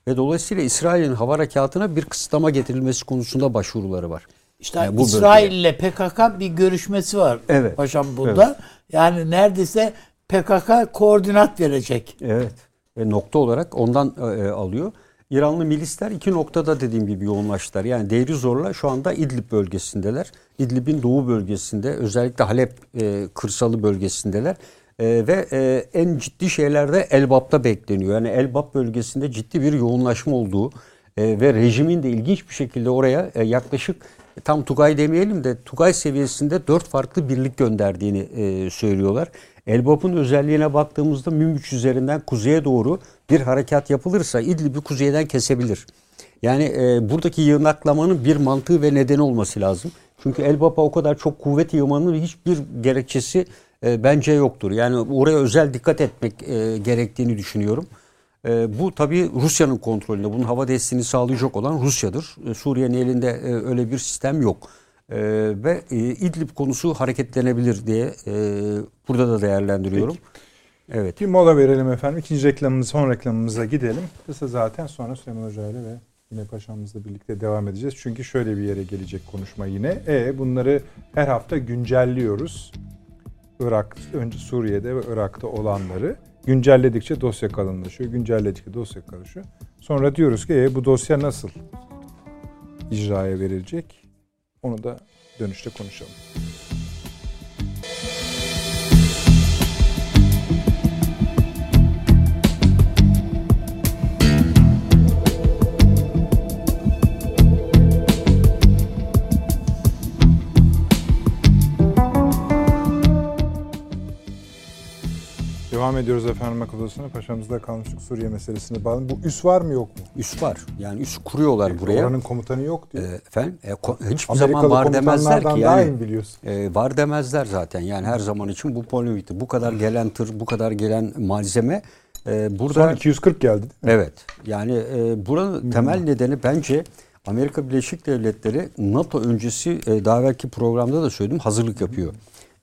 Ve dolayısıyla İsrail'in hava harekatına bir kısıtlama getirilmesi konusunda başvuruları var. İşte yani bu İsrail ile PKK bir görüşmesi var evet. paşam burada. Evet. Yani neredeyse PKK koordinat verecek. Evet. Ve nokta olarak ondan e, alıyor. İranlı milisler iki noktada dediğim gibi yoğunlaştılar. Yani Deir Zor'la şu anda İdlib bölgesindeler. İdlib'in doğu bölgesinde özellikle Halep e, kırsalı bölgesindeler. E, ve e, en ciddi şeylerde Elbap'ta bekleniyor. Yani Elbap bölgesinde ciddi bir yoğunlaşma olduğu e, ve rejimin de ilginç bir şekilde oraya e, yaklaşık tam Tugay demeyelim de Tugay seviyesinde dört farklı birlik gönderdiğini e, söylüyorlar. Elbap'ın özelliğine baktığımızda Münbiç üzerinden kuzeye doğru bir harekat yapılırsa İdlib'i kuzeyden kesebilir. Yani e, buradaki yığınaklamanın bir mantığı ve nedeni olması lazım. Çünkü Elbap'a o kadar çok kuvvet yığmanın hiçbir gerekçesi e, bence yoktur. Yani oraya özel dikkat etmek e, gerektiğini düşünüyorum. E, bu tabii Rusya'nın kontrolünde. Bunun hava desteğini sağlayacak olan Rusya'dır. E, Suriye'nin elinde e, öyle bir sistem yok. E, ve e, İdlib konusu hareketlenebilir diye e, burada da değerlendiriyorum. Peki. Evet. Bir mola verelim efendim. İkinci reklamımız, son reklamımıza gidelim. Kısa zaten sonra Süleyman Hoca ile ve yine paşamızla birlikte devam edeceğiz. Çünkü şöyle bir yere gelecek konuşma yine. E bunları her hafta güncelliyoruz. Irak, önce Suriye'de ve Irak'ta olanları güncelledikçe dosya kalınlaşıyor. Güncelledikçe dosya kalınlaşıyor. Sonra diyoruz ki e, bu dosya nasıl icraya verilecek? Onu da dönüşte konuşalım. Devam ediyoruz efendim akıl odasına. Paşamızda kalmıştık Suriye meselesini bağlı. Bu üs var mı yok mu? Üs var. Yani üs kuruyorlar e, buraya. Oranın komutanı yok diyor. E, efendim e, ko- hiçbir zaman var demezler ki. Yani, biliyorsun. E, var demezler zaten. Yani her zaman için bu polemikti. Bu kadar gelen tır, bu kadar gelen malzeme e, burada... Son 240 geldi Evet. Yani e, buranın hmm. temel nedeni bence Amerika Birleşik Devletleri NATO öncesi e, daha belki programda da söyledim hazırlık yapıyor.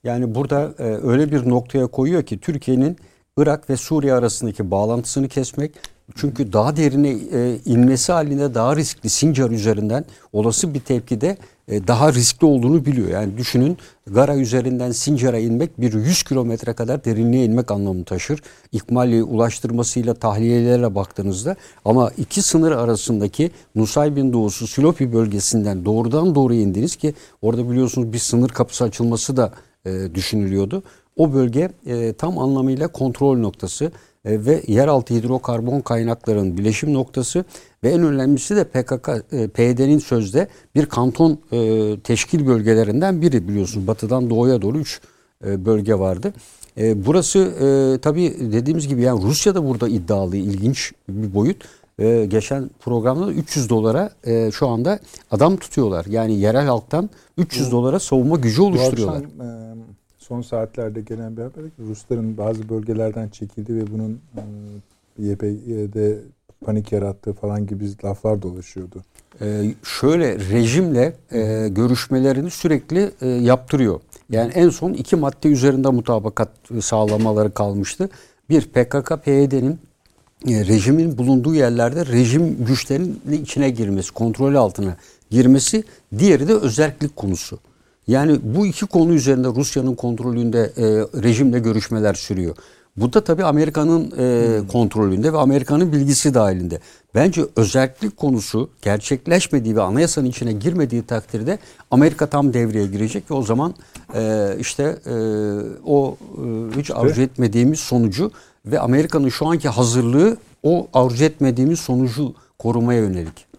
Yani burada e, öyle bir noktaya koyuyor ki Türkiye'nin Irak ve Suriye arasındaki bağlantısını kesmek. Çünkü daha derine e, inmesi halinde daha riskli Sincar üzerinden olası bir tepkide e, daha riskli olduğunu biliyor. Yani düşünün Gara üzerinden Sincar'a inmek bir 100 kilometre kadar derinliğe inmek anlamını taşır. İkmali ulaştırmasıyla tahliyelerle baktığınızda ama iki sınır arasındaki Nusaybin doğusu Silopi bölgesinden doğrudan doğruya indiniz ki orada biliyorsunuz bir sınır kapısı açılması da e, düşünülüyordu. O bölge e, tam anlamıyla kontrol noktası e, ve yeraltı hidrokarbon kaynaklarının bileşim noktası ve en önemlisi de PKK, e, PYD'nin sözde bir kanton e, teşkil bölgelerinden biri biliyorsunuz. Batıdan doğuya doğru üç e, bölge vardı. E, burası e, tabii dediğimiz gibi yani Rusya da burada iddialı ilginç bir boyut. E, geçen programda da 300 dolara e, şu anda adam tutuyorlar. Yani yerel halktan 300 bu, dolara savunma gücü oluşturuyorlar. Bu akşam, e, son saatlerde gelen bir haber Rusların bazı bölgelerden çekildi ve bunun e, YPG'de panik yarattığı falan gibi laflar dolaşıyordu. Ee, şöyle rejimle e, görüşmelerini sürekli e, yaptırıyor. Yani en son iki madde üzerinde mutabakat sağlamaları kalmıştı. Bir PKK-PYD'nin e, rejimin bulunduğu yerlerde rejim güçlerinin içine girmesi, kontrol altına girmesi. Diğeri de özellik konusu. Yani bu iki konu üzerinde Rusya'nın kontrolünde e, rejimle görüşmeler sürüyor. Bu da tabii Amerika'nın e, hmm. kontrolünde ve Amerika'nın bilgisi dahilinde. Bence özellik konusu gerçekleşmediği ve anayasanın içine girmediği takdirde Amerika tam devreye girecek ve o zaman e, işte e, o e, hiç arzu etmediğimiz sonucu ve Amerika'nın şu anki hazırlığı o arzu etmediğimiz sonucu korumaya yönelik.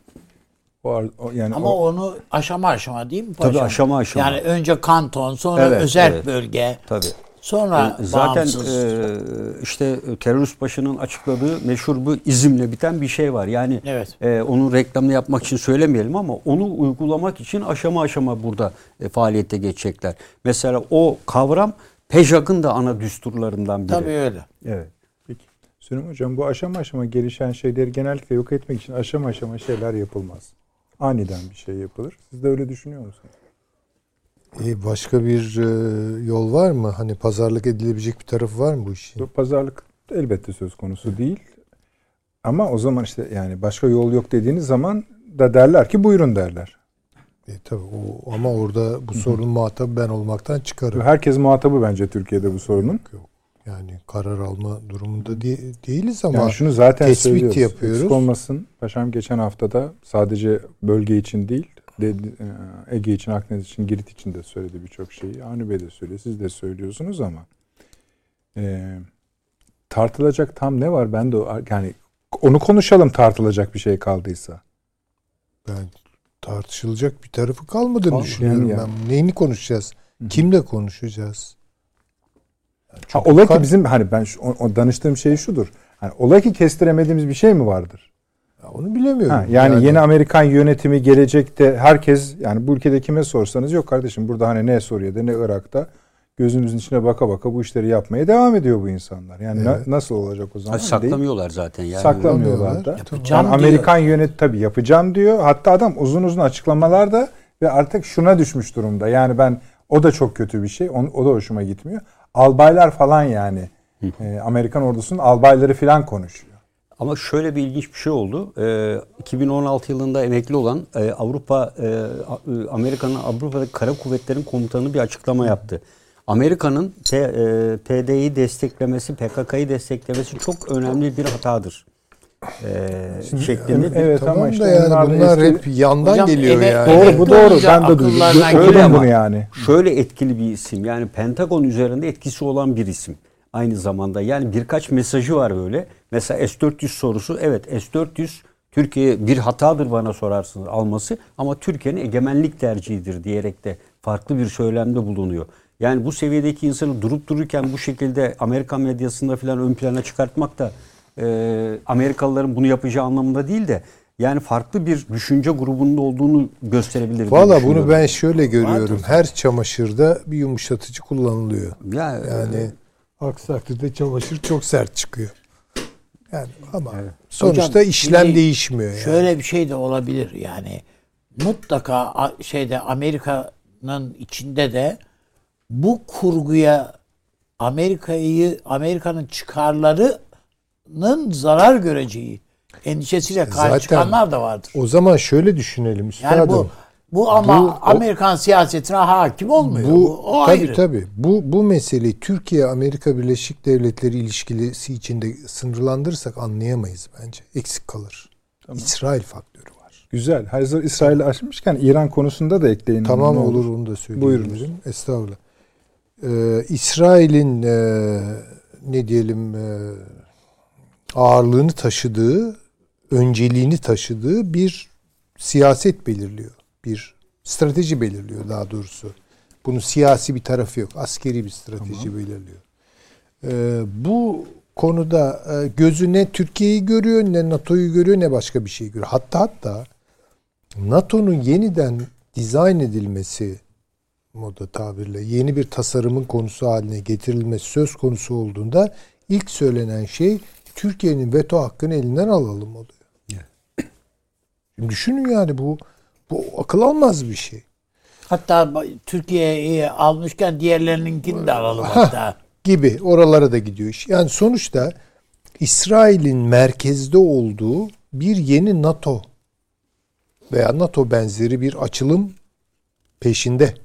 O, o, yani Ama o, onu aşama aşama değil mi? Paşam? Tabii aşama aşama. Yani önce kanton, sonra evet, özel evet. bölge. Tabii. Sonra e, zaten e, işte terörist başının açıkladığı meşhur bu izimle biten bir şey var. Yani evet. e, onun reklamını yapmak için söylemeyelim ama onu uygulamak için aşama aşama burada e, faaliyete geçecekler. Mesela o kavram PEJAK'ın da ana düsturlarından biri. Tabii öyle. Evet. Peki. Süleyman Hocam bu aşama aşama gelişen şeyleri genellikle yok etmek için aşama aşama şeyler yapılmaz. Aniden bir şey yapılır. Siz de öyle düşünüyor musunuz? E başka bir e, yol var mı? Hani pazarlık edilebilecek bir tarafı var mı bu işin? Pazarlık elbette söz konusu değil. Ama o zaman işte yani başka yol yok dediğiniz zaman da derler ki buyurun derler. E tabii o, ama orada bu sorunun muhatabı ben olmaktan çıkarım. Herkes muhatabı bence Türkiye'de bu sorunun. Yok, yok. Yani karar alma durumunda de, değiliz ama yani şunu zaten tespit yapıyoruz. Eksik olmasın. Paşam geçen haftada sadece bölge için değil de, e, Ege için, Akdeniz için, Girit için de söyledi birçok şeyi. Avni Bey de söylüyor, siz de söylüyorsunuz ama e, tartılacak tam ne var? Ben de yani onu konuşalım tartılacak bir şey kaldıysa. Ben tartışılacak bir tarafı kalmadığını Al, düşünüyorum yani ben. Neyini konuşacağız? Hı-hı. Kimle konuşacağız? Yani ha, olay ki bizim hani ben şu, o, o danıştığım şey şudur. Hani olay ki kestiremediğimiz bir şey mi vardır? Onu bilemiyorum. Ha, yani, yani yeni Amerikan yönetimi gelecekte herkes yani bu ülkede kime sorsanız yok kardeşim burada hani ne Suriye'de ne Irak'ta gözümüzün içine baka baka bu işleri yapmaya devam ediyor bu insanlar. Yani evet. na, nasıl olacak o zaman? Ha, saklamıyorlar değil. zaten yani. Saklamıyorlar da. Yani Amerikan yönet tabii yapacağım diyor. Hatta adam uzun uzun açıklamalar da ve artık şuna düşmüş durumda. Yani ben o da çok kötü bir şey. O, o da hoşuma gitmiyor. Albaylar falan yani. e, Amerikan ordusunun albayları falan konuşuyor. Ama şöyle bir ilginç bir şey oldu. E, 2016 yılında emekli olan e, Avrupa e, e Amerika'nın Avrupa'daki kara kuvvetlerin komutanı bir açıklama yaptı. Amerika'nın e, PD'yi desteklemesi, PKK'yı desteklemesi çok önemli bir hatadır. Ee, şeklinde evet, evet tamam ama işte yani bunlar eski... hep yandan Hocam, geliyor evet, yani. Doğru bu doğru ben de duydum. Şöyle ama yani. Şöyle etkili bir isim. Yani Pentagon üzerinde etkisi olan bir isim aynı zamanda. Yani birkaç mesajı var böyle. Mesela S-400 sorusu. Evet S-400 Türkiye bir hatadır bana sorarsınız alması ama Türkiye'nin egemenlik tercihidir diyerek de farklı bir söylemde bulunuyor. Yani bu seviyedeki insanı durup dururken bu şekilde Amerikan medyasında falan ön plana çıkartmak da e, Amerikalıların bunu yapacağı anlamında değil de yani farklı bir düşünce grubunun olduğunu gösterebilir. Valla bunu ben şöyle görüyorum. Her çamaşırda bir yumuşatıcı kullanılıyor. Ya, yani e, aksi takdirde çamaşır çok sert çıkıyor. Yani ama evet. sonuçta Hocam, işlem değişmiyor. Yani. Şöyle bir şey de olabilir yani. Mutlaka şeyde Amerika'nın içinde de bu kurguya Amerika'yı Amerika'nın çıkarlarının zarar göreceği endişesiyle karşı Zaten çıkanlar da vardır. O zaman şöyle düşünelim üstadım. Yani bu bu ama bu, Amerikan o, siyasetine hakim olmuyor. Bu, bu o tabii ayrı. tabii. Bu bu meseleyi Türkiye Amerika Birleşik Devletleri ilişkisi içinde sınırlandırırsak anlayamayız bence. Eksik kalır. Tamam. İsrail faktörü var. Güzel. Hazır İsrail'i açmışken İran konusunda da ekleyin. Tamam olur onu da söyleyebilirim. Buyurun. Estağfurullah. Ee, İsrail'in e, ne diyelim e, ağırlığını taşıdığı, önceliğini taşıdığı bir siyaset belirliyor. Bir strateji belirliyor daha doğrusu. Bunun siyasi bir tarafı yok. Askeri bir strateji tamam. belirliyor. Ee, bu konuda e, gözü ne Türkiye'yi görüyor, ne NATO'yu görüyor, ne başka bir şey görüyor. Hatta hatta NATO'nun yeniden dizayn edilmesi moda tabirle yeni bir tasarımın konusu haline getirilmesi söz konusu olduğunda ilk söylenen şey Türkiye'nin veto hakkını elinden alalım oluyor. Şimdi düşünün yani bu bu akıl almaz bir şey. Hatta Türkiye'yi almışken diğerlerininkini de alalım hatta. Gibi oralara da gidiyor iş. Yani sonuçta İsrail'in merkezde olduğu bir yeni NATO veya NATO benzeri bir açılım peşinde.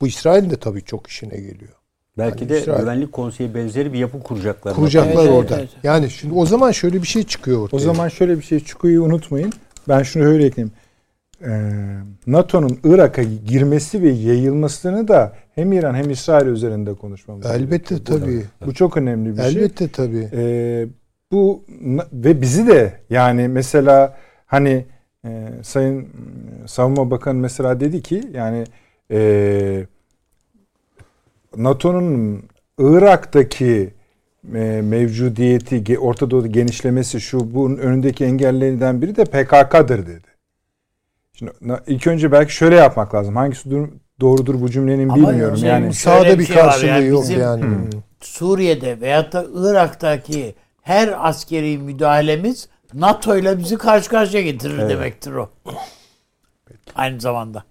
Bu İsrail de tabii çok işine geliyor. Belki yani de İsrail, Güvenlik Konseyi benzeri bir yapı kuracaklar. Kuracaklar evet, orada. Evet, evet. Yani şimdi o zaman şöyle bir şey çıkıyor ortaya. O zaman şöyle bir şey çıkıyor unutmayın. Ben şunu öyle ekleyeyim. Ee, NATO'nun Irak'a girmesi ve yayılmasını da hem İran hem İsrail üzerinde konuşmamız Elbette gerekiyor. tabii. Bu, bu çok önemli bir Elbette şey. Elbette tabii. Ee, bu ve bizi de yani mesela hani e, Sayın Savunma Bakanı mesela dedi ki yani e, NATO'nun Irak'taki e, mevcudiyeti, Orta Doğu'da genişlemesi şu bunun önündeki engellerden biri de PKK'dır dedi. Şimdi ilk önce belki şöyle yapmak lazım. Hangisi doğrudur bu cümlenin Ama bilmiyorum. Şey, yani sağda bir şey karşılığı yani, yok yani. Hmm. Suriye'de veyahut da Irak'taki her askeri müdahalemiz NATO ile bizi karşı karşıya getirir evet. demektir o. Aynı zamanda.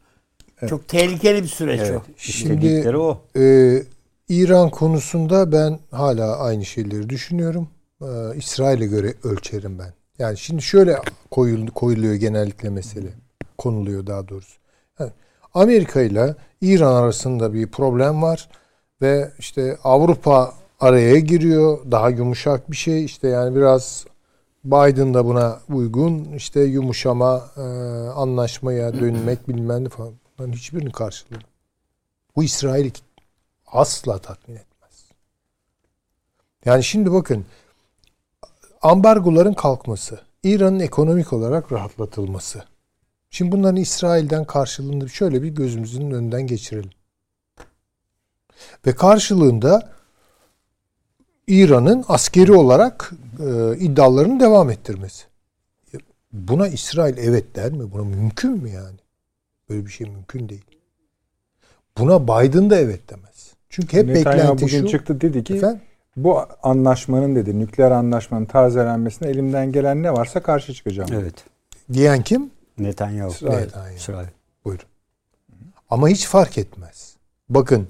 Evet. Çok tehlikeli bir süreç evet. o. Şimdi o. E, İran konusunda ben hala aynı şeyleri düşünüyorum. Ee, İsrail'e göre ölçerim ben. Yani şimdi şöyle koyul, koyuluyor genellikle mesele. Konuluyor daha doğrusu. Yani Amerika ile İran arasında bir problem var ve işte Avrupa araya giriyor. Daha yumuşak bir şey. İşte yani biraz Biden da buna uygun. işte yumuşama, e, anlaşmaya dönmek bilmem ne falan. Bunların hiçbirini karşıladı. Bu İsrail asla tatmin etmez. Yani şimdi bakın ambargoların kalkması, İran'ın ekonomik olarak rahatlatılması. Şimdi bunların İsrail'den karşılığında şöyle bir gözümüzün önünden geçirelim. Ve karşılığında İran'ın askeri olarak e, iddialarını devam ettirmesi. Buna İsrail evet der mi? Buna mümkün mü yani? Böyle bir şey mümkün değil. Buna Biden da evet demez. Çünkü hep Netanyahu beklenti bugün şu. çıktı dedi ki efendim? bu anlaşmanın dedi nükleer anlaşmanın tazelenmesine elimden gelen ne varsa karşı çıkacağım. Evet. Diyen kim? Netanyahu. İsrail. Netanyahu. İsrail. Buyurun. Ama hiç fark etmez. Bakın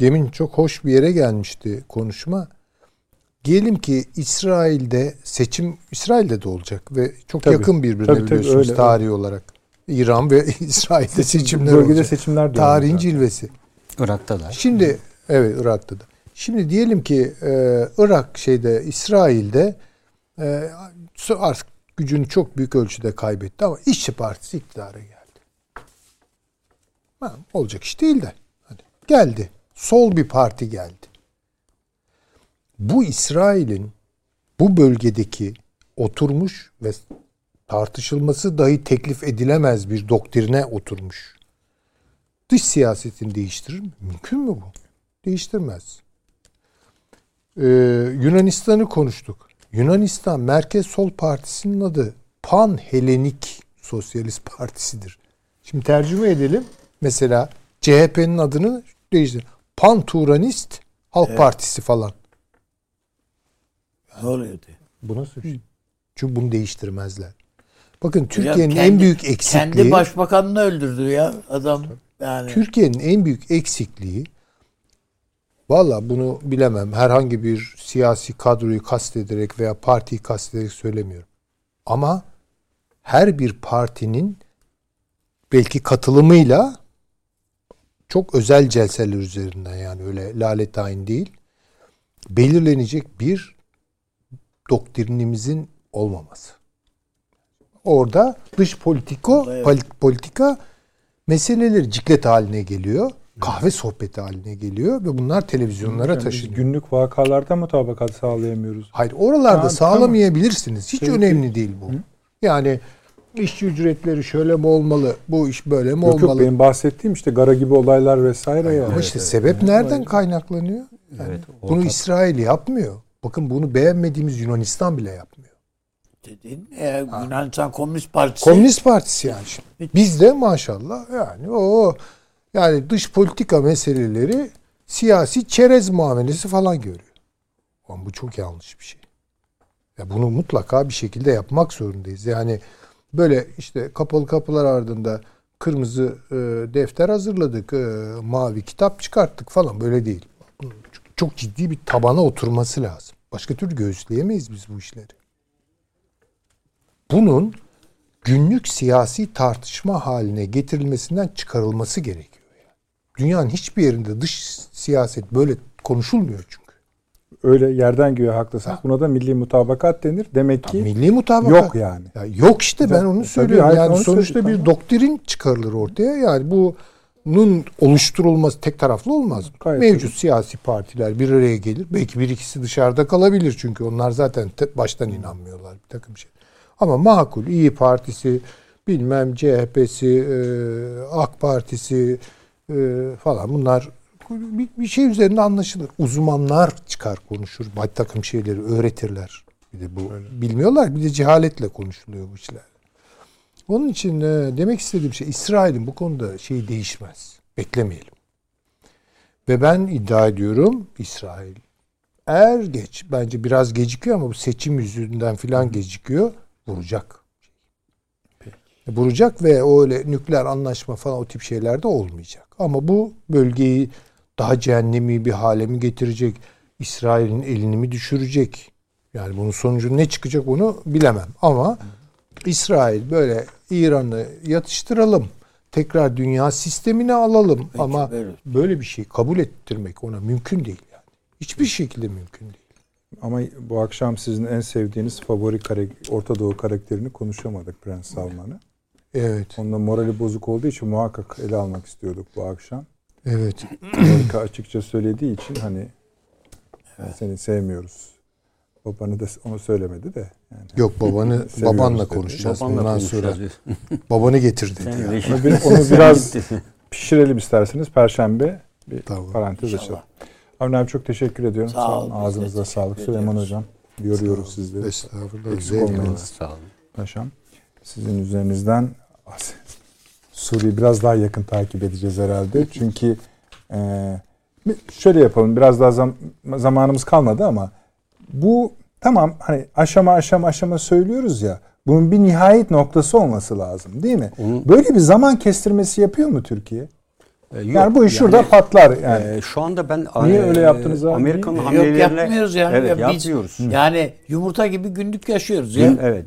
demin çok hoş bir yere gelmişti konuşma. Diyelim ki İsrail'de seçim İsrail'de de olacak ve çok tabii, yakın birbirine tabii, biliyorsunuz öyle, tarihi öyle. olarak. İran ve İsrail'de seçimler Bölgede olacak. seçimler Tarihin cilvesi. Irak'ta da. Şimdi evet Irak'ta da. Şimdi diyelim ki e, Irak şeyde İsrail'de e, artık gücünü çok büyük ölçüde kaybetti ama İşçi Partisi iktidara geldi. Ha, olacak iş değil de. Hani geldi. Sol bir parti geldi. Bu İsrail'in bu bölgedeki oturmuş ve tartışılması dahi teklif edilemez bir doktrine oturmuş. Dış siyasetini değiştirir mi? Mümkün mü bu? Değiştirmez. Ee, Yunanistan'ı konuştuk. Yunanistan Merkez Sol Partisi'nin adı Pan Helenik Sosyalist Partisi'dir. Şimdi tercüme edelim. Mesela CHP'nin adını değiştir. Pan Turanist Halk evet. Partisi falan. Ne oluyordu? Bu nasıl bir şey? Çünkü bunu değiştirmezler. Bakın Türkiye'nin en büyük eksikliği... Kendi başbakanını öldürdü ya adam. Yani. Türkiye'nin en büyük eksikliği Valla bunu bilemem. Herhangi bir siyasi kadroyu kastederek veya partiyi kastederek söylemiyorum. Ama her bir partinin belki katılımıyla çok özel celseler üzerinden yani öyle lale tayin değil belirlenecek bir doktrinimizin olmaması. Orada dış politiko evet. politika meseleleri ciklet haline geliyor kahve sohbeti haline geliyor ve bunlar televizyonlara yani taşınıyor. Günlük vakalarda mutabakat sağlayamıyoruz. Hayır oralarda tamam, sağlamayabilirsiniz. Hiç şey, önemli değil bu. Hı? Yani işçi ücretleri şöyle mi olmalı? Bu iş böyle mi yok, olmalı? Yok benim bahsettiğim işte gara gibi olaylar vesaire ya. Yani. Ama işte evet, sebep evet. nereden kaynaklanıyor? Yani evet, bunu ortak. İsrail yapmıyor. Bakın bunu beğenmediğimiz Yunanistan bile yapmıyor. Dedin e, Yunanistan Komünist Partisi. Komünist Partisi yani. Şimdi. Biz de maşallah yani o yani dış politika meseleleri siyasi çerez muamelesi falan görüyor. Ama bu çok yanlış bir şey. Ya bunu mutlaka bir şekilde yapmak zorundayız. Yani böyle işte kapalı kapılar ardında kırmızı e, defter hazırladık, e, mavi kitap çıkarttık falan böyle değil. Çok ciddi bir tabana oturması lazım. Başka türlü göğüsleyemeyiz biz bu işleri. Bunun günlük siyasi tartışma haline getirilmesinden çıkarılması gerekiyor. Dünyanın hiçbir yerinde dış siyaset böyle konuşulmuyor çünkü. Öyle yerden göğe haklısınız. Buna da milli mutabakat denir. Demek ki ya milli mutabakat yok yani. Ya yok işte ben onu söylüyorum. Tabii, yani sonuçta bir doktrin çıkarılır ortaya. Yani bu bunun oluşturulması tek taraflı olmaz. Gayet Mevcut tabii. siyasi partiler bir araya gelir. Belki bir ikisi dışarıda kalabilir çünkü onlar zaten baştan inanmıyorlar bir takım şey. Ama makul İyi Partisi, bilmem CHP'si, AK Partisi, e, falan bunlar bir, bir şey üzerinde anlaşılır. Uzmanlar çıkar konuşur. Bir takım şeyleri öğretirler. Bir de bu Öyle. bilmiyorlar. Bir de cehaletle konuşuluyor bu işler. Onun için e, demek istediğim şey İsrail'in bu konuda şeyi değişmez. Beklemeyelim. Ve ben iddia ediyorum İsrail er geç bence biraz gecikiyor ama bu seçim yüzünden filan gecikiyor vuracak. Peki. Vuracak ve öyle nükleer anlaşma falan o tip şeyler de olmayacak. Ama bu bölgeyi daha cehennemi bir hale mi getirecek? İsrail'in elini mi düşürecek? Yani bunun sonucu ne çıkacak onu bilemem. Ama İsrail böyle İran'ı yatıştıralım. Tekrar dünya sistemine alalım. Peki, Ama böyle. böyle bir şey kabul ettirmek ona mümkün değil yani. Hiçbir şekilde mümkün değil. Ama bu akşam sizin en sevdiğiniz favori Orta Doğu karakterini konuşamadık Prens Salman'ı. Evet. Onda morali bozuk olduğu için muhakkak ele almak istiyorduk bu akşam. Evet. Amerika açıkça söylediği için hani evet. seni sevmiyoruz. Babanı da onu söylemedi de. Yani. Yok babanı babanla konuşacağız. Babanla Bundan sonra babanı getir dedi. Yani. Onu biraz pişirelim isterseniz. Perşembe bir tamam. parantez açalım. Avni abi çok teşekkür ediyorum. Sağ, Sağ olun. Ağzınıza sağlık. Süleyman Hocam. Yoruyoruz sizleri. Estağfurullah. Eksik olmayınız. Sağ olun. Paşam. Sizin üzerinizden Suriye biraz daha yakın takip edeceğiz herhalde. Çünkü e, şöyle yapalım. Biraz daha zam, zamanımız kalmadı ama bu tamam hani aşama aşama aşama söylüyoruz ya. Bunun bir nihayet noktası olması lazım değil mi? Onun, Böyle bir zaman kestirmesi yapıyor mu Türkiye? E, yok, yani bu iş şurada yani, patlar yani. E, şu anda ben niye e, öyle yaptınız abi? Amerika'nın hamlelerine Yok yapmıyoruz yani. Evet, ya yapmıyoruz. Biz, yani yumurta gibi günlük yaşıyoruz ya. Evet.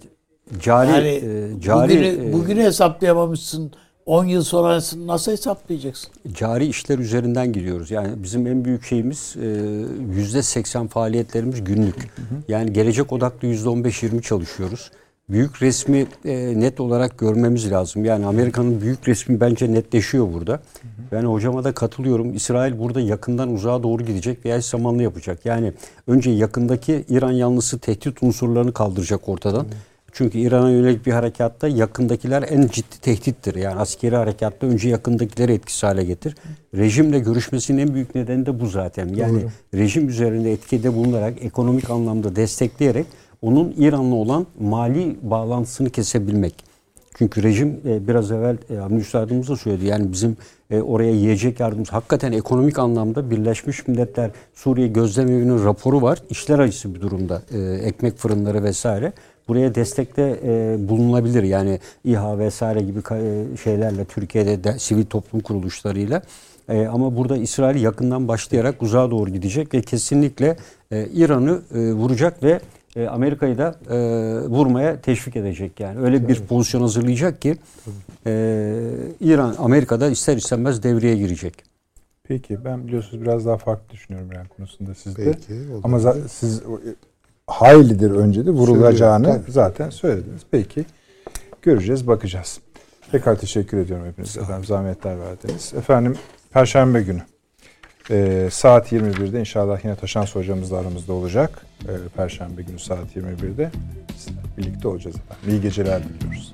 Cari yani, e, cari bugünü, e, bugünü hesaplayamamışsın. 10 yıl sonrasını nasıl hesaplayacaksın? Cari işler üzerinden gidiyoruz. Yani bizim en büyük şeyimiz e, yüzde 80 faaliyetlerimiz günlük. Yani gelecek odaklı yüzde 15-20 çalışıyoruz. Büyük resmi e, net olarak görmemiz lazım. Yani Amerika'nın büyük resmi bence netleşiyor burada. Ben hocama da katılıyorum. İsrail burada yakından uzağa doğru gidecek veya zamanlı yapacak. Yani önce yakındaki İran yanlısı tehdit unsurlarını kaldıracak ortadan. Çünkü İran'a yönelik bir harekatta yakındakiler en ciddi tehdittir. Yani askeri harekatta önce yakındakileri etkisiz hale getir. Rejimle görüşmesinin en büyük nedeni de bu zaten. Yani Doğru. rejim üzerinde etkide bulunarak ekonomik anlamda destekleyerek onun İran'la olan mali bağlantısını kesebilmek. Çünkü rejim e, biraz evvel e, Avni Üstadımız da söyledi. Yani bizim e, oraya yiyecek yardımımız hakikaten ekonomik anlamda Birleşmiş Milletler Suriye Gözlem Evi'nin raporu var. İşler acısı bir durumda. Ekmek fırınları vesaire. Buraya destekte bulunabilir. Yani İHA vesaire gibi şeylerle Türkiye'de de sivil toplum kuruluşlarıyla. ama burada İsrail yakından başlayarak uzağa doğru gidecek ve kesinlikle İran'ı vuracak ve e, Amerika'yı da e, vurmaya teşvik edecek yani. Öyle bir pozisyon hazırlayacak ki e, İran Amerika'da ister istemez devreye girecek. Peki ben biliyorsunuz biraz daha farklı düşünüyorum İran konusunda sizde. Peki, Ama za- siz e, haylidir önce de vurulacağını zaten söylediniz. Peki göreceğiz, bakacağız. Tekrar teşekkür ediyorum hepinize. Efendim zahmetler verdiniz. Efendim Perşembe günü e, saat 21'de inşallah yine Taşan hocamız da aramızda olacak. E, Perşembe günü saat 21'de birlikte olacağız efendim. İyi geceler diliyoruz.